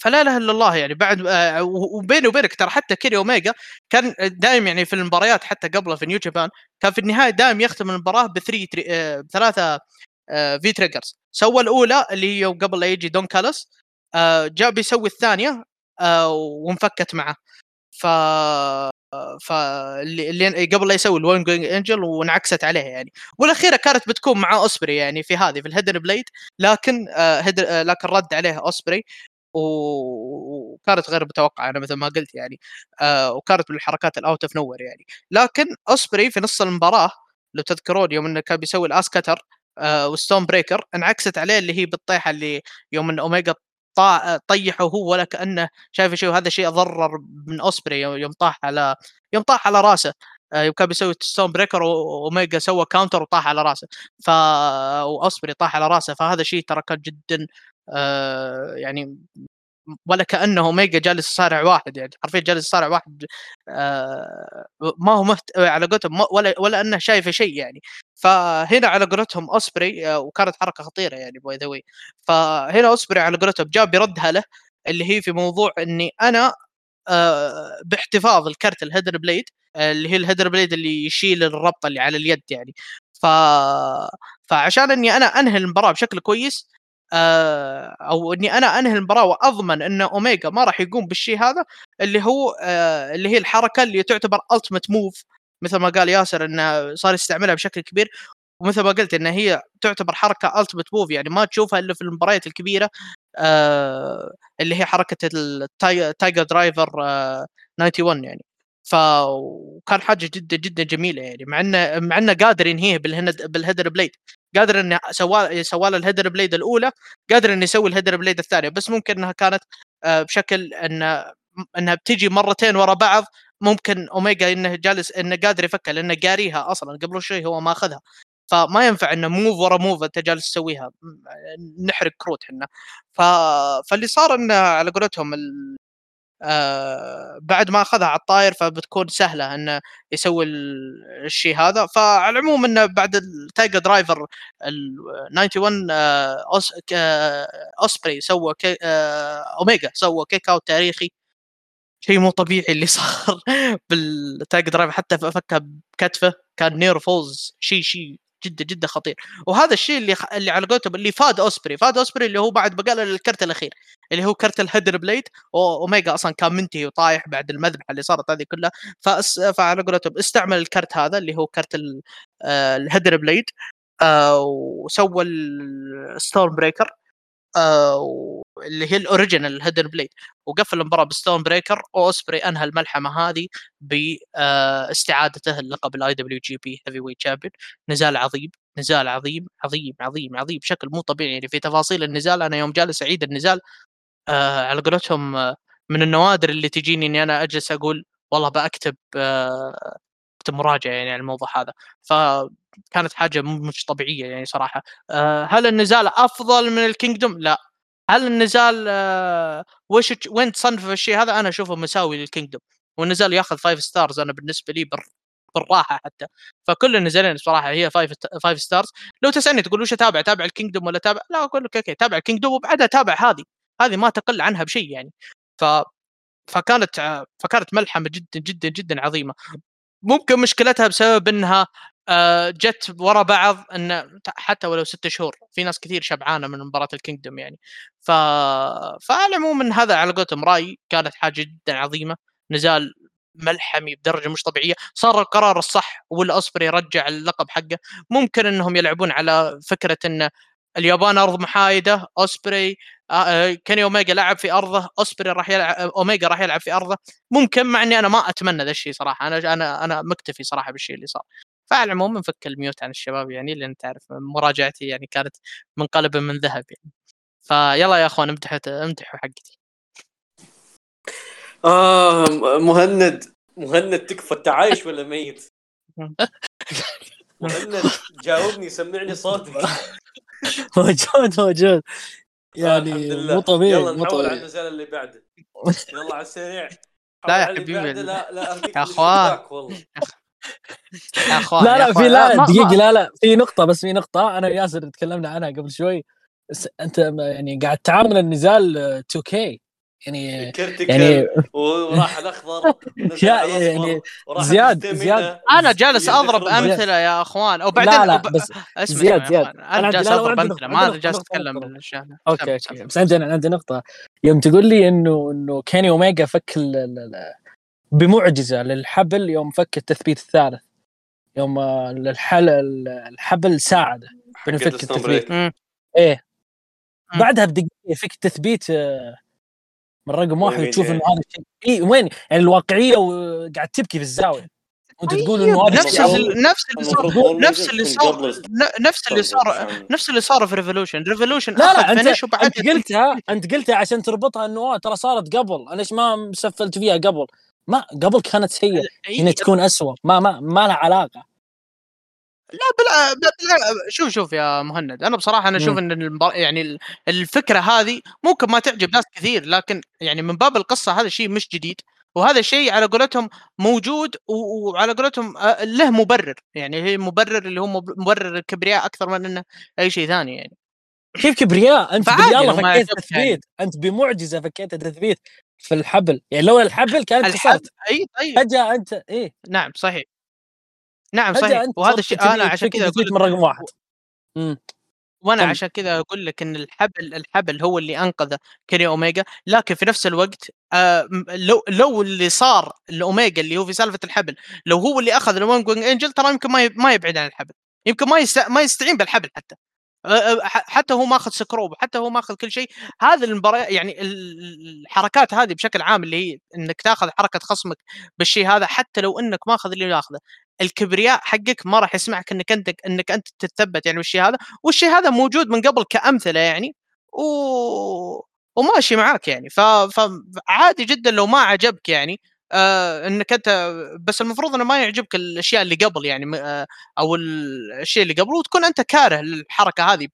فلا إله إلا الله يعني بعد آه، وبيني وبينك ترى حتى كيني اوميجا كان دائم يعني في المباريات حتى قبله في New Japan كان في النهاية دائم يختم المباراة ب three آه، بثلاثة آه، V-Triggers سوى الأولى اللي هي قبل لا يجي دون كالس جاء بيسوي الثانية وانفكت معه. ف فاللي قبل لا يسوي ال Winged Angel وانعكست عليه يعني. والأخيرة كانت بتكون مع اوسبري يعني في هذه في ال Hidden Blade لكن آه آه لكن رد عليه اوسبري وكانت غير متوقعة أنا مثل ما قلت يعني آه وكانت من الحركات ال out of nowhere يعني. لكن اوسبري في نص المباراة لو تذكرون يوم إنه كان بيسوي ال OsCutter و Storm Breaker انعكست عليه اللي هي بالطيحة اللي يوم إن اوميجا طيحه هو ولا كأنه شايف شيء وهذا شيء ضرر من أوسبري يوم طاح على يوم طاح على رأسه. آه، يوم كان بيسوي Storm Breaker وأوميجا سوى counter وطاح على رأسه. ف وأوسبري طاح على رأسه. فهذا شيء ترى كان جدا آه يعني ولا كأنه اوميجا جالس يصارع واحد يعني حرفيا جالس يصارع واحد آه ما هو مهت... على قولتهم ولا ولا أنه شايف شيء يعني. فهنا على قولتهم أوسبري آه وكانت حركة خطيرة يعني by the فهنا أوسبري على قولتهم جاب بردها له اللي هي في موضوع إني أنا آه باحتفاظ الكرت ال Hidden Blade اللي هي ال Hidden Blade اللي يشيل الربطة اللي على اليد يعني. ف فعشان إني أنا أنهي المباراة بشكل كويس أو إني أنا أنهي المباراة وأضمن إن اوميجا ما راح يقوم بالشيء هذا اللي هو آه، اللي هي الحركة اللي تعتبر ultimate move مثل ما قال ياسر إنه صار يستعملها بشكل كبير ومثل ما قلت ان هي تعتبر حركة ultimate move يعني ما تشوفها إلا في المباريات الكبيرة آه، اللي هي حركة ال Tiger Driver 91 يعني. فكان حاجة جدا جدا جميلة يعني مع إنه مع إنه قادر ينهيه بال Hidden Blade. قادر انه سوى سوى له ال Hidden Blade الأولى قادر انه يسوي ال Hidden Blade الثانية بس ممكن إنها كانت آه، بشكل انه إنها بتجي مرتين ورا بعض ممكن أوميجا إنه جالس إنه قادر يفكها لأنه قاريها أصلا قبل شوي هو ماخذها فما ينفع إنه move ورا move أنت جالس تسويها نحرق كروت إحنا ف... فاللي صار إنه على قولتهم. آه بعد ما أخذها على الطاير فبتكون سهلة إنه يسوي الشيء هذا. فعلى العموم إنه بعد ال Tiger Driver ال 91 آه أوس آه أوسبري سوى كي آه أوميجا سوى kick out تاريخي. شيء مو طبيعي اللي صار بال Tiger Driver حتى فكها بكتفه كان near falls شيء شيء جدا جدا خطير. وهذا الشيء اللي اللي على قولتهم اللي فاد أوسبري. فاد أوسبري اللي هو بعد بقى الكرت الأخير. اللي هو كرت ال Hidden Blade واوميجا أصلا كان منتهي وطايح بعد المذبحة اللي صارت هذه كلها. فأس... فعلى قولتهم استعمل الكرت هذا اللي هو كرت ال Hidden Blade آه وسوى ال Storm Breaker آه اللي هي ال original Hidden Blade. وقفل المباراة ب Storm Breaker واوسبري أنهى الملحمة هذه باستعادته اللقب ال IWGP Heavyweight Champion نزال عظيم نزال عظيم عظيم عظيم عظيم بشكل مو طبيعي يعني في تفاصيل النزال. أنا يوم جالس أعيد النزال آه على قولتهم آه من النوادر اللي تجيني إني أنا أجلس أقول والله بكتب آه مراجعة يعني على الموضوع هذا. فكانت حاجة مش طبيعية يعني صراحة. آه هل النزال أفضل من ال Kingdom؟ لا. هل النزال آه وش وين تصنف الشيء هذا؟ أنا أشوفه مساوي لل Kingdom. والنزال ياخذ five stars أنا بالنسبة لي بر بالراحة حتى. فكل النزالين صراحة هي five five stars لو تسألني تقول وش أتابع؟ أتابع ال Kingdom ولا أتابع؟ لا أقول لك okay تابع ال Kingdom وبعدها تابع هذه. هذه ما تقل عنها بشيء يعني. ف فكانت فكانت ملحمة جدا جدا جدا عظيمة. ممكن مشكلتها بسبب إنها آه، جت ورا بعض إن حتى ولو ست شهور في ناس كثير شبعانة من مباراة ال Kingdom يعني. ف فعلى العموم هذا على قولتهم رأي كانت حاجة جدا عظيمة. نزال ملحمي بدرجة مش طبيعية. صار القرار الصح والاوسبري رجع اللقب حقه. ممكن إنهم يلعبون على فكرة إن اليابان أرض محايدة أوسبري آه، آه، كيني أوميجا لعب في أرضه أوسبري راح يلعب أوميجا راح يلعب في أرضه. ممكن مع إني أنا ما أتمنى ذا الشيء صراحة أنا أنا أنا مكتفي صراحة بالشيء اللي صار. فعلى العموم نفك ال mute عن الشباب يعني لأن تعرف مراجعتي يعني كانت منقلبة من ذهب يعني. فيلا يا أخوان امدحوا امدحوا حقتي. آه مهند مهند تكفى أنت عايش ولا ميت؟ مهند جاوبني سمعني صوتك. موجود موجود يعني مو طبيعي يلا نحول على النزال اللي بعده. يلا على السريع. لا يا حبيبي لا لا يا أخوان. يا أخوان لا لا في لا دقيقة لا لا في نقطة بس في نقطة. أنا وياسر تكلمنا عنها قبل شوي. أنت يعني قاعد تعامل النزال 2K يعني يعني وراح الأخضر يعني زياد زياد. أنا جالس أضرب أمثلة يا أخوان وبعدين لا لا بس زياد زياد. أنا جالس أضرب أمثلة ما جالس أتكلم بالأشياء okay okay. بس عندنا عندي نقطة. يوم تقول لي إنه إنه كيني أوميجا فك بمعجزة للحبل يوم فك التثبيت الثالث. يوم الحل الحبل ساعده بنفك التثبيت. إيه. بعدها بدقيقة يفك تثبيت من رقم واحد وتشوف إنه هذا الشيء. اي وين؟ يعني الواقعية وقاعد تبكي في الزاوية. وانت تقول إنه هذا نفس نفس اللي صار نفس اللي صار نفس اللي صار نفس اللي صار في Revolution Revolution لا لا انت, أنت قلتها أنت قلتها عشان تربطها إنه ترى صارت قبل. أنا ليش ما سولفت فيها قبل. ما قبل كانت سيئه هنا تكون اسوء ما ما ما لها علاقة. لا بلا, بلا شوف شوف يا مهند أنا بصراحة أنا أشوف إن المبار... يعني الفكرة هذه ممكن ما تعجب ناس كثير لكن يعني من باب القصة هذا الشيء مش جديد وهذا الشيء على قولتهم موجود وعلى قولتهم له مبرر. يعني هي مبرر اللي هو مبرر الكبرياء أكثر من إنه أي شيء ثاني يعني. كيف كبرياء أنت بالله فكيت تثبيت يعني. أنت بمعجزة فكيت تثبيت في الحبل. يعني لو الحبل كانت كسرت أي طيب فجأة أنت إيه. نعم صحيح. نعم صحيح. وهذا الشيء أنا عشان كذا أقول من رقم واحد. وأنا طم. عشان كذا أقول لك إن الحبل الحبل هو اللي أنقذ كيني اوميجا لكن في نفس الوقت آه لو لو اللي صار الاوميجا اللي هو في سالفة الحبل لو هو اللي أخذ الوان إنجل ترى يمكن ما ما يبعد عن الحبل. يمكن ما يست... ما يستعين بالحبل حتى. حتى هو ماخذ screwdriver حتى هو ماخذ كل شيء. هذه المباراه يعني الحركات هذه بشكل عام اللي هي إنك تاخذ حركة خصمك بالشيء هذا حتى لو إنك ماخذ اللي ياخذه الكبرياء حقك ما راح يسمعك إنك أنت إنك أنت تتثبت يعني بالشيء هذا. والشيء هذا موجود من قبل كأمثلة يعني و... وماشي معاك يعني. ف... فعادي جدا لو ما عجبك يعني. آه إنك أنت بس المفروض إنه ما يعجبك الأشياء اللي قبل يعني آه أو الشيء اللي قبل وتكون أنت كاره للحركة هذه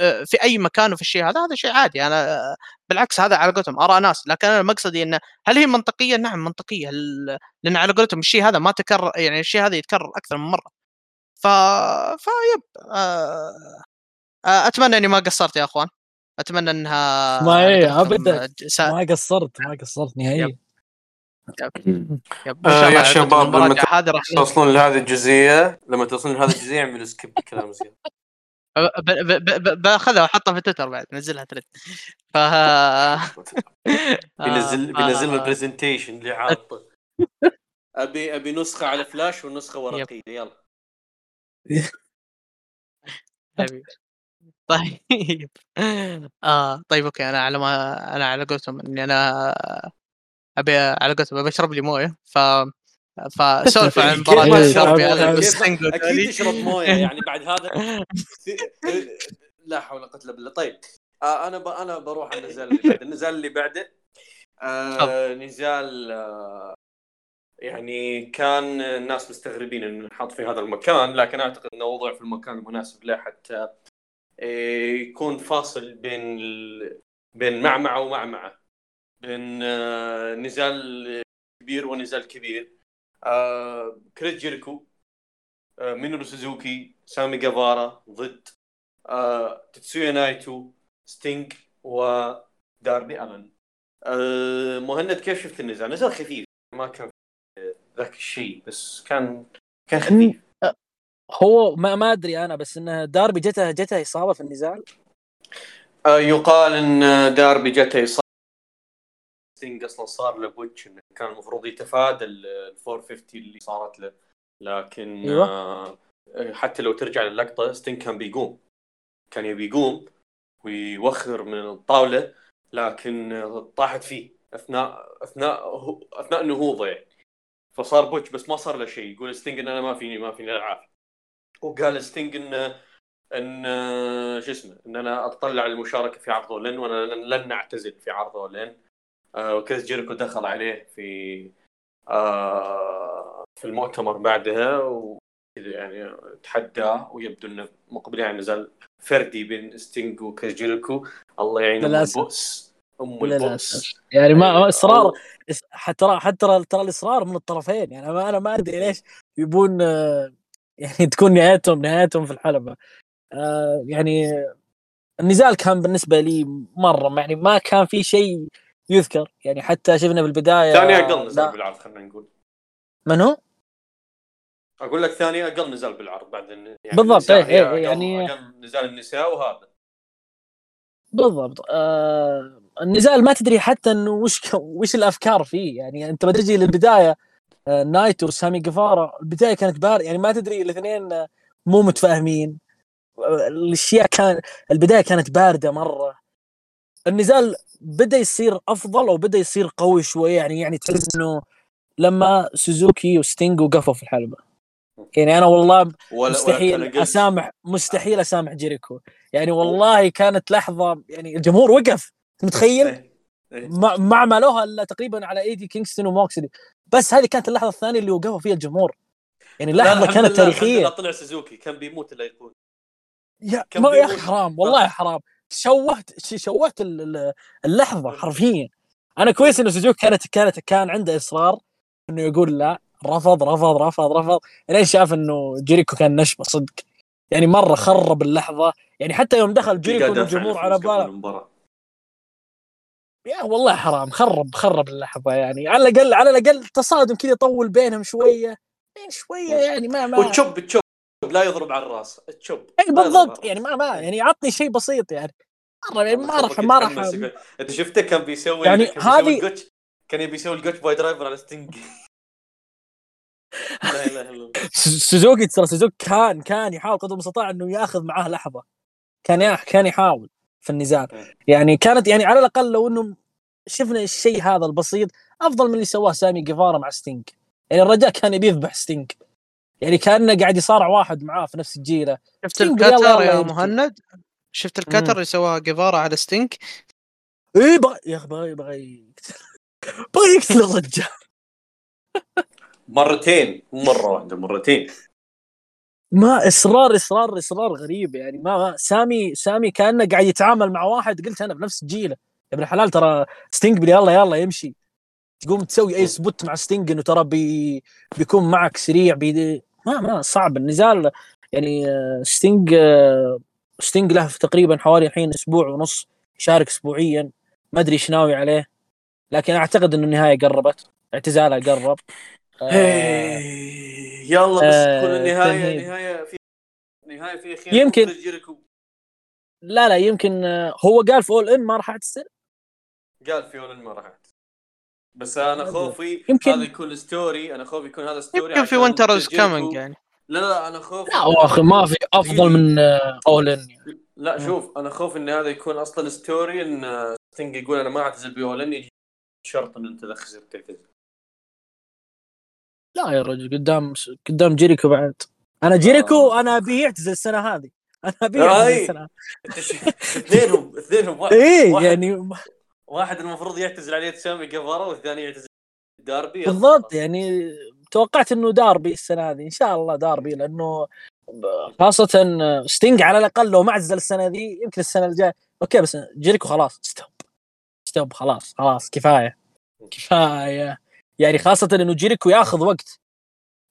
آه، في أي مكان وفي الشيء هذا هذا شيء عادي. أنا بالعكس هذا على قولتهم آراء ناس. لكن أنا مقصدي إنه هل هي منطقية؟ نعم منطقية. لأن على قولتهم الشيء هذا ما تكرر يعني الشيء هذا يتكرر أكثر من مرة. ف فيب آه... آه، أتمنى إني ما قصرت يا أخوان. أتمنى إنها ما هي ابدا. ما قصرت ما قصرت نهائيا. آه يا شباب لما توصلون لهذه الجزئية لما توصلون لهذه الجزئية اعملوا سكيب كلام زياده باخذها واحطها في تويتر بعد نزلها ترد ف بينزل بينزل ال presentation اللي عاطه ابي أبي نسخة على فلاش ونسخة ورقيه يلا. طيب. آه طيب أوكي أنا على ما أنا على قولتهم إني أنا أبي على قولتهم أبي أشرب لي موية. ف فسولف عن مباراة أكيد تشرب موية يعني بعد هذا. لا حول ولا قوة إلا بالله. طيب آه أنا ب... أنا بروح على النزال اللي بعده. النزال اللي بعده آه نزال آه يعني كان الناس مستغربين إنه نحط في هذا المكان لكن أعتقد إنه وضع في المكان المناسب له حتى آه، يكون فاصل بين ال... بين معمعة ومعمعة. بين آه، نزال كبير ونزال كبير. آه كريس جيريكو آه مينورو سوزوكي سامي جافارا ضد تتسويا نايتو ستينج وداربي ألن. مهند كيف شفت النزال؟ نزال خفيف. ما كان ذاك الشيء بس كان كان خفيف. هو ما ما أدري أنا بس انه داربي جته جته إصابة في النزال؟ يقال إن داربي جته إصابة ستينج أصلا صار له botch إنه كان المفروض يتفادى ال 450 اللي صارت له. لكن أيوة. آه حتى لو ترجع للقطه ستينج كان بيقوم. كان يبي يقوم ويوخر من الطاولة لكن طاحت فيه. أثناء أثناء أثناء نهوضه يعني فصار botch بس ما صار له شيء. يقول ستينج إن أنا ما فيني ما فيني العب وقال ستينج إن إن شو اسمه إن أنا أطلع المشاركة في عرض All In وأنا لن أعتزل في عرض All In. آه وكريس جيريكو دخل عليه في آه في المؤتمر بعدها وكذا يعني تحداه ويبدو إنه مقبلين على نزال فردي بين ستينج وكريس جيريكو. الله يعين البؤس أم البؤس. يعني ما أيوة. إصرار حتى حتى ترى الإصرار من الطرفين. يعني أنا ما أدري ليش يبون يعني تكون نهايتهم نهايتهم في الحلبة. آه يعني النزال كان بالنسبة لي مرة. يعني ما كان في شيء يذكر. يعني حتى شفنا بالبداية ثاني أقل نزال بالعرض خلينا نقول. من هو؟ أقول لك ثاني أقل نزال بالعرض بعد يعني بالضبط. إيه إيه يعني أقل نزال النساء وهذا. بالضبط. آه النزال ما تدري حتى إنه وش وش الأفكار فيه. يعني أنت ما تجي للبداية آه نايتو وسامي جيفارا البداية كانت بار يعني ما تدري الاثنين مو متفاهمين. الأشياء كان البداية كانت باردة مرة. النزال بدأ يصير أفضل أو بدأ يصير قوي شوي يعني يعني تحس إنه لما سوزوكي وستينج وقفوا في الحلبة. يعني أنا والله مستحيل ولا اسامح مستحيل أسامح جيريكو. يعني والله كانت لحظة يعني الجمهور وقف متخيل؟ إيه، إيه. مع ما لها إلا تقريبا على ايدي كينغستون وموكسلي بس هذه كانت اللحظة الثانية اللي وقفوا فيها الجمهور. يعني لحظة كانت تاريخية. طلع سوزوكي. كان بيموت اللي يقول يا ما يا حرام والله حرام. شوهت شوهت اللحظة حرفيا. أنا كويس إنه سوزوكي كانت كانت كان عنده إصرار إنه يقول لا رفض رفض رفض رفض. لين شاف إنه جيريكو كان نشبه صدق. يعني مرة خرب اللحظة. يعني حتى يوم دخل جيريكو الجمهور على باله يا والله حرام. خرب خرب اللحظة يعني. على الاقل على الأقل تصادم كذا يطول بينهم شوية. يعني شوية يعني ما ما وتشب تشب. لا يضرب على الراس تشب. اي بالضبط يعني ما ما يعني عطني شيء بسيط يعني. مرة يعني ما راح ما راح أنت شفته كان بيسوي يعني هذه كان يبي يسوي ال Gotch piledriver على ستينج لا إله إلا الله. سوزوكي ترى سوزوكي كان كان يحاول قدر المستطاع إنه ياخذ معاه لحظة. كان كان يحاول في النزال. يعني كانت يعني على الأقل لو إنه شفنا الشيء هذا البسيط أفضل من اللي سواه سامي جيفارا مع ستينج يعني الرجال كان يبي يذبح ستينج يعني كأنه قاعد يصارع واحد معاه في نفس الجيل. شفت ال cutter يا مهند؟ شفت ال cutter اللي سواه جيفارا على ستينج إي بغى يا أخي بغى بغى بغى يقتل الرجال. مرتين مرة واحدة مرتين. ما إصرار إصرار إصرار غريب يعني. ما, ما سامي سامي كأنه قاعد يتعامل مع واحد قلت أنا بنفس جيله يا ابن الحلال ترى ستينج بلي يلا يلا يمشي. تقوم تسوي أي spot مع ستينج إنه ترى بي بيكون معك سريع بي ما ما صعب. النزال يعني ستينج ستينج له تقريبا حوالي الحين أسبوع ونص يشارك اسبوعيا. ما أدري إيش ناوي عليه لكن أعتقد إنه النهاية قربت اعتزاله قرب. آه يلا بس آه تكون النهاية نهاية في نهاية في خير. يمكن لا لا يمكن آه، هو قال في All In ما راح أعتزل؟ قال في All In ما راح أعتزل. بس أنا خوفي يمكن هذا يكون story أنا خوفي يكون هذا story يمكن في Winter Is Coming يعني. لا لا أنا خوفي لا أخي ما في أفضل من اول ان يعني. لا شوف أنا خوف إن هذا يكون أصلا story إن ستينج يقول أنا ما أعتزل بيولن يجي شرط إن أنت خسر تعتزل لا يا رجل قدام قدام جيريكو بعد. أنا جيريكو آه. أنا أبيه يعتزل السنة هذه. أنا أبيه يعتزل السنة اثنينهم اثنينهم إيه يعني واحد المفروض يعتزل عليه سامي جيفارا والثاني يعتزل داربي. بالضبط يعني توقعت إنه داربي السنة هذه إن شاء الله داربي لأنه خاصة ستينج على الأقل لو ما عزل السنة دي يمكن السنة الجاية okay بس جيريكو خلاص stop. stop خلاص خلاص كفاية كفاية. يعني خاصة إنه جيريكو ياخذ وقت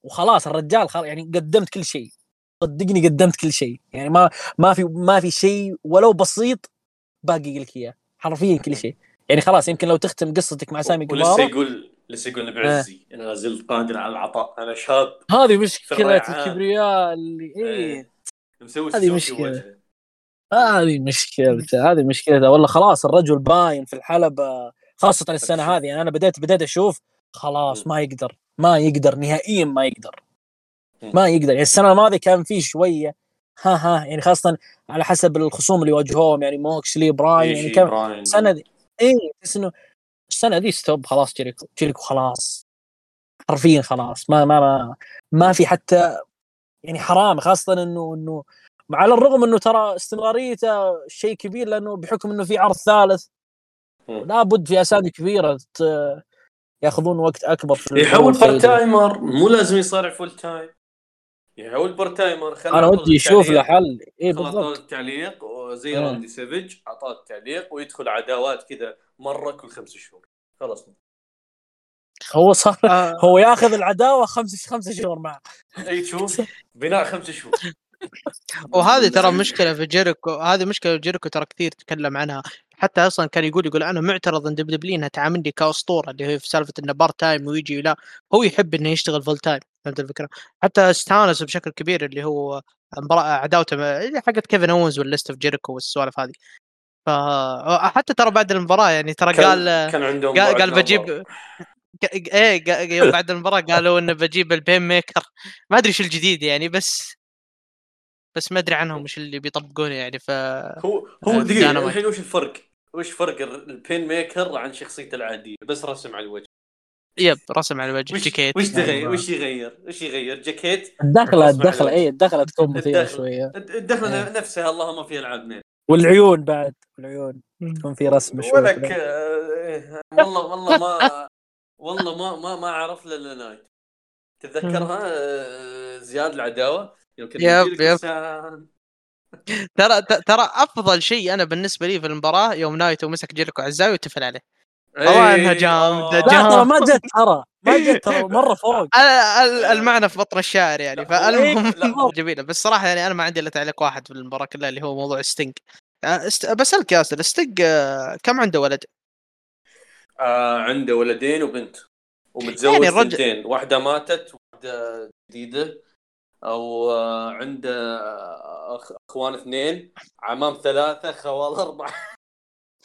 وخلاص الرجال خلاص يعني قدمت كل شيء. صدقني قدمت كل شيء. يعني ما ما في ما في شيء ولو بسيط باقي لك إياه حرفيا كل شيء. يعني خلاص يمكن لو تختم قصتك مع سامي ولسه يقول لسه يقول بعزي. آه. أنا زلت قادر على العطاء. أنا شاب. هذه مشكلة الكبرياء اللي إيه, إيه. مسوي هذه مشكلة. هذه مشكلته هذه مشكلته والله خلاص الرجل باين في الحلبة خاصة السنة هذه. يعني أنا بديت بديت أشوف خلاص ما يقدر ما يقدر نهائيا ما يقدر. ما يقدر. يعني السنة الماضية كان في شوية ها ها يعني خاصة على حسب الخصوم اللي واجهوهم يعني موكسلي براين يعني كان السنة دي اي تحس إنه السنة دي stop خلاص جيريكو جيريكو خلاص. حرفيا خلاص. ما ما ما, ما في حتى يعني حرام خاصة إنه إنه على الرغم إنه ترى استمراريته شيء كبير لأنه بحكم إنه في عرض ثالث. لابد في أسامي كبيرة ياخذون وقت أكبر في يحول part-timer مو لازم يصارع full time يحول part-timer أنا ودي يشوف له حل. اي بالضبط. التعليق وزي إيه. راندي سيفج أعطاه التعليق ويدخل عداوات كذا مرة كل خمس شهور. خلاص. هو صار آه. هو ياخذ العداوة خمس خمس شهور معه. أي تشوف بناء خمس شهور. وهذه ترى مشكلة في جيريكو. هذه مشكلة في جيريكو ترى كثير تكلم عنها. حتى أصلا كان يقول يقول أنا معترض إن دبليو إنها تعاملني كأسطورة اللي هي في سالفة إنه part time ويجي لا هو يحب إنه يشتغل full time فهمت الفكرة؟ حتى استانس بشكل كبير اللي هو عداوته حقت كيفن اونز وال list of Jericho والسوالف هذه. ف حتى ترى بعد المباراة يعني ترى قال كان عندهم قال, قال بجيب إيه يوم بعد المباراة قالوا إنه بجيب ال Painmaker. ما أدري شو الجديد يعني بس بس ما أدري عنهم وش اللي بيطبقونه يعني ف هو هو دقيقة الحين وش الفرق؟ وش فرق ال Painmaker عن شخصيته العادية؟ بس رسم على الوجه. yep رسم على الوجه جاكيت. وش تغير؟ وش يغير؟ وش يغير؟ جاكيت؟ الدخله الدخلة اي الدخلة تكون مثيره شوية. الدخلة إيه. نفسها اللهم في العاب والعيون بعد العيون تكون في رسم شوي ولك آه، والله والله ما والله ما ما ما أعرف إلا نايت. تتذكرها؟ آه، زياد العداوة؟ يب يب. ترى ترى أفضل شيء أنا بالنسبة لي في المباراة يوم نايتو مسك جيريكو عزاوي وتفل عليه. والله إنها جامده جامده ما جت ترى ما جت ترى مرة فوق. المعنى في بطن الشاعر يعني فالمهم جميلة. بس صراحة يعني أنا ما عندي إلا تعليق واحد في المباراة كلها اللي هو موضوع ستينج. آه، بسالك ياسر ستينج آه، كم عنده ولد؟ آه عنده ولدين وبنت. ومتزوج يعني الرجل... بنتين واحدة ماتت واحدة جديدة. أو آه، عنده أخوان اثنين عمام ثلاثة خوال أربعة.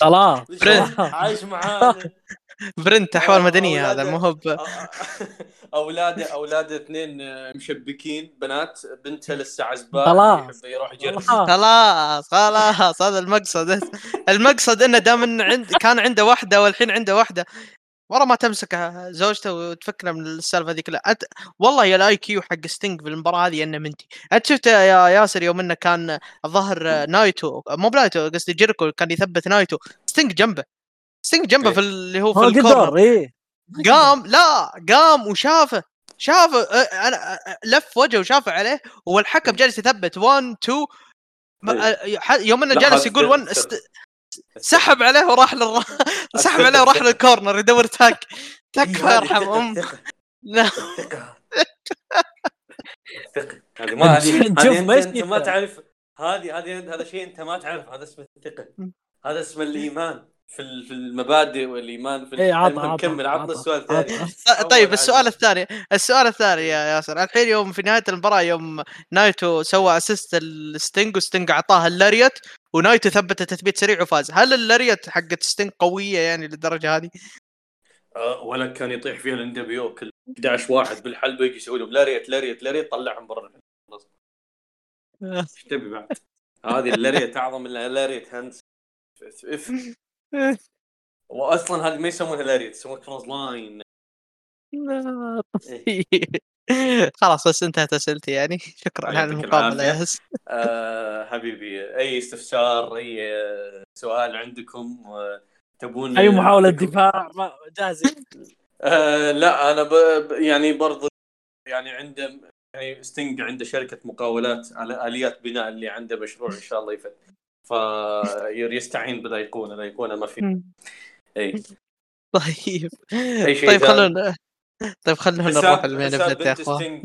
خلاص عايش معانا. print احوال مدنيه هذا مو هو اولاده اولاده اثنين مشبكين بنات بنتها لسه عزباء خلاص يروح يجرب. خلاص خلاص هذا المقصد. المقصد إنه دام عند كان عنده واحدة والحين عنده واحدة ورا ما تمسك زوجته وتفكنا من السالفة ذيك لا أت... والله يا ال IQ حق ستينج في المباراة هذه أنه منتهي. أنت شفت يا ياسر يوم إنه كان الظهر نايتو مو بنايتو قصدي جيريكو كان يثبت نايتو. ستينج جنبه. ستينج جنبه في اللي هو في ال corner. إيه؟ قام لا قام وشافه. شافه أنا لف وجهه وشافه عليه والحكم جالس يثبت. 1 2 يوم إنه جالس يقول 1 سحب عليه وراح للر... سحب عليه وراح للكورنر يدور تاك. تاك يرحم أم. لا. هذه ما هذه انت ما تعرف. هذه هذه هذا شيء أنت ما تعرف هذا اسمه الثقة. هذا اسمه الإيمان في في المبادئ والإيمان في إيه عطى نكمل عطنا. السؤال الثاني. طيب السؤال الثاني. السؤال الثاني يا ياسر. الحين يوم في نهاية المباراة يوم نايتو سوى assist لستنج وستنج أعطاها ال lariat ونايتو ثبت تثبيت سريع وفاز. هل ال lariat حقت ستنج قوية يعني للدرجة هذه؟ أه ولا كان يطيح فيها الان دبليو كل 11 واحد بالحلبة يجي يسوي لهم lariat lariat lariat طلعهم برا إيش تبي بعد؟ هذه ال lariat أعظم من ال lariat هانسن واصلا هذه ما يسمونها lariat يسمونها clothesline. خلاص بس انتهت أسئلتي يعني. شكرا على المقابلة يا هس آه حبيبي أي استفسار أي سؤال عندكم تبون أي محاولة دفاع جاهزين آه لا أنا ب... يعني برضو يعني عنده يعني ستينج عنده شركة مقاولات على آليات بناء اللي عنده مشروع إن شاء الله يفت فيستعين بالايقونه الايقونه ما في. اي طيب. أي شيء طيب خلونا طيب خلونا نروح ال main event يا اخوان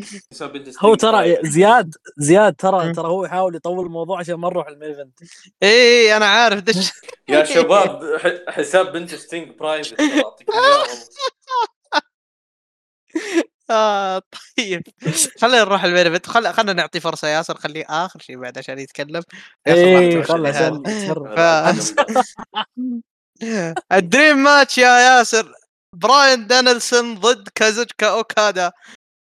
هو ترى زياد زياد ترى ترى هو يحاول يطول الموضوع عشان ما نروح ال main event اي أنا عارف دش. يا شباب حساب بنت ستينج private آه طيب. خلينا نروح ال main event خل... خلينا نعطي فرصة ياسر خليه آخر شيء بعد عشان يتكلم. اي خلاص. ال dream match يا ياسر. براين دانيلسون ضد كازوتشكا أوكادا.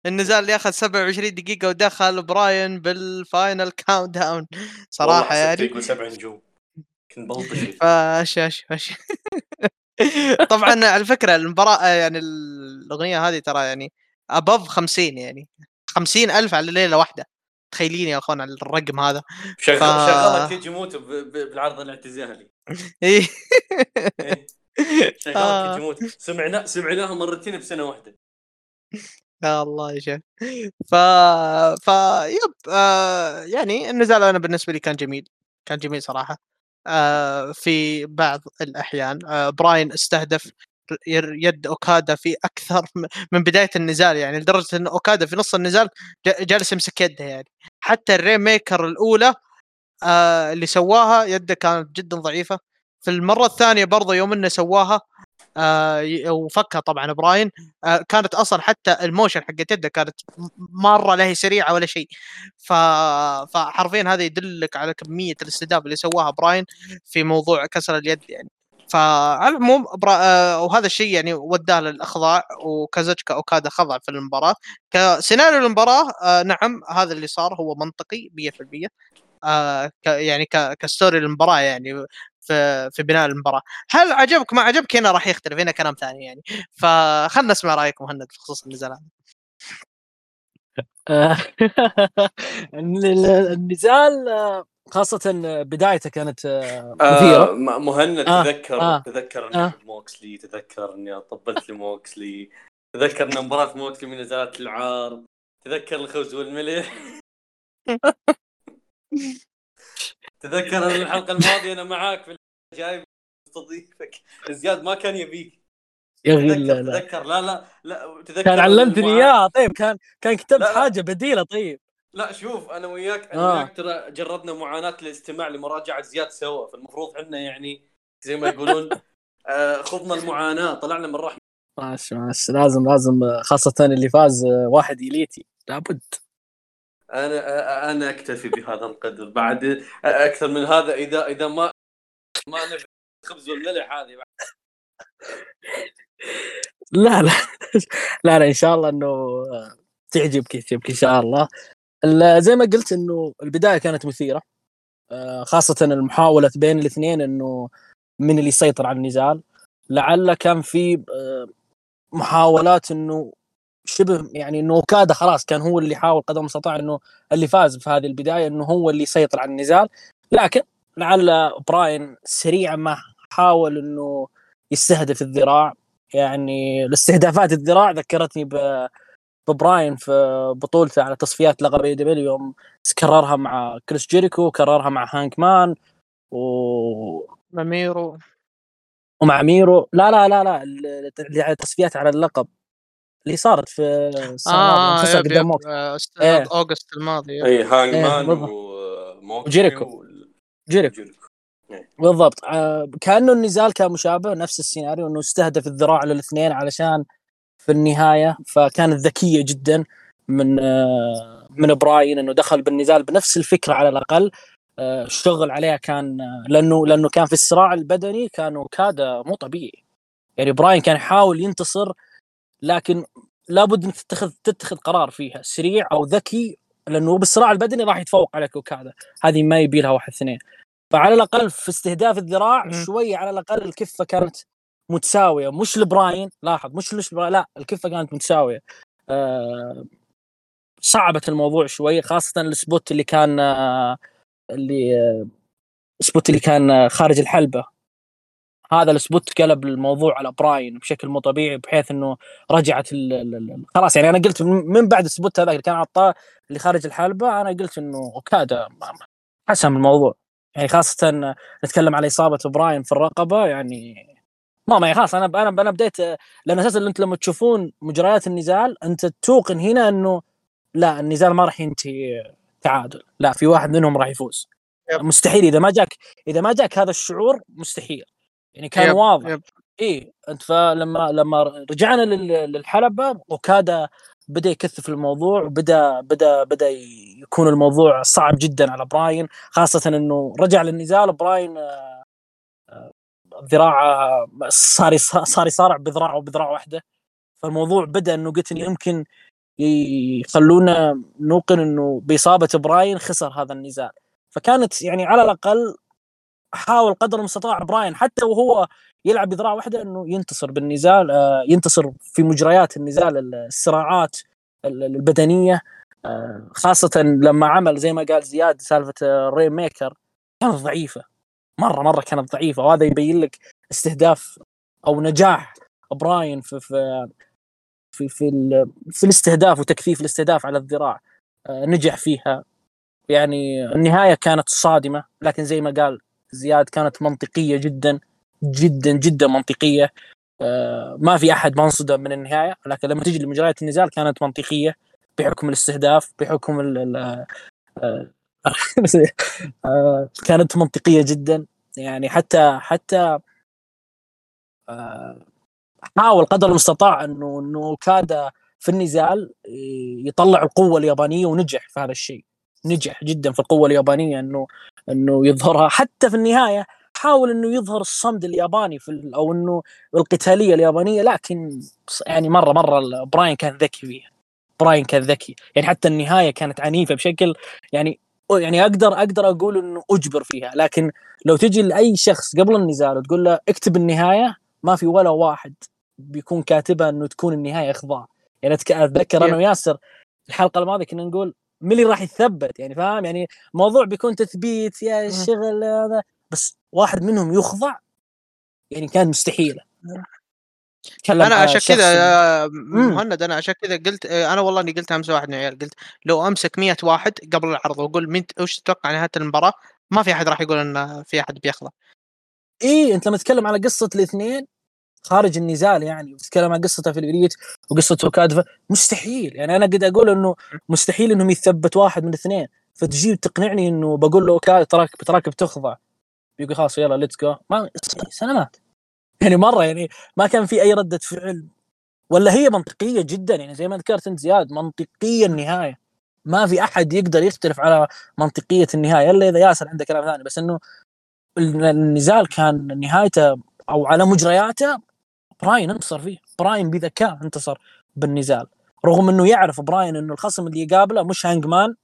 النزال اللي اخذ 27 دقيقة ودخل براين بال final countdown صراحة يعني. يقول سبع نجوم. كنت بلطش فاش اش اش طبعا على فكرة المباراة يعني الأغنية هذه ترى يعني above 50 يعني. 50 ألف على ليلة واحدة. تخيلين يا أخوان على الرقم هذا. شغل ف... شغلت كيجي موتو بالعرض الإعتزالي. إيه. آه. سمعنا سمعناها مرتين بسنة واحدة. يا الله يا شيخ ف ف يب آه يعني النزال أنا بالنسبة لي كان جميل. كان جميل صراحة. آه في بعض الأحيان آه براين استهدف يد أوكادا في أكثر من بداية النزال يعني لدرجة إن أوكادا في نص النزال جالس يمسك يده يعني. حتى ال Rainmaker الأولى آه اللي سواها يده كانت جدا ضعيفة. في المرة الثانية برضه يوم إنه سواها آه وفكها طبعا براين آه كانت أصلا حتى ال motion حقت يده كانت مرة لا هي سريعة ولا شيء. ف... فحرفيا هذا يدلك على كمية الاستدامه اللي سواها براين في موضوع كسر اليد يعني. فعلى العموم برا... آه وهذا الشيء يعني وداه للأخضاع وكازوتشكا أوكادا خضع في المباراة. كسيناريو المباراة آه نعم هذا اللي صار هو منطقي 100% آه ك... يعني ك... كستوري المباراة يعني في في بناء المباراة. هل عجبك؟ ما عجبك هنا راح يختلف هنا كلام ثاني يعني. فخلنا نسمع رايك مهند بخصوص النزال هذا النزال خاصة بدايته كانت آه، مثيرة. آه مهند آه تذكر آه تذكر آه. موكسلي تذكر إني طبلت لموكسلي تذكر ان مباراة موكسلي من نزالات العار تذكر الخبز والملح تذكر الحلقة الماضية أنا معاك في جايب تضيفك. زياد ما كان يبيك. يا أخي لا لا. تذكر لا لا لا تذكر كان علمتني إياها طيب كان كان كتبت حاجة بديلة طيب. لا شوف أنا وياك أنا آه. وياك ترى جربنا معاناة الاستماع لمراجعة زياد سوا. فالمفروض إحنا يعني زي ما يقولون آه خضنا المعاناة طلعنا من رحمه ماشي ماشي. لازم لازم خاصة اللي فاز واحد إليتي. لابد. أنا أنا أكتفي بهذا القدر. بعد أكثر من هذا إذا إذا ما ما نفع خبز والملح هذه. لا لا. لا لا إن شاء الله إنه تعجبك تعجبك إن شاء الله. زي ما قلت إنه البداية كانت مثيرة. آه، خاصة المحاولة بين الاثنين إنه من اللي يسيطر على النزال. لعل كان في آه، محاولات إنه شبه يعني إنه أوكادا خلاص كان هو اللي حاول قدر المستطاع إنه اللي فاز في هذه البداية إنه هو اللي يسيطر على النزال. لكن لعل براين سريعا ما حاول إنه يستهدف الذراع. يعني الاستهدافات الذراع ذكرتني ب ببراين في بطولته على تصفيات لقب AEW يوم كررها مع كريس جيريكو كررها مع هانج مان و مع ميرو. ومع ميرو. لا لا لا لا التصفيات على اللقب اللي صارت في السنة آه خسر قدام موكس آه إيه. أوغست الماضي اي هانج مان وموكس وجيريكو جيريكو. إيه. بالضبط. آه كأنه النزال كان مشابه نفس السيناريو إنه استهدف الذراع للاثنين علشان في النهاية فكانت ذكية جدا من آه من براين إنه دخل بالنزال بنفس الفكرة على الأقل. آه الشغل عليها كان آه لأنه لأنه كان في الصراع البدني كان أوكادا مو طبيعي. يعني براين كان يحاول ينتصر لكن لابد انك تتخذ تتخذ قرار فيها سريع أو ذكي لأنه بالصراع البدني راح يتفوق عليك اوكادا هذه ما يبي لها واحد اثنين. فعلى الأقل في استهداف الذراع شوي على الأقل الكفة كانت متساوية. مش لبراين لاحظ مش لش لا الكفة كانت متساوية. آه صعبت الموضوع شوي خاصة ال spot اللي كان آه اللي آه ال spot اللي كان خارج الحلبة. هذا ال spot قلب الموضوع على براين بشكل مو طبيعي بحيث إنه رجعت ال ال خلاص يعني أنا قلت من بعد ال spot هذا اللي كان عطاه اللي خارج الحلبة أنا قلت إنه اوكادا حسم الموضوع. يعني خاصة نتكلم على إصابة براين في الرقبة يعني ما ما خلاص أنا أنا أنا بديت لأن أساسا انت لما تشوفون مجريات النزال أنت توقن هنا إنه لا النزال ما راح ينتهي تعادل. لا في واحد منهم راح يفوز. مستحيل إذا ما جاك إذا ما جاك هذا الشعور مستحيل. يعني كان yep. واضح yep. إي أنت فلما لما رجعنا للحلبة أوكادا بدأ يكثف الموضوع وبدأ بدأ بدأ يكون الموضوع صعب جدا على براين خاصة إنه رجع للنزال براين ذراعه صار صار يصارع بذراعه بذراع واحدة فالموضوع بدأ إنه قلت إنه يمكن يخلونا نوقن إنه بإصابة براين خسر هذا النزال فكانت يعني على الأقل حاول قدر المستطاع براين حتى وهو يلعب بذراع واحدة إنه ينتصر بالنزال آه، ينتصر في مجريات النزال الصراعات البدنية آه، خاصة لما عمل زي ما قال زياد سالفة ال Rainmaker كانت ضعيفة مرة مرة كانت ضعيفة وهذا يبين لك استهداف أو نجاح براين في في في في, في الاستهداف وتكثيف الاستهداف على الذراع آه، نجح فيها يعني النهاية كانت صادمة لكن زي ما قال زياد كانت منطقية جدا جدا جدا منطقية. آه، ما في أحد ما انصدم من النهاية لكن لما تجي لمجريات النزال كانت منطقية بحكم الاستهداف بحكم ال آه، كانت منطقية جدا. يعني حتى حتى حاول قدر المستطاع إنه إنه كاد في النزال يطلع القوة اليابانية ونجح في هذا الشيء. نجح جدا في القوة اليابانية إنه إنه يظهرها. حتى في النهاية حاول إنه يظهر الصمد الياباني في أو إنه القتالية اليابانية لكن يعني مرة مرة براين كان ذكي فيها. براين كان ذكي. يعني حتى النهاية كانت عنيفة بشكل يعني يعني أقدر أقدر أقول إنه أجبر فيها. لكن لو تجي لأي شخص قبل النزال وتقول له اكتب النهاية ما في ولا واحد بيكون كاتبها إنه تكون النهاية إخضاع. يعني أتذكر أنا وياسر الحلقة الماضية كنا نقول مين اللي راح يثبت يعني فاهم؟ يعني موضوع بيكون تثبيت يا الشغل هذا بس واحد منهم يخضع يعني كان مستحيله أنا عشان كذا مهند أنا عشان كذا قلت أنا والله إني قلت أمس واحد من العيال قلت لو أمسك مية واحد قبل العرض وأقول مين وش تتوقع نهاية المباراة؟ ما في أحد راح يقول إن في أحد بيخضع. اي أنت لما تتكلم على قصة الاثنين خارج النزال يعني وتتكلم عن قصته في ال Elite وقصه اوكادا مستحيل. يعني أنا قد أقول إنه مستحيل إنهم يثبت واحد من الاثنين فتجي تقنعني إنه بقول له اوكادا تراك تراك بتخضع. يقول خلاص يلا let's go ما سلامات يعني مرة يعني ما كان في أي ردة فعل. ولا هي منطقية جدا. يعني زي ما ذكرت أنت زياد منطقية النهاية. ما في أحد يقدر يختلف على منطقية النهاية إلا إذا ياسر عنده كلام ثاني. بس إنه النزال كان نهايته أو على مجرياته براين انتصر فيه. براين بذكاء انتصر بالنزال. رغم إنه يعرف براين إنه الخصم اللي يقابله مش هانج مان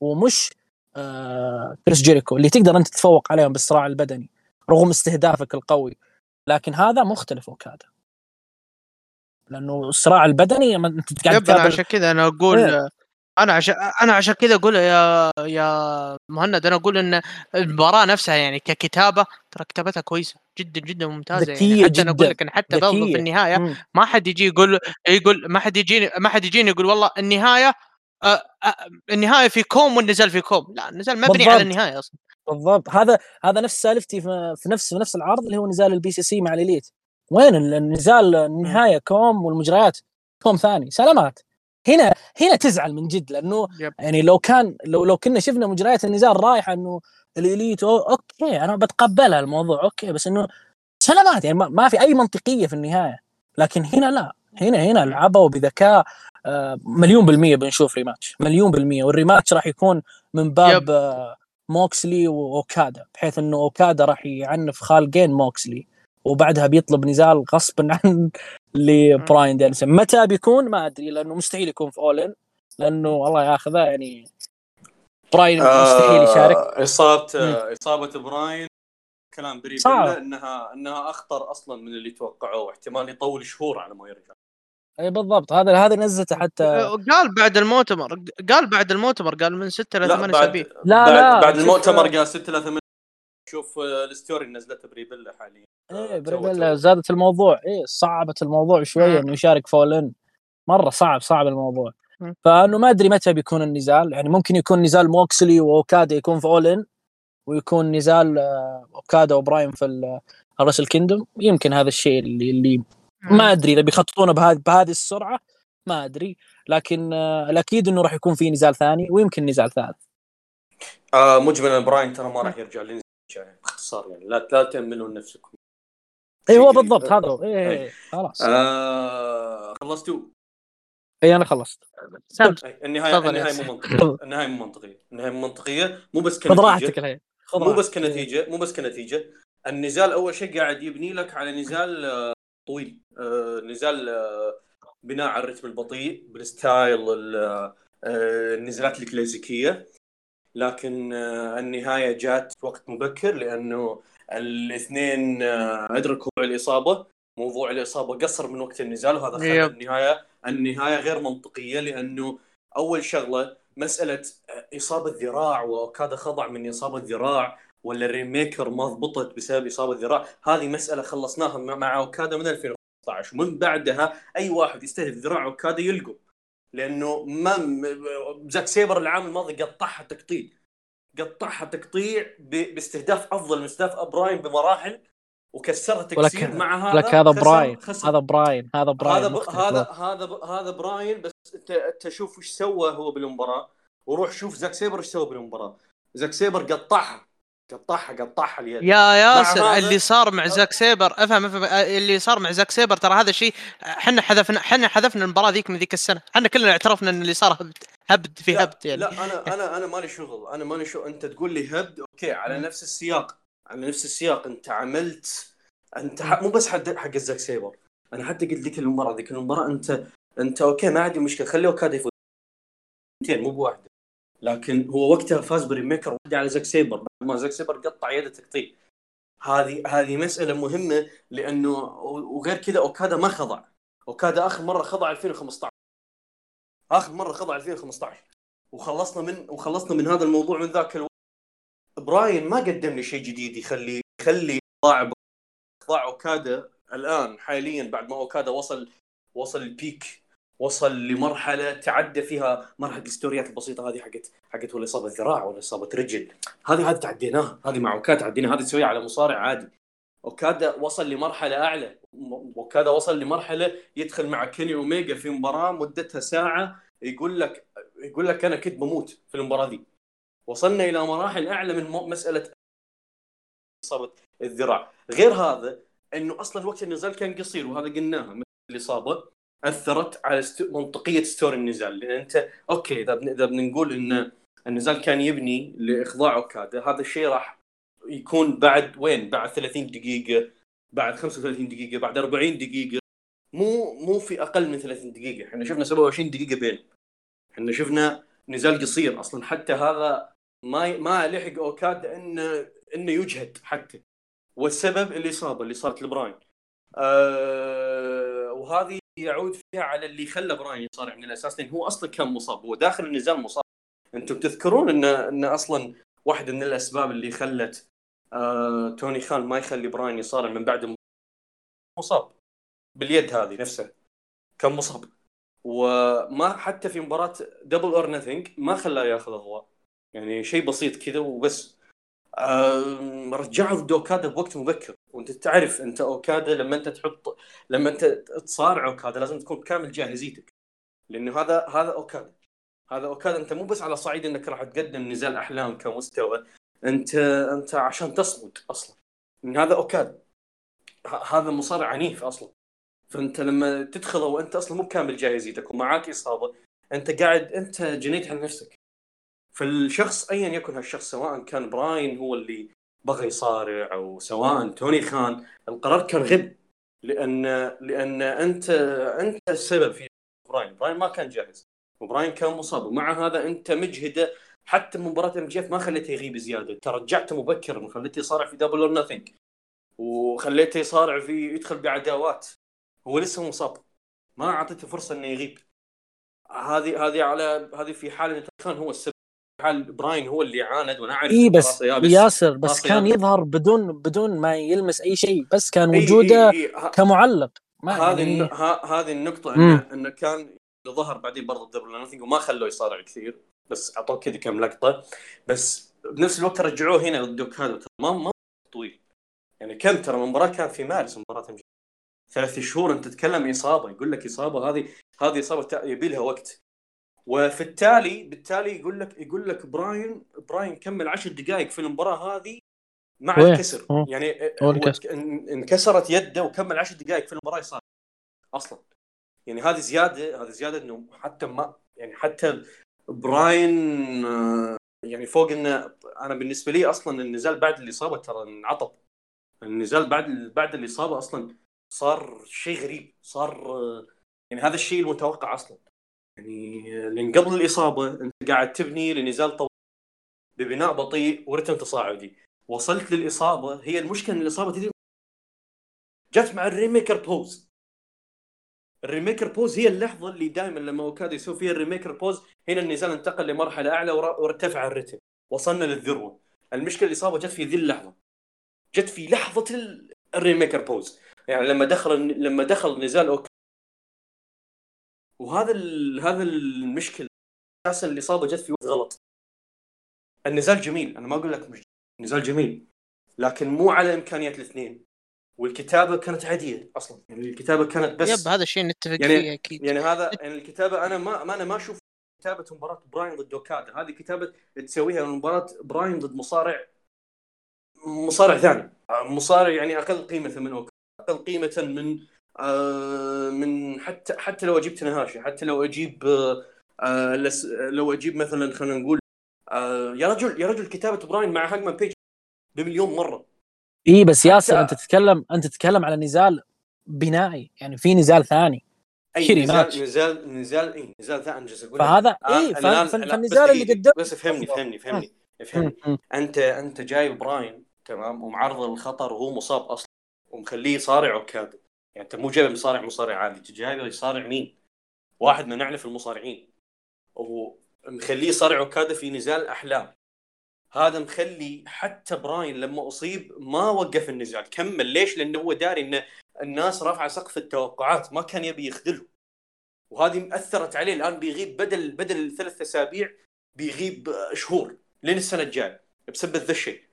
ومش آه كريس جيريكو اللي تقدر أنت تتفوق عليهم بالصراع البدني رغم استهدافك القوي. لكن هذا مختلف أوكادا. لأنه الصراع البدني أنت قاعد عشان كذا أنا أقول إيه؟ أنا عشان أنا عشان كذا أقول يا يا مهند أنا أقول إن المباراة نفسها يعني ككتابة ترى كتابتها كويسة جدا جدا ممتازة يعني. حتى أنا أقول لك إن حتى برضه في النهاية مم. ما حد يجي يقول يقول ما حد يجيني ما حد يجيني يقول والله النهاية آه آه النهاية في كوم والنزال في كوم. لا النزال مبني بالضبط. على النهاية أصلا. بالضبط. هذا هذا نفس سالفتي في نفس في نفس العرض اللي هو نزال ال BCC مع ال Elite. وين النزال النهاية كوم والمجريات؟ كوم ثاني. سلامات. هنا هنا تزعل من جد لأنه yep. يعني لو كان لو لو كنا شفنا مجريات النزال رايحة إنه ال Elite okay أنا بتقبلها الموضوع okay بس إنه سلامات يعني ما في أي منطقية في النهاية. لكن هنا لا. هنا هنا لعبوا بذكاء آه، مليون بالمية بنشوف rematch مليون بالمية. وال rematch راح يكون من باب آه، موكسلي وأوكادا بحيث إنه أوكادا راح يعنف خالقين موكسلي. وبعدها بيطلب نزال غصبا عن لبراين دانيلسون متى بيكون؟ ما أدري لأنه مستحيل يكون في All In. لأنه الله ياخذه يعني براين آه مستحيل يشارك. اصابه إصابة براين كلام بري انها إنها أخطر أصلا من اللي توقعوه. واحتمال يطول شهور على ما يرجع. إي بالضبط. هذا هذا نزته حتى أه، قال بعد المؤتمر قال بعد المؤتمر قال من 6 ل 8 اسابيع لا بعد لا. بعد المؤتمر قال 6 ل 8 شوف آه، ال story نزلته بريبيلا حاليا. إيه بريبيلا زادت الموضوع. إيه صعبت الموضوع شوية إنه يشارك ف All In. مرة صعب صعب الموضوع. فإنه ما أدري متى بيكون النزال. يعني ممكن يكون نزال موكسلي وأوكادا يكون في All In ويكون نزال آه، أوكادا وبراين في Wrestle Kingdom يمكن هذا الشيء اللي اللي ما أدري إذا بيخططونه بهذه بهذه السرعة ما أدري. لكن آه، الأكيد إنه راح يكون في نزال ثاني ويمكن نزال ثالث. آه مجملا براين ترى ما راح يرجع باختصار يعني لا لا تأملون نفسكم. اي هو بالضبط هذا هو. اي إيه، إيه، خلاص. آه خلصتوا؟ إي أنا خلصت. النهايه النهاية مو منطقية. النهاية مو منطقية. النهاية مو منطقية. مو بس كنتيجة. راحتك مو بس كنتيجة. مو بس كنتيجة. النزال أول شيء قاعد يبني لك على نزال آه، طويل. آه نزال بناء على الرتم البطيء بال style النزالات الكلاسيكية. لكن آه النهاية جات في وقت مبكر لأنه الاثنين آه أدركوا الإصابة. موضوع الإصابة قصر من وقت النزال وهذا خلى النهاية النهاية غير منطقية لأنه أول شغلة مسألة إصابة ذراع وكاد خضع من إصابة ذراع ولا الريميكر ما ضبطت بسبب إصابة ذراع. هذه مسألة خلصناها مع أوكادا من 2015 ومن بعدها أي واحد يستهدف ذراع أوكادا يلقوا لأنه ما زاك سيبر العام الماضي قطعها تقطيع. قطعها تقطيع باستهداف أفضل من استهداف براين بمراحل وكسرها تكسير مع هذا لك هذا براين هذا براين هذا براين هذا هذا هذا هذا براين بس انت أنت شوف إيش سوى هو بالمباراة وروح شوف زاك سيبر إيش سوى بالمباراة. زاك سيبر قطعها. قطعها قطعها اليد. يا ياسر اللي صار مع زاك سيبر افهم افهم اللي صار مع زاك سيبر ترى هذا الشيء إحنا حذفنا إحنا حذفنا المباراة ذيك من ذيك السنة. إحنا كلنا اعترفنا إن اللي صار هبد هبد في لا هبد يعني. لا أنا أنا أنا مالي شغل أنا مالي شغل أنت تقول لي هبد أوكي على نفس السياق على نفس السياق أنت عملت أنت مو بس حق حق الزاك سيبر أنا حتى قلت ذيك المباراة ذيك المباراة أنت أنت أوكي ما عندي مشكلة خليه اوكادا يفوز. مو بواحدة. لكن هو وقتها فاز ب Rainmaker واحدة على زاك سيبر بعد ما زاك سيبر قطع يده تقطيع. هذه هذه مسألة مهمة لأنه وغير كذا أوكادا ما خضع. أوكادا آخر مرة خضع 2015 آخر مرة خضع 2015 وخلصنا من وخلصنا من هذا الموضوع من ذاك الوقت براين ما قدم لي شيء جديد يخلي يخلي ضاع ضاع أوكادا الآن حاليا بعد ما أوكادا وصل وصل البيك وصل لمرحلة تعدى فيها مرحلة الستوريات البسيطة هذه حقت حقت ولا إصابة ذراع ولا إصابة رجل. هذه هذه تعديناها. هذه مع أوكادا تعدينا هذه تسويها على مصارع عادي. أوكادا وصل لمرحلة أعلى. أوكادا وصل لمرحلة يدخل مع كيني اوميجا في مباراة مدتها ساعة يقول لك يقول لك أنا كنت بموت في المباراة دي. وصلنا إلى مراحل أعلى من مسألة إصابة الذراع. غير هذا إنه أصلا وقت النزال كان قصير وهذا قلناها الإصابة. أثرت على است... منطقية story النزال. لأن انت أوكي. إذا إذا بنقول إن النزال كان يبني لاخضاع اوكادا هذا الشيء راح يكون بعد وين؟ بعد 30 دقيقة بعد 35 دقيقة بعد 40 دقيقة. مو مو في أقل من 30 دقيقة. إحنا شفنا 27 دقيقة بين. إحنا شفنا نزال قصير أصلا. حتى هذا ما ما لحق اوكادا انه إنه يجهد حتى. والسبب الاصابه اللي صارت لبراين. أه وهذه يعود فيها على اللي خلى براين يصارع من الأساس لأن هو أصلا كان مصاب هو داخل النزال مصاب. أنتم تذكرون إن إن أصلا واحدة من الأسباب اللي خلت آه توني خان ما يخلي براين يصارع من بعد مصاب باليد هذه نفسها كان مصاب. وما حتى في مباراة Double or Nothing ما خلاه ياخذ أضواء. يعني شيء بسيط كذا وبس. ضد اوكادا بوقت مبكر. وانت تعرف انت أوكادا لما انت تحط لما انت تصارع أوكادا لازم تكون كامل جاهزيتك. لأنه هذا هذا أوكادا. هذا أوكادا انت مو بس على صعيد انك راح تقدم نزال أحلام كمستوى انت انت عشان تصمد أصلا. من هذا أوكادا. هذا مصارع عنيف أصلا. فانت لما تدخله وانت أصلا مو بكامل جاهزيتك ومعاك إصابة انت قاعد انت جنيت على نفسك. فالشخص ايا يكن هالشخص سواء كان براين هو اللي بغى يصارع أو سواء توني خان القرار كان غب. لأن لأن أنت أنت السبب في براين. براين ما كان جاهز. وبراين كان مصاب. ومع هذا أنت مجهدة. حتى مباراة MJF ما خليته يغيب زيادة. ترجعته مبكرا وخليته يصارع في Double or Nothing وخليته يصارع في يدخل بعداوات. هو لسه مصاب. ما أعطيته فرصة إنه يغيب. هذه هذه على هذه في حال ان كان هو السبب. حال براين هو اللي عاند وأنا أعرف اي بس ياسر بس كان يابس. يظهر بدون بدون ما يلمس أي شيء بس كان وجوده إيه إيه إيه. كمعلق. هذه يعني... هذه النقطة انه إنه كان ظهر بعدين برضه ال Double Nothing وما خلوه يصارع كثير بس أعطوه كذا كم لقطة. بس بنفس الوقت رجعوه هنا ضد هذا ما ما طويل. يعني كم ترى المباراة كان في مارس مباراة ثلاث شهور أنت تتكلم إصابة يقول لك إصابة هذه هذه إصابة يبي لها وقت. وفي التالي بالتالي يقول لك يقول لك براين براين كمل عشر دقائق في المباراة هذه مع ويه. الكسر. أوه. يعني انكسرت يده وكمل عشر دقائق في المباراة يصاب أصلا. يعني هذه زياده هذه زيادة إنه حتى ما يعني حتى براين آه، يعني فوق انه أنا بالنسبة لي أصلا النزال بعد الاصابه ترى انعطب النزال بعد بعد الاصابه أصلا صار شيء غريب صار آه، يعني هذا الشيء المتوقع أصلا. يعني لأن قبل الإصابة أنت قاعد تبني لنزال طويل ببناء بطيء ورتم تصاعدي. وصلت للإصابة هي المشكلة إن الإصابة تدري جت مع ال Rainmaker pose. ال Rainmaker pose هي اللحظة اللي دائما لما اوكادا يسوي فيها ال Rainmaker pose هنا النزال انتقل لمرحلة أعلى وارتفع الرتم. وصلنا للذروة. المشكلة الإصابة جت في ذي اللحظة. جت في لحظة ال Rainmaker pose. يعني لما دخل لما دخل نزال وهذا. هذا المشكلة أساسا الاصابه جت في وقت غلط. النزال جميل أنا ما أقول لك مش نزال جميل لكن مو على إمكانيات الاثنين. والكتابة كانت عادية أصلا يعني الكتابة كانت بس يب هذا الشيء نتفق يعني فيه أكيد. يعني هذا يعني الكتابة أنا ما, ما أنا ما أشوف كتابة مباراة براين ضد أوكادا. هذه كتابة تسويها مباراه براين ضد مصارع مصارع ثاني. مصارع يعني أقل قيمة من أوكادا أقل قيمة من من حتى حتى لو أجيب تنهاشي حتى لو أجيب آه، آه، لو أجيب مثلا خلينا نقول يا رجل يا رجل كتابة براين مع هاجمان بيج بمليون مرة. إي بس ياسر أنت تتكلم أنت تتكلم على نزال بنائي يعني في نزال ثاني. أي نزال. نزال نزال إي نزال ثاني جالس أقول فهذا إي فالنزال اللي قدام بس فهمني فهمني فهمني. فهمني. انت أنت جايب براين تمام ومعرض للخطر وهو مصاب أصلا ومخليه صارع اوكادا يعني أنت مو جايب مصارع مصارع عادي جايب يصارع مين؟ واحد من نعرف المصارعين. ومخليه يصارع أوكادا في نزال احلام هذا مخلي حتى براين لما أصيب ما وقف النزال كمل. ليش؟ لأنه هو داري إن الناس رافعه سقف التوقعات ما كان يبي يخذلهم وهذه اثرت عليه الآن بيغيب بدل بدل ثلاث أسابيع بيغيب شهور لين السنة الجاية بسبب ذا الشيء.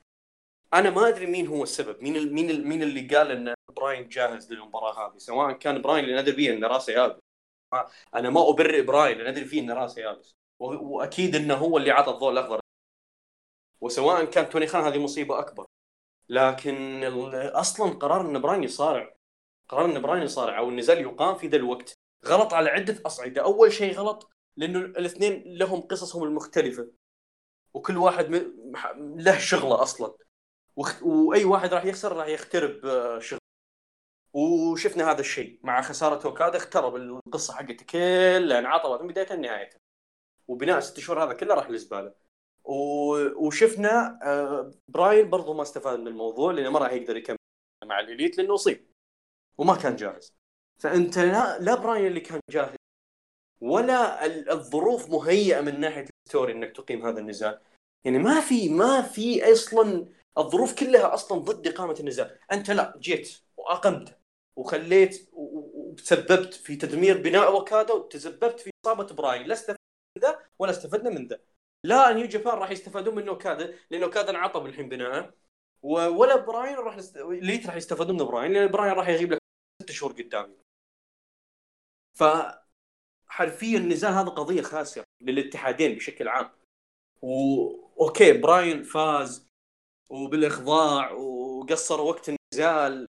أنا ما أدري مين هو السبب مين مين مين اللي قال إن براين جاهز للمباراة هذه؟ سواء كان براين اللي ندري فيه إن راسه يابس. أنا ما أبرئ براين اللي ندري فيه إن راسه يابس. وأكيد إنه هو اللي عطى الضوء الأخضر. وسواء كان توني خان هذه مصيبة أكبر. لكن أصلا قرار إن براين يصارع قرار إن براين يصارع أو النزال يقام في ذا الوقت غلط على عدة أصعدة. أول شيء غلط لأنه الاثنين لهم قصصهم المختلفة. وكل واحد له شغله أصلا. وأي واحد راح يخسر راح يخترب آه، شغل. وشفنا هذا الشيء مع خسارة اوكادا اخترب القصة حقته كلها انعطبت من بدايتها لنهايتها. وبناء ست شهور هذا كله راح للزباله وشفنا آه، براين برضو ما استفاد من الموضوع لأنه ما راح يقدر يكمل مع الإليت لأنه أصيب. وما كان جاهز. فأنت لا لا براين اللي كان جاهز ولا الظروف مهيئة من ناحية ال story إنك تقيم هذا النزال. يعني ما في ما في أصلا الظروف كلها أصلا ضد إقامة النزال أنت لا جيت وأقمت وخليت وتسببت في تدمير بناء اوكادا وتسببت في إصابة براين. لا استفدنا من ذا ولا استفدنا من ذا. لا New Japan راح يستفادون من اوكادا لأن اوكادا انعطب الحين بناءه. ولا براين راح نست... ليت راح يستفادون من براين لأن براين راح يغيب لك ست شهور قدام ف حرفيا النزال هذا قضية خاسرة للاتحادين بشكل عام. و okay براين فاز وبالإخضاع وقصر وقت النزال.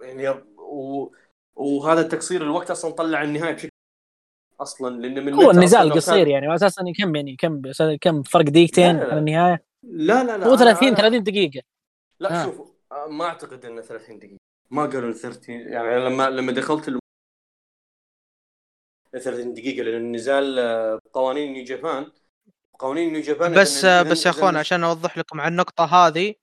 يعني و... وهذا تقصير الوقت أصلا طلع النهاية بشكل أصلا لأن من هو النزال قصير كان... يعني أساسا كم يعني كم كم فرق دقيقتين على النهاية؟ لا لا لا هو 30 أنا... 30 دقيقة. لا آه. شوف ما أعتقد إنه 30 دقيقة. ما قالوا 30 يعني لما لما دخلت الم... 30 دقيقة لأن النزال قوانين New Japan. قوانين New Japan بس بس يا أخوان عشان أوضح لكم عن النقطة هذه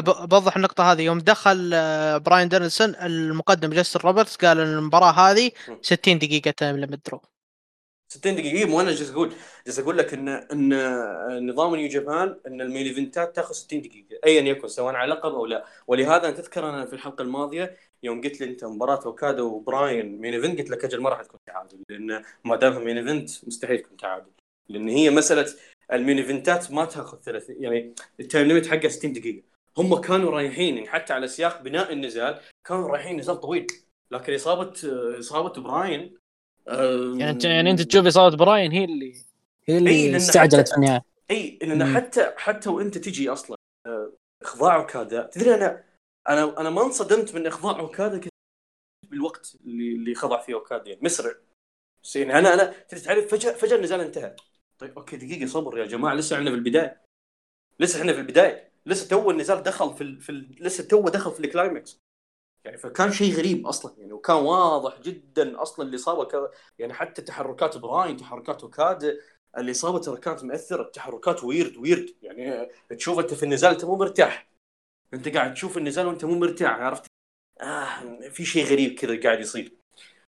بوضح النقطة هذه. يوم دخل آه، براين دانيلسون المقدم جاستن روبرتس قال إن المباراة هذه 60 دقيقة time limit draw 60 دقيقة مو أنا جالس أقول جالس أقول لك ان إن نظام New Japan إن ال main event ات تاخذ 60 دقيقة ايا يكن سواء على لقب أو لا. ولهذا تذكر أنا في الحلقة الماضية يوم قلت لي أنت مباراة اوكادا وبراين main event قلت لك أجل ما راح تكون تعادل لأن ما دامها main event مستحيل تكون تعادل. لأن هي مسألة ال main event ات ما تاخذ 30 يعني ال time limit حقها 60 دقيقة. هم كانوا رايحين يعني حتى على سياق بناء النزال كانوا رايحين نزال طويل. لكن إصابة إصابة براين يعني انت يعني انت تشوف إصابة براين هي اللي هي اللي استعجلت في النهاية. إي لأن حتى حتى وإنت تجي أصلا آه، إخضاع اوكادا تدري أنا أنا أنا ما انصدمت من إخضاع اوكادا بالوقت اللي اللي خضع فيه اوكادا يعني مسرع يعني أنا أنا تعرف فجاه فجأة النزال انتهى. طيب okay دقيقة صبر يا جماعة لسه إحنا في البداية. لسه إحنا في البداية. لسه تو النزال دخل في ال... في ال... لسه تو دخل في ال climax يعني فكان شيء غريب أصلا يعني وكان واضح جدا أصلا الاصابه ك... يعني حتى تحركات براين تحركات اوكاد الاصابه ترى كانت مؤثرة تحركات ويرد ويرد يعني تشوف أنت في النزال أنت مو مرتاح. أنت قاعد تشوف النزال وأنت مو مرتاح عرفت؟ آه في شيء غريب كذا قاعد يصير.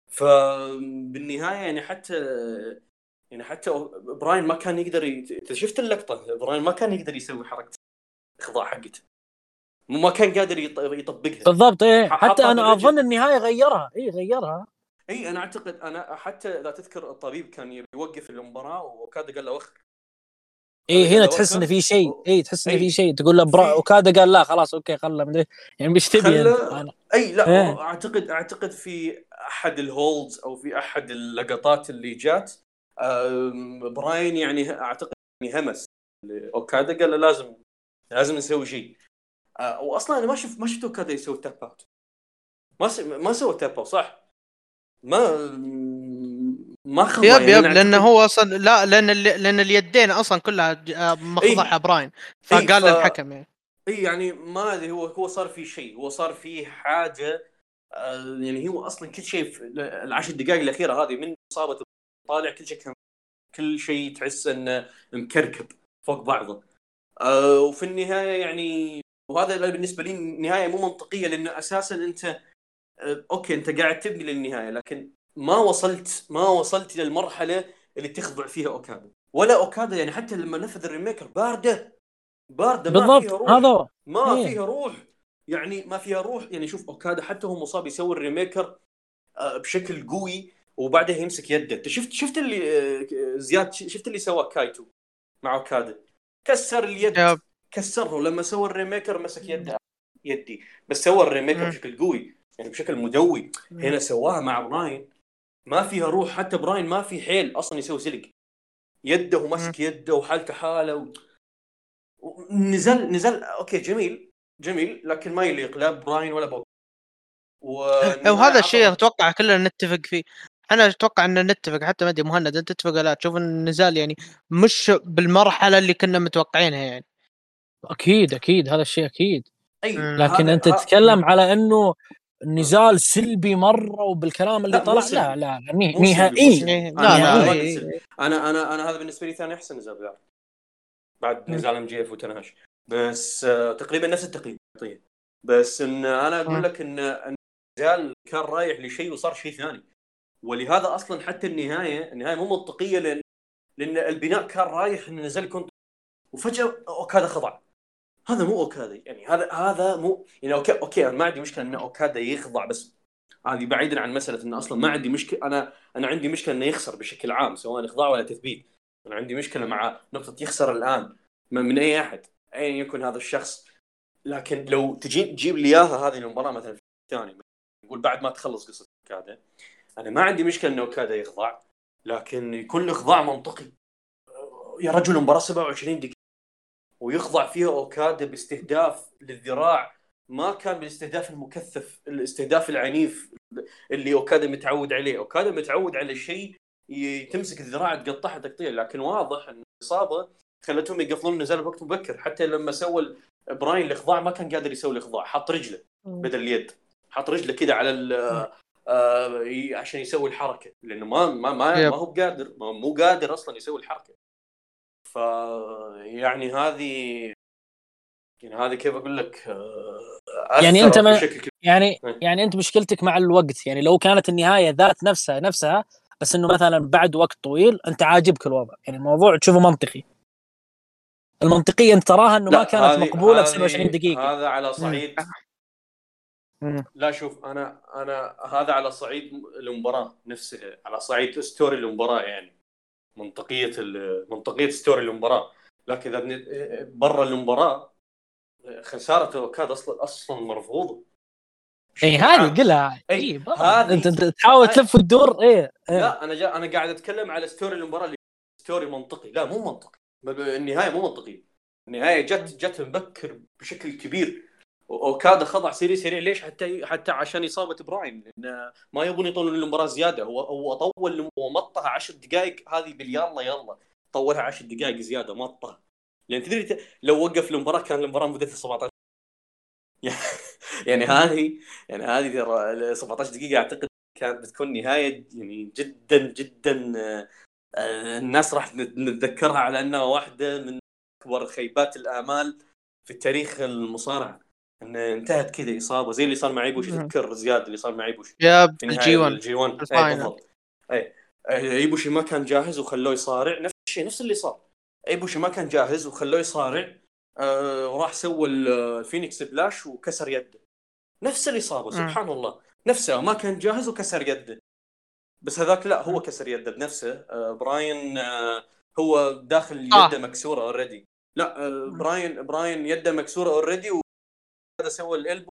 فبالنهايه يعني حتى يعني حتى براين ما كان يقدر ي... شفت اللقطة؟ براين ما كان يقدر يسوي حركة الاخضاع حقته. ما كان قادر يطبقها. بالضبط إيه. حتى أنا أظن النهاية غيرها. اي غيرها. اي أنا أعتقد أنا حتى إذا تذكر الطبيب كان يوقف المباراة اوكادا قال له وخر اي هنا تحس انه في شيء. اي تحس انه في شيء. تقول له برا اوكادا قال لا خلاص okay خله مدري يعني مش تبي أنا. إي لا إيه؟ اعتقد أعتقد في أحد ال holds أو في أحد اللقطات اللي جات براين يعني أعتقد يعني همس. اوكادا قال له لازم لازم نسوي شيء. آه واصلا أنا ما شفت ما شفت اوكادا يسوي tap out ما س... ما سوى tap out صح؟ ما ما خضع yep يعني yep لأنه هو أصلا لا لأن لأن اليدين أصلا كلها آه، مخضعها إيه؟ براين. فقال إيه ف... للحكم يعني. اي يعني ما أدري هو هو صار في شيء. هو صار في حاجة آه يعني هو أصلا كل شيء في العشر دقائق الأخيرة هذه من إصابة طالع كل شيء كل شيء تحس إنه مكركب فوق بعضه. آه وفي النهاية يعني وهذا بالنسبة لي نهاية مو منطقية لأنه أساسا أنت آه okay أنت قاعد تبني للنهاية لكن ما وصلت ما وصلت إلى المرحلة اللي تخضع فيها اوكادا ولا اوكادا يعني حتى لما نفذ ال Rainmaker باردة. باردة بالضبط. ما فيها روح. هذا ما إيه. فيها روح. يعني ما فيها روح. يعني شوف اوكادا حتى هو مصاب يسوي ال Rainmaker آه، بشكل قوي. وبعدها يمسك يده. أنت شفت شفت اللي آه، زياد شفت اللي سواه كايتو مع أوكادا؟ كسر اليد. كسره. لما سوى ال Rainmaker مسك يده يدي. بس سوى ال Rainmaker بشكل قوي يعني بشكل مدوي. هنا سواها مع براين. ما فيها روح. حتى براين ما في حيل أصلا يسوي sell حق يده ومسك يده وحالته حالة و... نزل نزل. okay جميل. جميل. لكن ما يليق لا براين ولا بوب. وهذا الشيء أتوقع كلنا نتفق فيه. أنا أتوقع إن نتفق حتى ما أدري مهند أنت تتفق لا تشوف إن النزال يعني مش بالمرحلة اللي كنا متوقعينها يعني. أكيد أكيد هذا الشيء أكيد. أي لكن أنت تتكلم على إنه نزال سلبي مرة وبالكلام اللي طلع لا لا نهائي لا لا أنا أنا أنا هذا بالنسبة لي ثاني أحسن نزال بعد نزال إم جي إف وتناش بس آه تقريبا نفس التقييم بس إن أنا أقول لك إن النزال كان رايح لشيء وصار شيء ثاني. ولهذا أصلا حتى النهاية النهاية مو منطقية لأن لأن البناء كان رايح ان نزل يكون وفجأة أوكادا خضع. هذا مو أوكادا يعني هذا هذا مو يعني okay okay أنا ما عندي مشكلة ان أوكادا يخضع بس هذه بعيدا عن مسألة إنه أصلا ما عندي مشكلة أنا أنا عندي مشكلة إنه يخسر بشكل عام سواء إخضاع ولا تثبيت. أنا عندي مشكلة مع نقطة يخسر الآن من أي أحد ايا يكن هذا الشخص. لكن لو تجي تجيب لي إياها هذه المباراة مثلا في الثاني نقول بعد ما تخلص قصة أوكادا أنا ما عندي مشكلة إنه اوكادا يخضع لكن يكون الإخضاع منطقي. يا رجل المباراه 27 دقيقة. ويخضع فيها أوكادا باستهداف للذراع. ما كان بالاستهداف المكثف الاستهداف العنيف اللي أوكادا متعود عليه. أوكادا متعود على شيء تمسك الذراع تقطعها تقطيع. لكن واضح إن الإصابة خلتهم يقفلون النزال بوقت مبكر. حتى لما سوى براين الإخضاع ما كان قادر يسوي الإخضاع. حط رجله بدل اليد. حط رجله كذا على آه عشان يسوي الحركة. لأنه ما ما ما, ما هو قادر مو قادر أصلا يسوي الحركة. ف يعني هذه يعني هذه كيف أقول لك يعني أنت ما يعني إيه. يعني أنت مشكلتك مع الوقت. يعني لو كانت النهاية ذات نفسها نفسها بس إنه مثلا بعد وقت طويل أنت عاجبك الوضع. يعني الموضوع تشوفه منطقي. المنطقية أنت تراها إنه ما كانت مقبولة ب 27 دقيقة. هذا على صعيد لا شوف أنا أنا هذا على صعيد المباراة نفسها على صعيد story المباراة يعني منطقية منطقية story المباراة. لكن إذا برا المباراة خساره اوكاد أصلا أصلا مرفوضة. اي هذه قلها. اي إيه هذه أنت تحاول تلف وتدور اي إيه. لا أنا جا أنا قاعد أتكلم على story المباراة اللي story منطقي. لا مو منطقي. النهاية مو منطقية. النهاية جت جت مبكر بشكل كبير. اوكادا خضع سريع سريع ليش؟ حتى حتى عشان إصابة براين لأن ما يبون يطولون المباراة زيادة. هو هو طول ومطها 10 دقائق. هذه بالييلا يلا طولها 10 دقائق زيادة مطها لأن تدري لو وقف المباراة كان المباراة مدتها 17 يعني هذه يعني هذه ترى 17 دقيقة أعتقد كانت بتكون نهاية يعني جدا جدا آه، الناس راح نتذكرها على أنها واحدة من أكبر خيبات الآمال في تاريخ المصارعة. إن انتهت كذا إصابة زي اللي صار مع ايبوشي تذكر زياد اللي صار مع ايبوشي ال G 1 ال G 1 بالضبط. اي ايبوشي ما كان جاهز وخلوه يصارع. نفس الشيء نفس اللي صار. ايبوشي ما كان جاهز وخلوه يصارع. آه وراح سوى ال Phoenix Splash وكسر يده. نفس الإصابة سبحان الله. نفسه ما كان جاهز وكسر يده. بس هذاك لا هو كسر يده بنفسه. آه براين آه هو داخل آه. يده مكسورة already لا آه براين براين يده مكسورة already وهذا سوى ال elbow.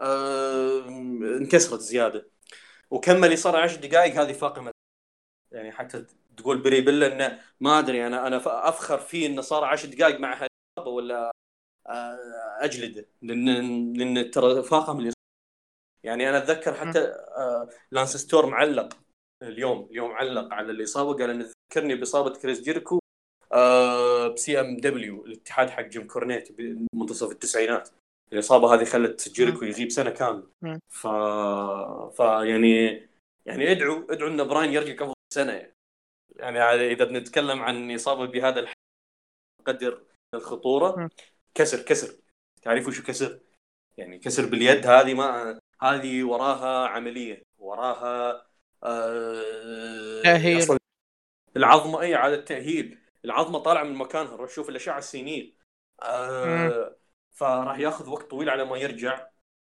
آه انكسرت زيادة. وكمل يصير 10 دقائق هذه فاقمة. يعني حتى تقول بري بيلا إنه ما أدري أنا أنا أفخر فيه إنه صار 10 دقائق مع ولا آه، أجلده. لأن لأن ترى فاقم اللي يعني أنا أتذكر حتى آه، لانس ستورم معلق اليوم اليوم علق على الاصابه قال انه ذكرني بإصابة كريس جيريكو آه، ب SMW الاتحاد حق جيم كورنيت بمنتصف التسعينات. الإصابة هذه خلت جيريكو يغيب سنة كاملة. ف... ف يعني يعني ادعوا ادعوا إن براين يرجع قبل سنة. يعني. يعني إذا بنتكلم عن إصابة بهذا القدر الخطورة كسر كسر. تعرفوا شو كسر؟ يعني كسر باليد هذه ما هذه وراها عملية. وراها آه تأهيل. العظمة إي عاده تاهيل العظمة طالعة من مكانها. نروح نشوف الأشعة السينية. آه فراح ياخذ وقت طويل على ما يرجع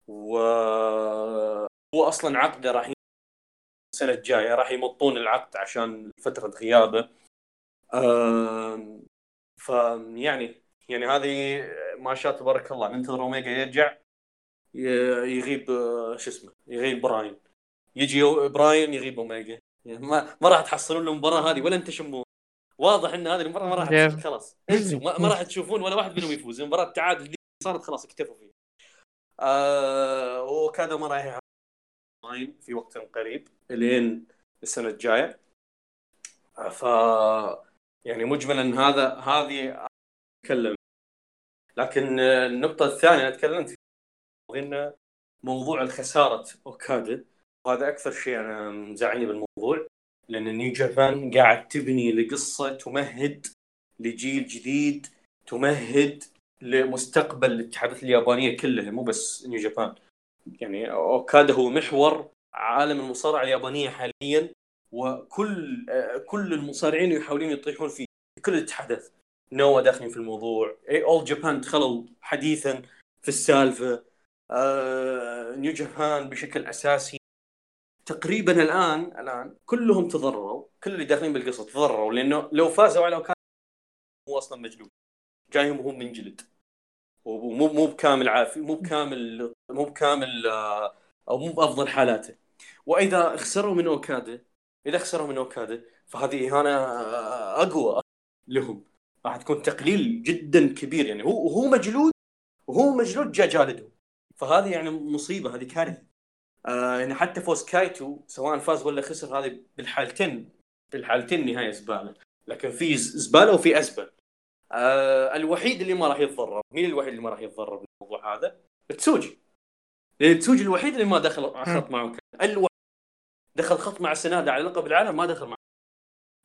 وهو أصلا عقده راح السنة الجاية راح يمطون العقد عشان فترة غيابه. فيعني يعني هذه ما شاء تبارك الله ننتظر اوميجا يرجع يغيب شو اسمه يغيب براين. يجي براين يغيب أوميجا. يعني ما ما راح تحصلون المباراة هذه ولا انت شمون واضح إن هذه المباراة ما راح خلاص. ما, ما راح تشوفون ولا واحد منهم يفوز. المباراة التعادل دي صارت خلاص اكتفوا فيها آه وكذا ما راح في وقت قريب لين السنة الجاية. ف يعني مجملا هذا هذه أتكلم. لكن النقطة الثانية أنا تكلمت فيها موضوع الخسارة أوكادا وهذا أكثر شيء أنا مزعلني بالموضوع لأن نيو جابان قاعد تبني لقصة تمهد لجيل جديد تمهد لمستقبل الاتحادات اليابانية كلها مو بس نيو جابان يعني أوكادا هو محور عالم المصارعة اليابانية حاليا وكل كل المصارعين يحاولون يطيحون في كل الاتحادات. نوا داخلين في الموضوع. اي اول جابان دخلوا حديثا في السالفة. آه، نيو جابان بشكل أساسي. تقريبا الآن الآن كلهم تضرروا. كل اللي داخلين بالقصة تضرروا لأنه لو فازوا على كان هو أصلا مجلود جايهم وهو منجلد ومو مو بكامل عافي مو بكامل مو بكامل آه، أو مو بأفضل حالاته. وإذا خسروا من اوكادا إذا خسروا من اوكادا فهذه اهانه أقوى لهم. راح تكون تقليل جدا كبير. يعني هو وهو مجلود وهو مجلود جا جالده. فهذه يعني مصيبة هذه كارثة. آه يعني حتى فوز كايتو سواء فاز ولا خسر هذه بالحالتين بالحالتين نهاية زبالة. لكن في زبالة وفيه ازبل آه الوحيد اللي ما راح يتضرر. مين الوحيد اللي ما راح يتضرر بالموضوع هذا؟ تسوجي. لأن تسوجي الوحيد اللي ما دخل خط معه. الوحيد دخل خط مع سنادا على لقب العالم ما دخل معه.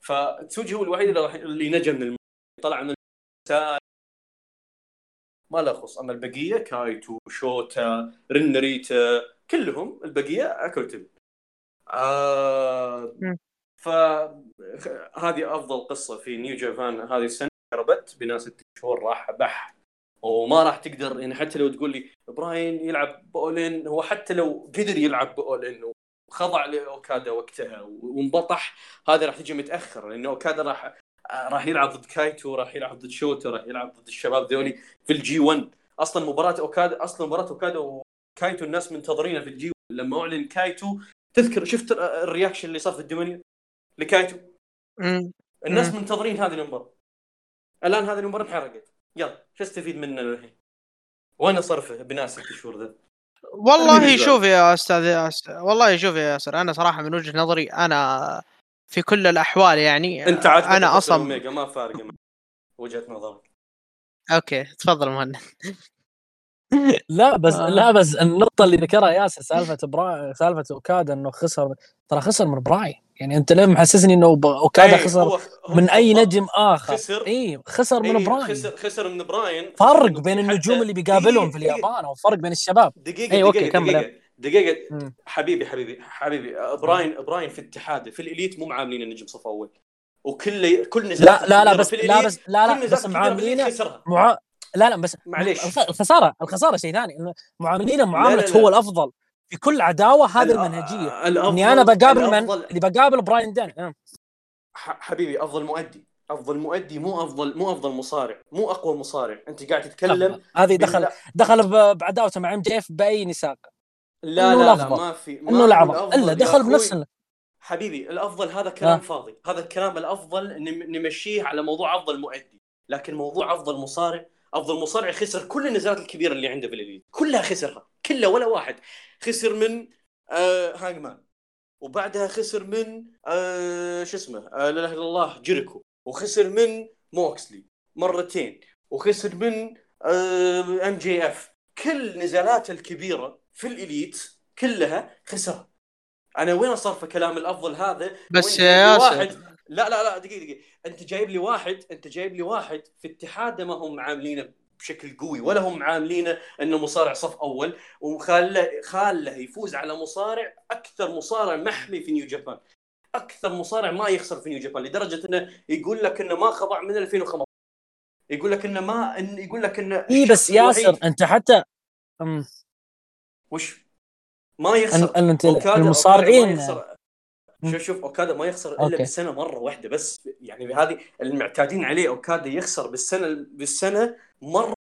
فتسوجي هو الوحيد اللي, اللي نجا من طلع من ما له خص. أما البقية كايتو شوتا رين ناريتا كلهم البقية أكل آه فهذه أفضل قصة في نيو جابان هذه السنة. قربت بناس ست شهور راح بح. وما راح تقدر يعني حتى لو تقول لي براين يلعب ب All In هو حتى لو قدر يلعب ب All In وخضع لأوكادا وقتها وانبطح هذا راح تجي متأخر لأنه أوكادا راح راح يلعب ضد كايتو راح يلعب ضد شوتا راح يلعب ضد الشباب ذولي في ال G 1 أصلا مباراة أوكادا أصلا مباراة أوكادا وكايتو الناس منتظرينها في ال G 1 لما أعلن كايتو تذكر شفت ال reaction اللي صار في ال Dominion لكايتو؟ الناس. منتظرين هذه المباراة. الآن هذه المباراة انحرقت يلا شو استفيد منه الحين؟ وين صرفه بناس ست شهور ذا؟ والله شوف يا أستاذ ياسر والله شوف يا ياسر أنا صراحة من وجهة نظري أنا في كل الأحوال يعني أنت أنا أصلا ميجا ما فارقة وجهة نظرك أوكي تفضل مهند لا بس آه. لا بس النقطة اللي ذكرها ياسر سالفة برا سالفة أوكادا إنه خسر ترى خسر من براي يعني انت ليه محسسني انه اوكادا خسر هو هو من أي نجم آخر؟ خسر. اي خسر من براين. خسر خسر من براين. فرق بين النجوم اللي بيقابلهم في اليابان أو فرق بين الشباب. دقيقة اي okay كمل. دقيقة, دقيقة. حبيبي حبيبي حبيبي براين براين في اتحاده في الإليت مو معاملين النجم صف أول. وكل كل نزال لا لا لا بس لا بس لا لا بس معاملين مع... لا لا بس معليش. الخساره الخسارة شيء ثاني. معاملينه معاملة هو الأفضل. في كل عداوة هذه المنهجية. إني أنا بقابل من اللي بقابل براين دان آه. حبيبي أفضل مؤدي. أفضل مؤدي مو افضل مو أفضل مصارع. مو أقوى مصارع. أنت قاعد تتكلم هذه دخل دخل بعداوته مع إم جي إف بأي نساق؟ لا لا, لا ما في ما إنه لعب إلا دخل بنفس حبيبي الأفضل هذا كلام آه. فاضي. هذا الكلام الأفضل نمشيه على موضوع أفضل مؤدي. لكن موضوع أفضل مصارع أفضل مصارع خسر كل النزالات الكبيرة اللي عنده في الاليت كلها خسرها. كلها ولا واحد. خسر من آه هانجمان وبعدها خسر من آه شو اسمه آه لا إله إلا الله جيريكو. وخسر من موكسلي مرتين. وخسر من آه ام جي اف كل نزالاته الكبيرة في الإليت كلها خسرها. أنا وين صار كلام الأفضل هذا؟ بس يا ياسر لا لا لا دقيقة دقيقة. أنت جايب لي واحد أنت جايب لي واحد في اتحاده ما هم عاملينه. بشكل قوي. ولا هم عاملينه إنه مصارع صف أول وخاله خاله يفوز على مصارع أكثر مصارع محمي في نيو جابان أكثر مصارع ما يخسر في نيو جابان لدرجة إنه يقول لك إنه ما خضع من 2015 يقول لك إنه ما إن يقول لك إنه اي بس ياسر أنت حتى أم... وش؟ ما يخسر. أنت المصارعين شوف شوف أوكادا ما يخسر إلا أوكي. بالسنه مرة واحدة بس. يعني هذه المعتادين عليه أوكادا يخسر بالسنة بالسنة مرة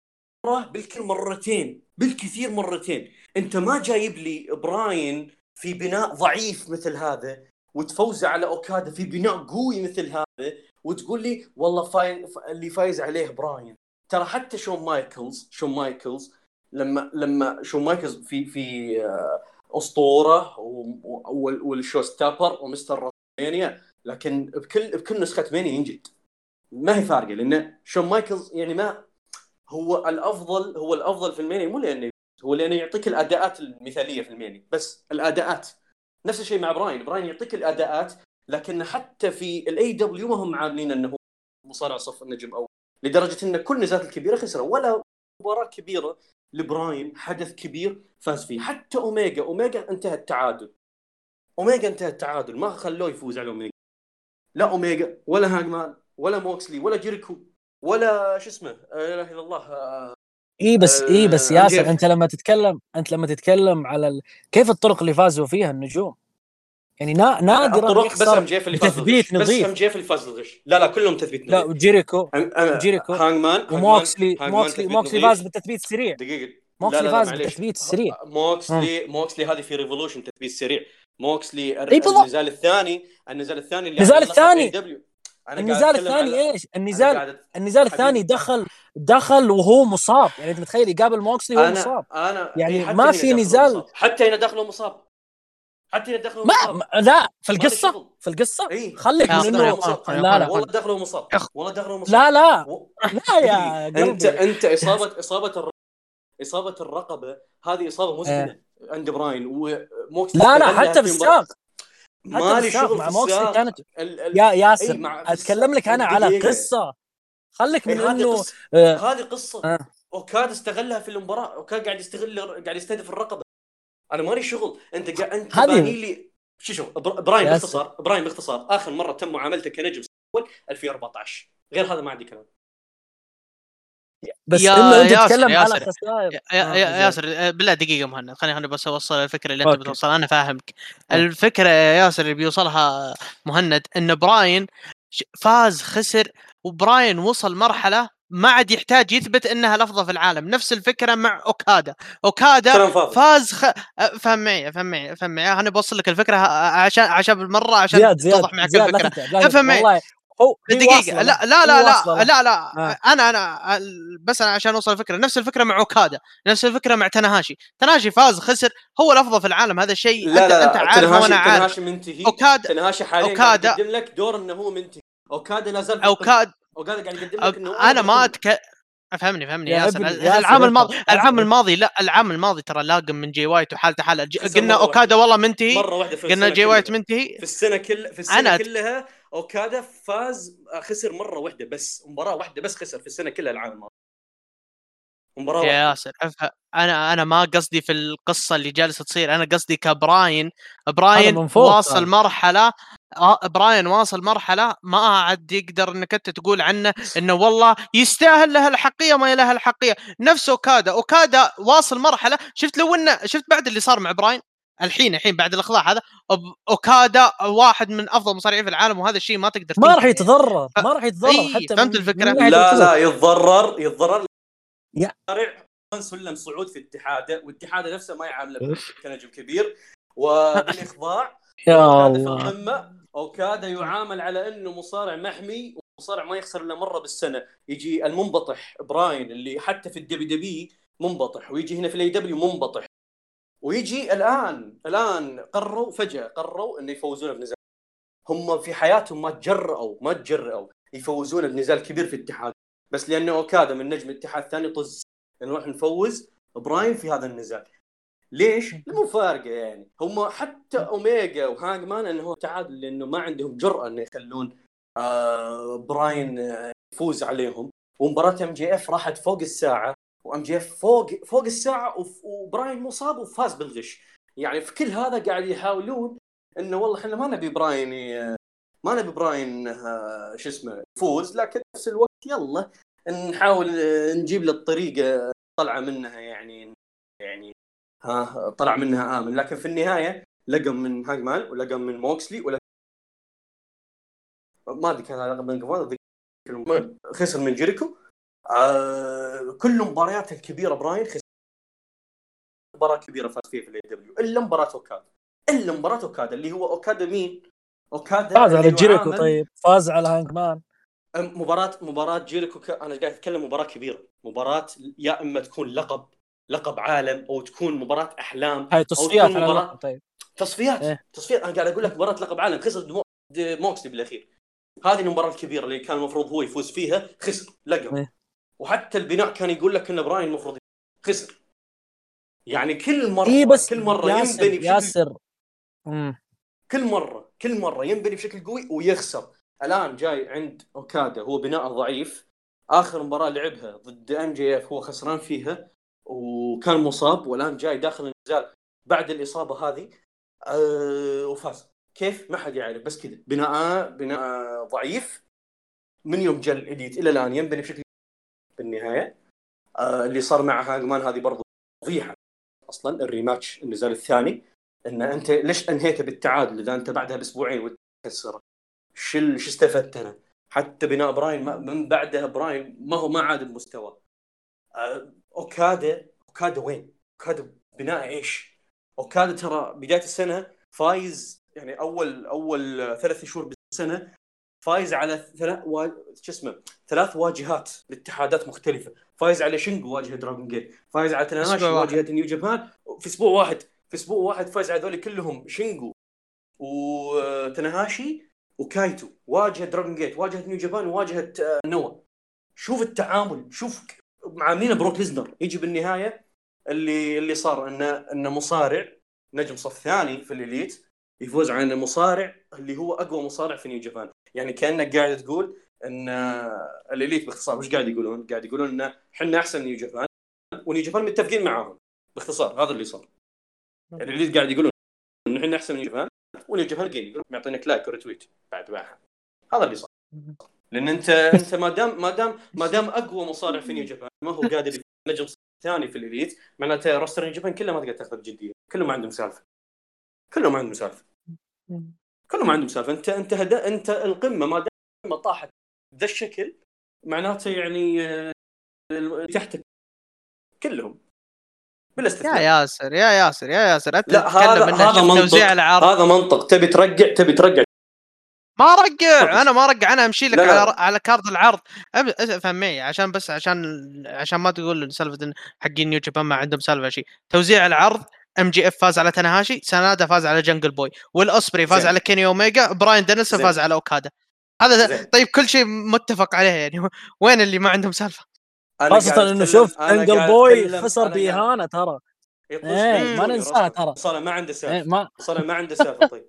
بالكل مرتين بالكثير مرتين. أنت ما جايب لي براين في بناء ضعيف مثل هذا وتفوز على أوكادا في بناء قوي مثل هذا وتقول لي والله فاي... اللي فايز عليه براين. ترى حتى شون مايكلز شون مايكلز لما لما شون مايكلز في في آه، أسطورة وال show stopper و Mr. WrestleMania لكن بكل بكل نسخة مانيا ينجد. ما هي فارقة لأن شون مايكلز يعني ما هو الافضل هو الأفضل في المانيا مو لأنه هو لأنه يعطيك الأداءات المثالية في المانيا بس الأداءات. نفس الشيء مع براين براين يعطيك الأداءات لكن حتى في ال AEW ما هم عاملين إنه مصارع صف النجم أو لدرجة إن كل النزالات الكبيرة خسروا ولا مباراة كبيرة لبراين حدث كبير فاز فيه. حتى اوميجا اوميجا انتهى التعادل. اوميجا انتهى التعادل ما خلوه يفوز على اوميجا لا اوميجا ولا هانجمان ولا موكسلي ولا جيريكو ولا شو اسمه لا إله إلا الله إي بس آه إي بس ياسر أنت لما تتكلم أنت لما تتكلم على ال... كيف الطرق اللي فازوا فيها النجوم؟ يعني نا... نادرا الطرق بس إم اللي فاز تثبيت نظيف. بس ام جيف اللي فاز الغش لا لا كلهم تثبيت نظيف. لا وجيريكو. جيريكو هانجمان وموكسلي موكسلي موكسلي فاز بالتثبيت السريع دقيقة. موكسلي فاز بالتثبيت السريع موكسلي موكسلي هذه في Revolution تثبيت سريع. موكسلي النزال الثاني النزال الثاني اللي النزال الثاني. النزال الثاني إيش؟ النزال النزال الثاني دخل دخل وهو مصاب. يعني أنت متخيل يقابل موكسلي وهو مصاب. أنا يعني ما في نزال حتى هنا دخله مصاب حتى مصاب ما لا في القصة في القصة. إيه؟ خليك من انه لا لا والله دخله مصاب. والله دخله مصاب. لا لا. لا يا قلبي. أنت أنت إصابة إصابة إصابة الرقبة هذه إصابة مزمنة إيه. عند براين وموكسلي لا لا حتى في الساق مالي شغل مع موكسلي كانت يا ياسر أتكلم لك أنا على قصة. خليك من انه قصة. آه. هذه قصة. آه. أوكادا استغلها في المباراة. أوكادا قاعد يستغل قاعد يستهدف الرقبة. أنا مالي شغل. أنت قاعد أنت باني لي شو شوف براين باختصار. براين باختصار. آخر مرة تم معاملته كنجم اول 2014 غير هذا ما عندي كلام. بس يا إنه أنت تتكلم على خسائر. يا, آه يا ياسر آه، بالله دقيقة مهند. خليني خليني بس أوصل الفكرة اللي أنت بتوصلها أنا فاهمك. الفكرة يا ياسر اللي بيوصلها مهند إن براين فاز خسر وبراين وصل مرحلة ما عاد يحتاج يثبت إنها الافضل في العالم. نفس الفكرة مع أوكادا. أوكادا فاز خ... فهم معي فهم معي فهم معي أنا بوصل لك الفكرة عشان عشان بالمرة عشان زياد زياد توضح معك زياد الفكرة. افهم معي هو دقيقة. لا لا لا لا لا لا آه. أنا أنا بس أنا عشان أوصل الفكرة. نفس الفكرة مع أوكادا. نفس الفكرة مع تناهاشي تناهاشي فاز خسر. هو الافضل في العالم هذا شيء أنت لا. أنت عارف وأنا عارف. تنهاشي منتهي. اوكادا تنهاشي حاليا أوكادا يقدم لك دور إنه هو منتهي. أوكادا لا زال اوكادا اوكادا قاعد يقدم لك إنه أنا ما أتك... فهمني فهمني يا ياسر العام الماضي العام الماضي لا العام الماضي ترى لاقم من جي وايت وحالته حالة قلنا أوكادا والله منتهي. مرة واحدة في قلنا جي وايت منتهي. في السنة كل في السنة أنا كلها أوكادا فاز خسر مرة واحدة بس مباراة واحدة بس خسر في السنة كلها العام الماضي. مباراة يا ياسر أنا أنا ما قصدي في القصة اللي جالسة تصير أنا قصدي كبراين براين واصل طيب. مرحلة آه، براين واصل مرحلة ما عاد يقدر إنك أنت تقول عنه إنه والله يستاهل له الحقية ما له الحقية. نفس أوكادا أوكادا واصل مرحلة شفت لو إنه شفت بعد اللي صار مع براين؟ الحين الحين بعد الإخضاع هذا أوكادا واحد من أفضل المصارعين في العالم وهذا الشيء ما تقدر ما راح يتضرر ما راح يتضرر حتى فهمت الفكرة. لا لا يتضرر يتضرر يا سلم صعود في اتحاده واتحاده نفسه ما يعامله كنجم كبير. وبالإخضاع يا الله. في اوكادا يعامل على أنه مصارع محمي ومصارع ما يخسر إلا مرة بالسنة. يجي المنبطح براين اللي حتى في ال WWE منبطح ويجي هنا في ال AEW منبطح. ويجي الآن الآن قرروا فجأة قرروا إنه يفوزون بنزال. هم في حياتهم ما تجرأوا ما تجرأوا يفوزون بنزال كبير في الاتحاد بس لأنه أوكادا من نجم الاتحاد الثاني طز. نروح نفوز براين في هذا النزال. ليش؟ المفارقه يعني. هم حتى اوميجا وهانجمان إنه تعادل لأنه ما عندهم جرأة إنه يخلون آه براين يفوز عليهم. ومباراة MJF راحت فوق الساعة و MJF فوق فوق الساعة وبراين مصاب وفاز بالغش. يعني في كل هذا قاعد يحاولون إنه والله إحنا ما نبي براين ما نبي براين آه، شو اسمه يفوز لكن نفس الوقت يلا نحاول نجيب له الطريقة طلع منها يعني يعني ها طلع منها آمن. لكن في النهاية لقم من هانجمان ولقم من موكسلي ولا ما أدري كان لقم من خسر من جيريكو. آه كل مباريات الكبيرة براين خسر. مباراة كبيرة فاز فيها في ال AEW إلا مباراة أوكادا. إلا مباراة أوكادا اللي هو أوكادا مين؟ اوكادا فاز على جيريكو طيب. فاز على هانجمان. مباراة مباراة جيريكو ك... أنا قاعد أتكلم مباراة كبيرة، مباراة يا إما تكون لقب لقب عالم أو تكون مباراة أحلام هاي تصفيات على مباراة... طيب. تصفيات إيه؟ تصفيات. أنا قاعد أقول لك مباراة لقب عالم. خسر دمو... موكسلي بالأخير. هذه المباراة الكبيرة اللي كان المفروض هو يفوز فيها خسر لقب. إيه؟ وحتى البناء كان يقول لك إن براين المفروض خسر. يعني كل مرة إيه بس كل مرة ياسر ينبني ياسر. كل مرة كل مرة ينبني بشكل قوي ويخسر. الآن جاي عند أوكادا هو بناء ضعيف. آخر مباراة لعبها ضد MJF هو خسران فيها وكان مصاب والآن جاي داخل النزال بعد الإصابة هذه. أه وفاز. كيف؟ ما حد يعرف بس كذا. بناء بناء ضعيف. من يوم جل ال Elite إلى الآن ينبني بشكل بالنهاية. أه اللي صار مع Hangman هذه برضو فضيحه أصلا ال rematch النزال الثاني. إن أنت ليش انهيته بالتعادل إذا أنت بعدها بأسبوعين وتكسره شو شو استفدت أنا؟ حتى بناء براين من بعدها براين ما هو ما عاد بمستوى. آه، اوكادا أوكادا وين؟ أوكادا بناء إيش؟ أوكادا ترى بداية السنة فايز يعني اول أول ثلاث شهور بالسنة فايز على ثلاث و... شو اسمه؟ ثلاث واجهات لاتحادات مختلفة. فايز على شينجو واجهة Dragon Gate. فايز على تاناهاشي واجهة New Japan في أسبوع واحد. في أسبوع واحد فايز على هذول كلهم شينجو وتاناهاشي وكايتو واجهة Dragon Gate واجهة New Japan وواجهه آه، NOAH شوف التعامل شوف معاملين بروك ليسنر. يجي بالنهاية اللي اللي صار انه انه مصارع نجم صف ثاني في ال Elite يفوز عن المصارع اللي هو أقوى مصارع في New Japan يعني كانك قاعد تقول إن ال Elite باختصار وش قاعد يقولون؟ قاعد يقولون إن إحنا أحسن من New Japan و New Japan متفقين معاهم باختصار هذا اللي صار. ال Elite قاعد يقولون ان إحنا أحسن من New Japan و New Japan يقولون معطينك like و retweet. بعد باعها هذا اللي صار. لأن انت أنت ما دام ما دام ما دام أقوى مصارع في New Japan ما هو قادر نجم ثاني في ال Elite معناته roster New Japan كله ما تقدر تاخذه بجديه كلهم ما عندهم سالفة. كلهم ما عندهم سالفة. كلهم ما عندهم سالفة. انت أنت هدا أنت القمة ما دام طاحت ذا الشكل معناته يعني آه، تحتك. كلهم. بلا استثناء يا ياسر يا ياسر يا ياسر انت لا هذا هذا منطق. هذا منطق. تبي ترقع؟ تبي ترقع. ما رقع أنا ما رقع أنا أمشي لك لا لا. على على كارت العرض. افهم معي عشان بس عشان عشان ما تقول سالفه حقين New Japan ما عندهم سالفة شيء توزيع العرض MJF فاز على تاناهاشي سنادا فاز على Jungle Boy والأوسبري فاز زي. على كيني اوميجا براين دانيلسون فاز على أوكادا. هذا زي. طيب كل شيء متفق عليه يعني. وين اللي ما عندهم سالفة؟ خاصة إنه شوف Jungle Boy خسر بإهانة ترى. إيه ما ننساها ترى. صار ما عنده سالفة إيه ما... صار ما عنده سالفة طيب.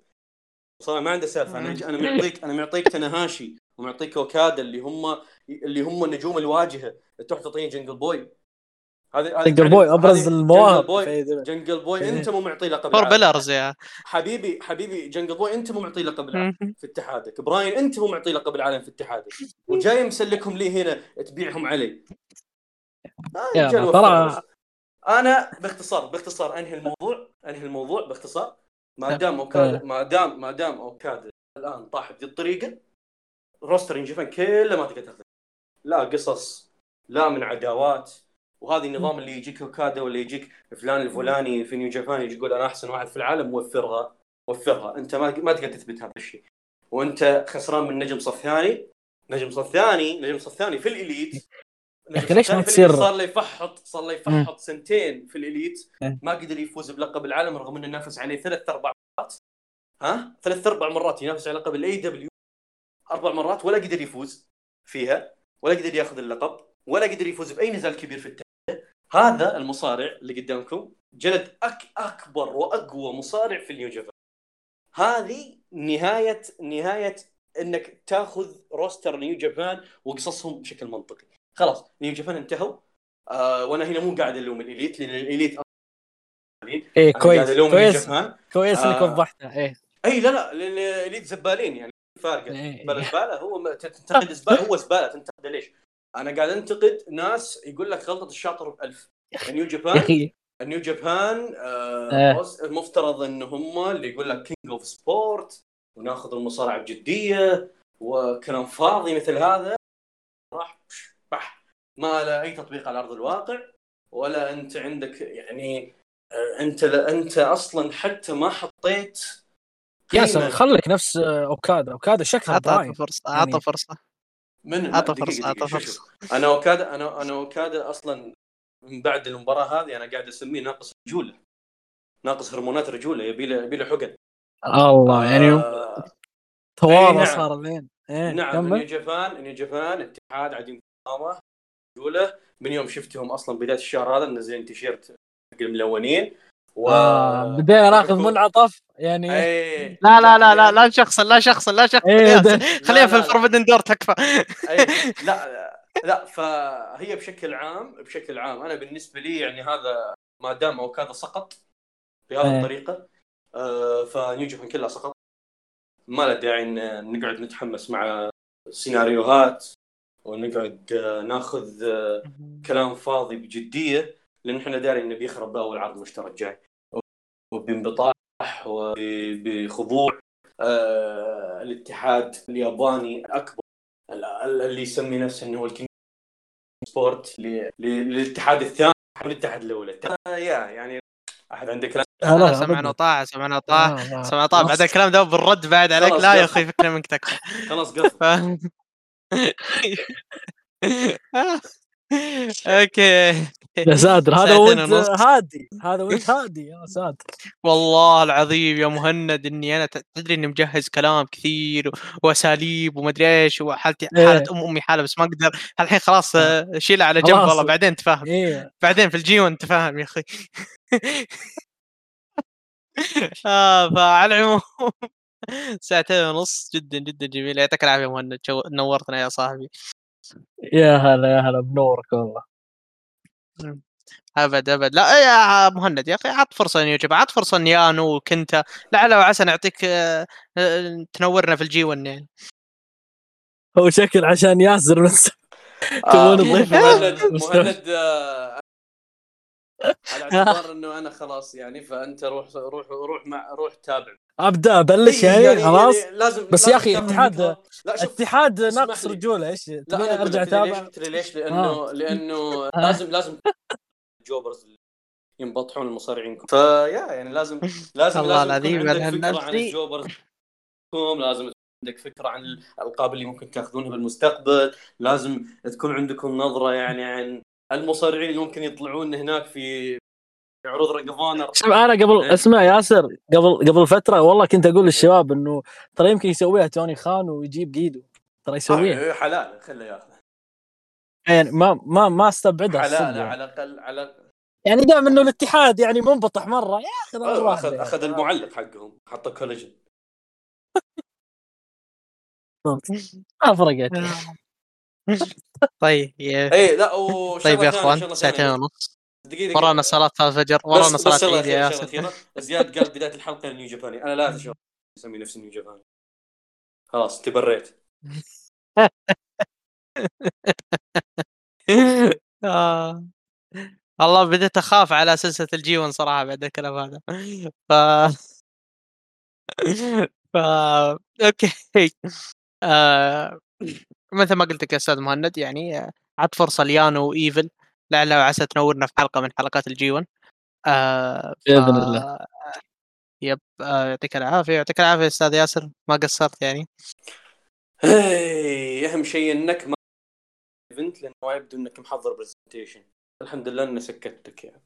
صار ما عنده سالفة أنا أنا معطيك أنا معطيك تاناهاشي ومعطيك اوكادا اللي هم اللي هم نجوم الواجهة. تروح تعطيني Jungle Boy هذه Jungle Boy أبرز المواهب Jungle Boy Jungle Boy أنت مو معطي لقب four pillars يا. حبيبي حبيبي Jungle Boy أنت مو معطي لقب العالم في اتحادك. براين أنت مو معطي لقب العالم في اتحادك. وجاي مسلكهم لي هنا تبيعهم علي. آه ترى أنا باختصار باختصار أنهي الموضوع؟ أنهي الموضوع؟ باختصار. ما دام اوكادا ما دام ما دام اوكادا الآن طاح بهذه الطريقة روستر جيفان كله ما تقدر تاخذه. لا قصص لا من عداوات. وهذه النظام اللي يجيك اوكادا ولا يجيك فلان الفلاني في نيو جابان يجي يقول أنا أحسن واحد في العالم وفرها وفرها. أنت ما ما تقدر تثبت هذا الشيء. وأنت خسران من نجم صف ثاني نجم صف ثاني نجم صف ثاني في الإليت. ليش ما تصير؟ صار له يفحط صار له يفحط سنتين في الإليت إيه. ما قدر يفوز بلقب العالم رغم إنه نافس عليه ثلاث أربع مرات. ها؟ ثلاث أربع مرات ينافس على لقب ال AEW أربع مرات ولا قدر يفوز فيها ولا قدر ياخذ اللقب ولا قدر يفوز بأي نزال كبير في التاريخ. هذا المصارع اللي قدامكم جلد أك أكبر وأقوى مصارع في ال New Japan هذه نهاية نهاية إنك تاخذ roster New Japan وقصصهم بشكل منطقي. خلاص New Japan انتهوا. آه وأنا هنا مو قاعد الوم ال Elite لأن ال Elite إيه كويس كويس كويس إنك آه وضحتها إيه. إي لا لا لأن ال Elite زبالين يعني فارقة. إيه. بل الزباله هو تنتقد زبالة هو زبالة تنتقد ليش؟ أنا قاعد أنتقد ناس يقول لك غلطة الشاطر بألف. New Japan New Japan آه المفترض إن هم اللي يقول لك king of sport وناخذ المصارعة بجدية وكلام فاضي مثل هذا. راح ما له أي تطبيق على أرض الواقع ولا أنت عندك يعني آه، أنت أنت أصلا حتى ما حطيت ياسر خليك نفس آه، أوكادا. أوكادا شكله أعطى فرصه أعطى يعني... فرصة. من؟ أعطى فرصة أعطى فرصة. أنا أوكادا أنا أنا أوكادا أصلا من بعد المباراة هذه أنا قاعد أسميه ناقص رجولة. ناقص هرمونات رجولة يبي له يبي له حقن. الله يعني آه تواضع نعم. صار لين إيه. نعم نيو جابان نيو جابان اتحاد عديم قامه رجوله من يوم شفتهم أصلا بداية الشهر هذا منزلين تيشيرت حق الملونين. و... آه بدينا ناخذ منعطف يعني أي... لا لا لا لا لا شخصا لا شخصا لا شخصا أيه خليها في الفوربدن دور تكفى أيه. لا لا فهي بشكل عام بشكل عام أنا بالنسبة لي يعني هذا ما دام اوكادا سقط بهذه أيه. الطريقة آه فنيو جابان كلها سقط. ما له داعي نقعد نتحمس مع سيناريوهات. ونقعد آه، ناخذ آه، كلام فاضي بجدية لأن إحنا دارين إنه بيخرب باول عرض مشترك جاي. وبانبطاح وبخضوع آه الاتحاد الياباني الأكبر اللي يسمي نفسه إنه هو ال king sport للاتحاد الثاني والاتحاد الأول يا يعني أحد عنده كلام؟ سمعا وطاعة سمعا وطاعة سمعا وطاعة بعد الكلام ده بالرد بعد عليك. لا يا أخي فكرة منك تكفى. خلاص قفل okay. يا ساتر هذا وأنت هادي. هذا وأنت هادي يا ساتر. والله العظيم يا مهند إني أنا تدري إني مجهز كلام كثير وأساليب ومدري إيش وحالتي إيه. حالة ام أمي حالة بس ما أقدر. الحين خلاص إيه. شيلها على جنب والله بعدين تفاهم إيه. بعدين في ال G1 فاهم يا أخي. آه فعلى العموم. ساعتين ونص جدا جدا جميل. يعطيك العافية مهند نورتنا يا صاحبي. يا هلا يا هلا بنورك والله. أبد أبد. لا يا مهند يا أخي عط فرصة يوجب عط فرصة نيانو وكنتا لعل وعسى نعطيك آه، آه، تنورنا في الجي 1 يعني. هو شكل عشان ياسر بس. تبون تضيف مهند مهند على اعتبار إنه أنا خلاص يعني فأنت روح روح روح مع روح تابع. أبدأ أبلش يعني, يعني خلاص؟ يعني لازم بس يا أخي اتحاد اتحاد ناقص رجوله إيش؟ لا أرجع اتابع ليش؟ لأنه آه. لأنه لازم لازم جوبرز ينبطحون المصارعين. فيا يعني لازم لازم الله العظيم عندك فكرة عن الجوبرز. لازم عندك فكرة عن الألقاب اللي ممكن تاخذونها بالمستقبل. لازم تكون عندكم نظرة يعني عن المصارعين اللي ممكن يطلعون هناك في عروض أنا قبل إيه؟ اسمع ياسر قبل قبل فترة والله كنت أقول للشباب إنه ترى يمكن يسويها توني خان ويجيب جيدو. ترى يسويها. آه حلال خله ياخذه. يعني ما ما ما أستبعدها حلال على الاقل على يعني دام إنه الاتحاد يعني منبطح مرة ياخذ آه، اخذ أخذ المعلق حقهم حطه كولاجين ما فرقت. طيب اي لا طيب يا أخوان ساعتين ونص. دقيقة ورانا صلاة الفجر ورانا صلاة العيد يا ياسر زياد قال بداية الحلقة نيو جاباني. أنا لا أشوف اسمي نفسي نيو جاباني. خلاص تبريت. آه. والله بديت أخاف على سلسلة ال G1 صراحة بعد الكلام هذا. ف ف okay. آه... مثل ما قلت لك يا أستاذ مهند يعني عط فرصة ليانو و EVIL لعل وعسى تنورنا في حلقة من حلقات ال G1 آه ف... بإذن الله. yep آه يعطيك العافية يعطيك العافية أستاذ ياسر ما قصرت يعني؟ أهم شيء إنك ما ايفنت لأنه ما يبدو إنك محضر presentation الحمد لله إني سكتتك يعني.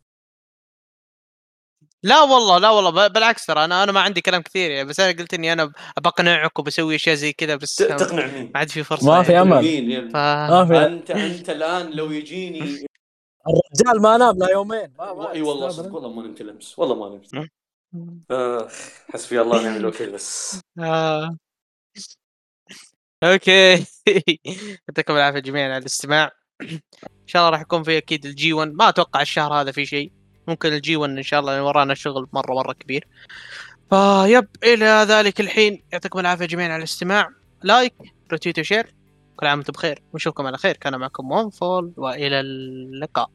لا والله لا والله بالعكس ترى أنا أنا ما عندي كلام كثير يعني بس أنا قلت إني أنا بقنعك وبسوي أشياء زي كذا بس تقنع مين؟ ما عاد في فرصة ما في يعني. أمل. ف... ما في أنت أنت الآن لو يجيني الرجال ما نام لا يومين. إي والله صدق والله ما نمت الامس والله ما نمت. آه حسبي الله ونعم الوكيل بس. آه. okay. يعطيكم العافية جميعا على الاستماع. إن شاء الله راح يكون في أكيد ال G1 ما أتوقع الشهر هذا في شيء. ممكن ال G1 إن شاء الله ورانا شغل مرة مرة كبير. ف yep إلى ذلك الحين. يعطيكم العافية جميعا على الاستماع. like retweet و share كل عام وأنتم بخير. ونشوفكم على خير. كان معكم One Fall وإلى اللقاء.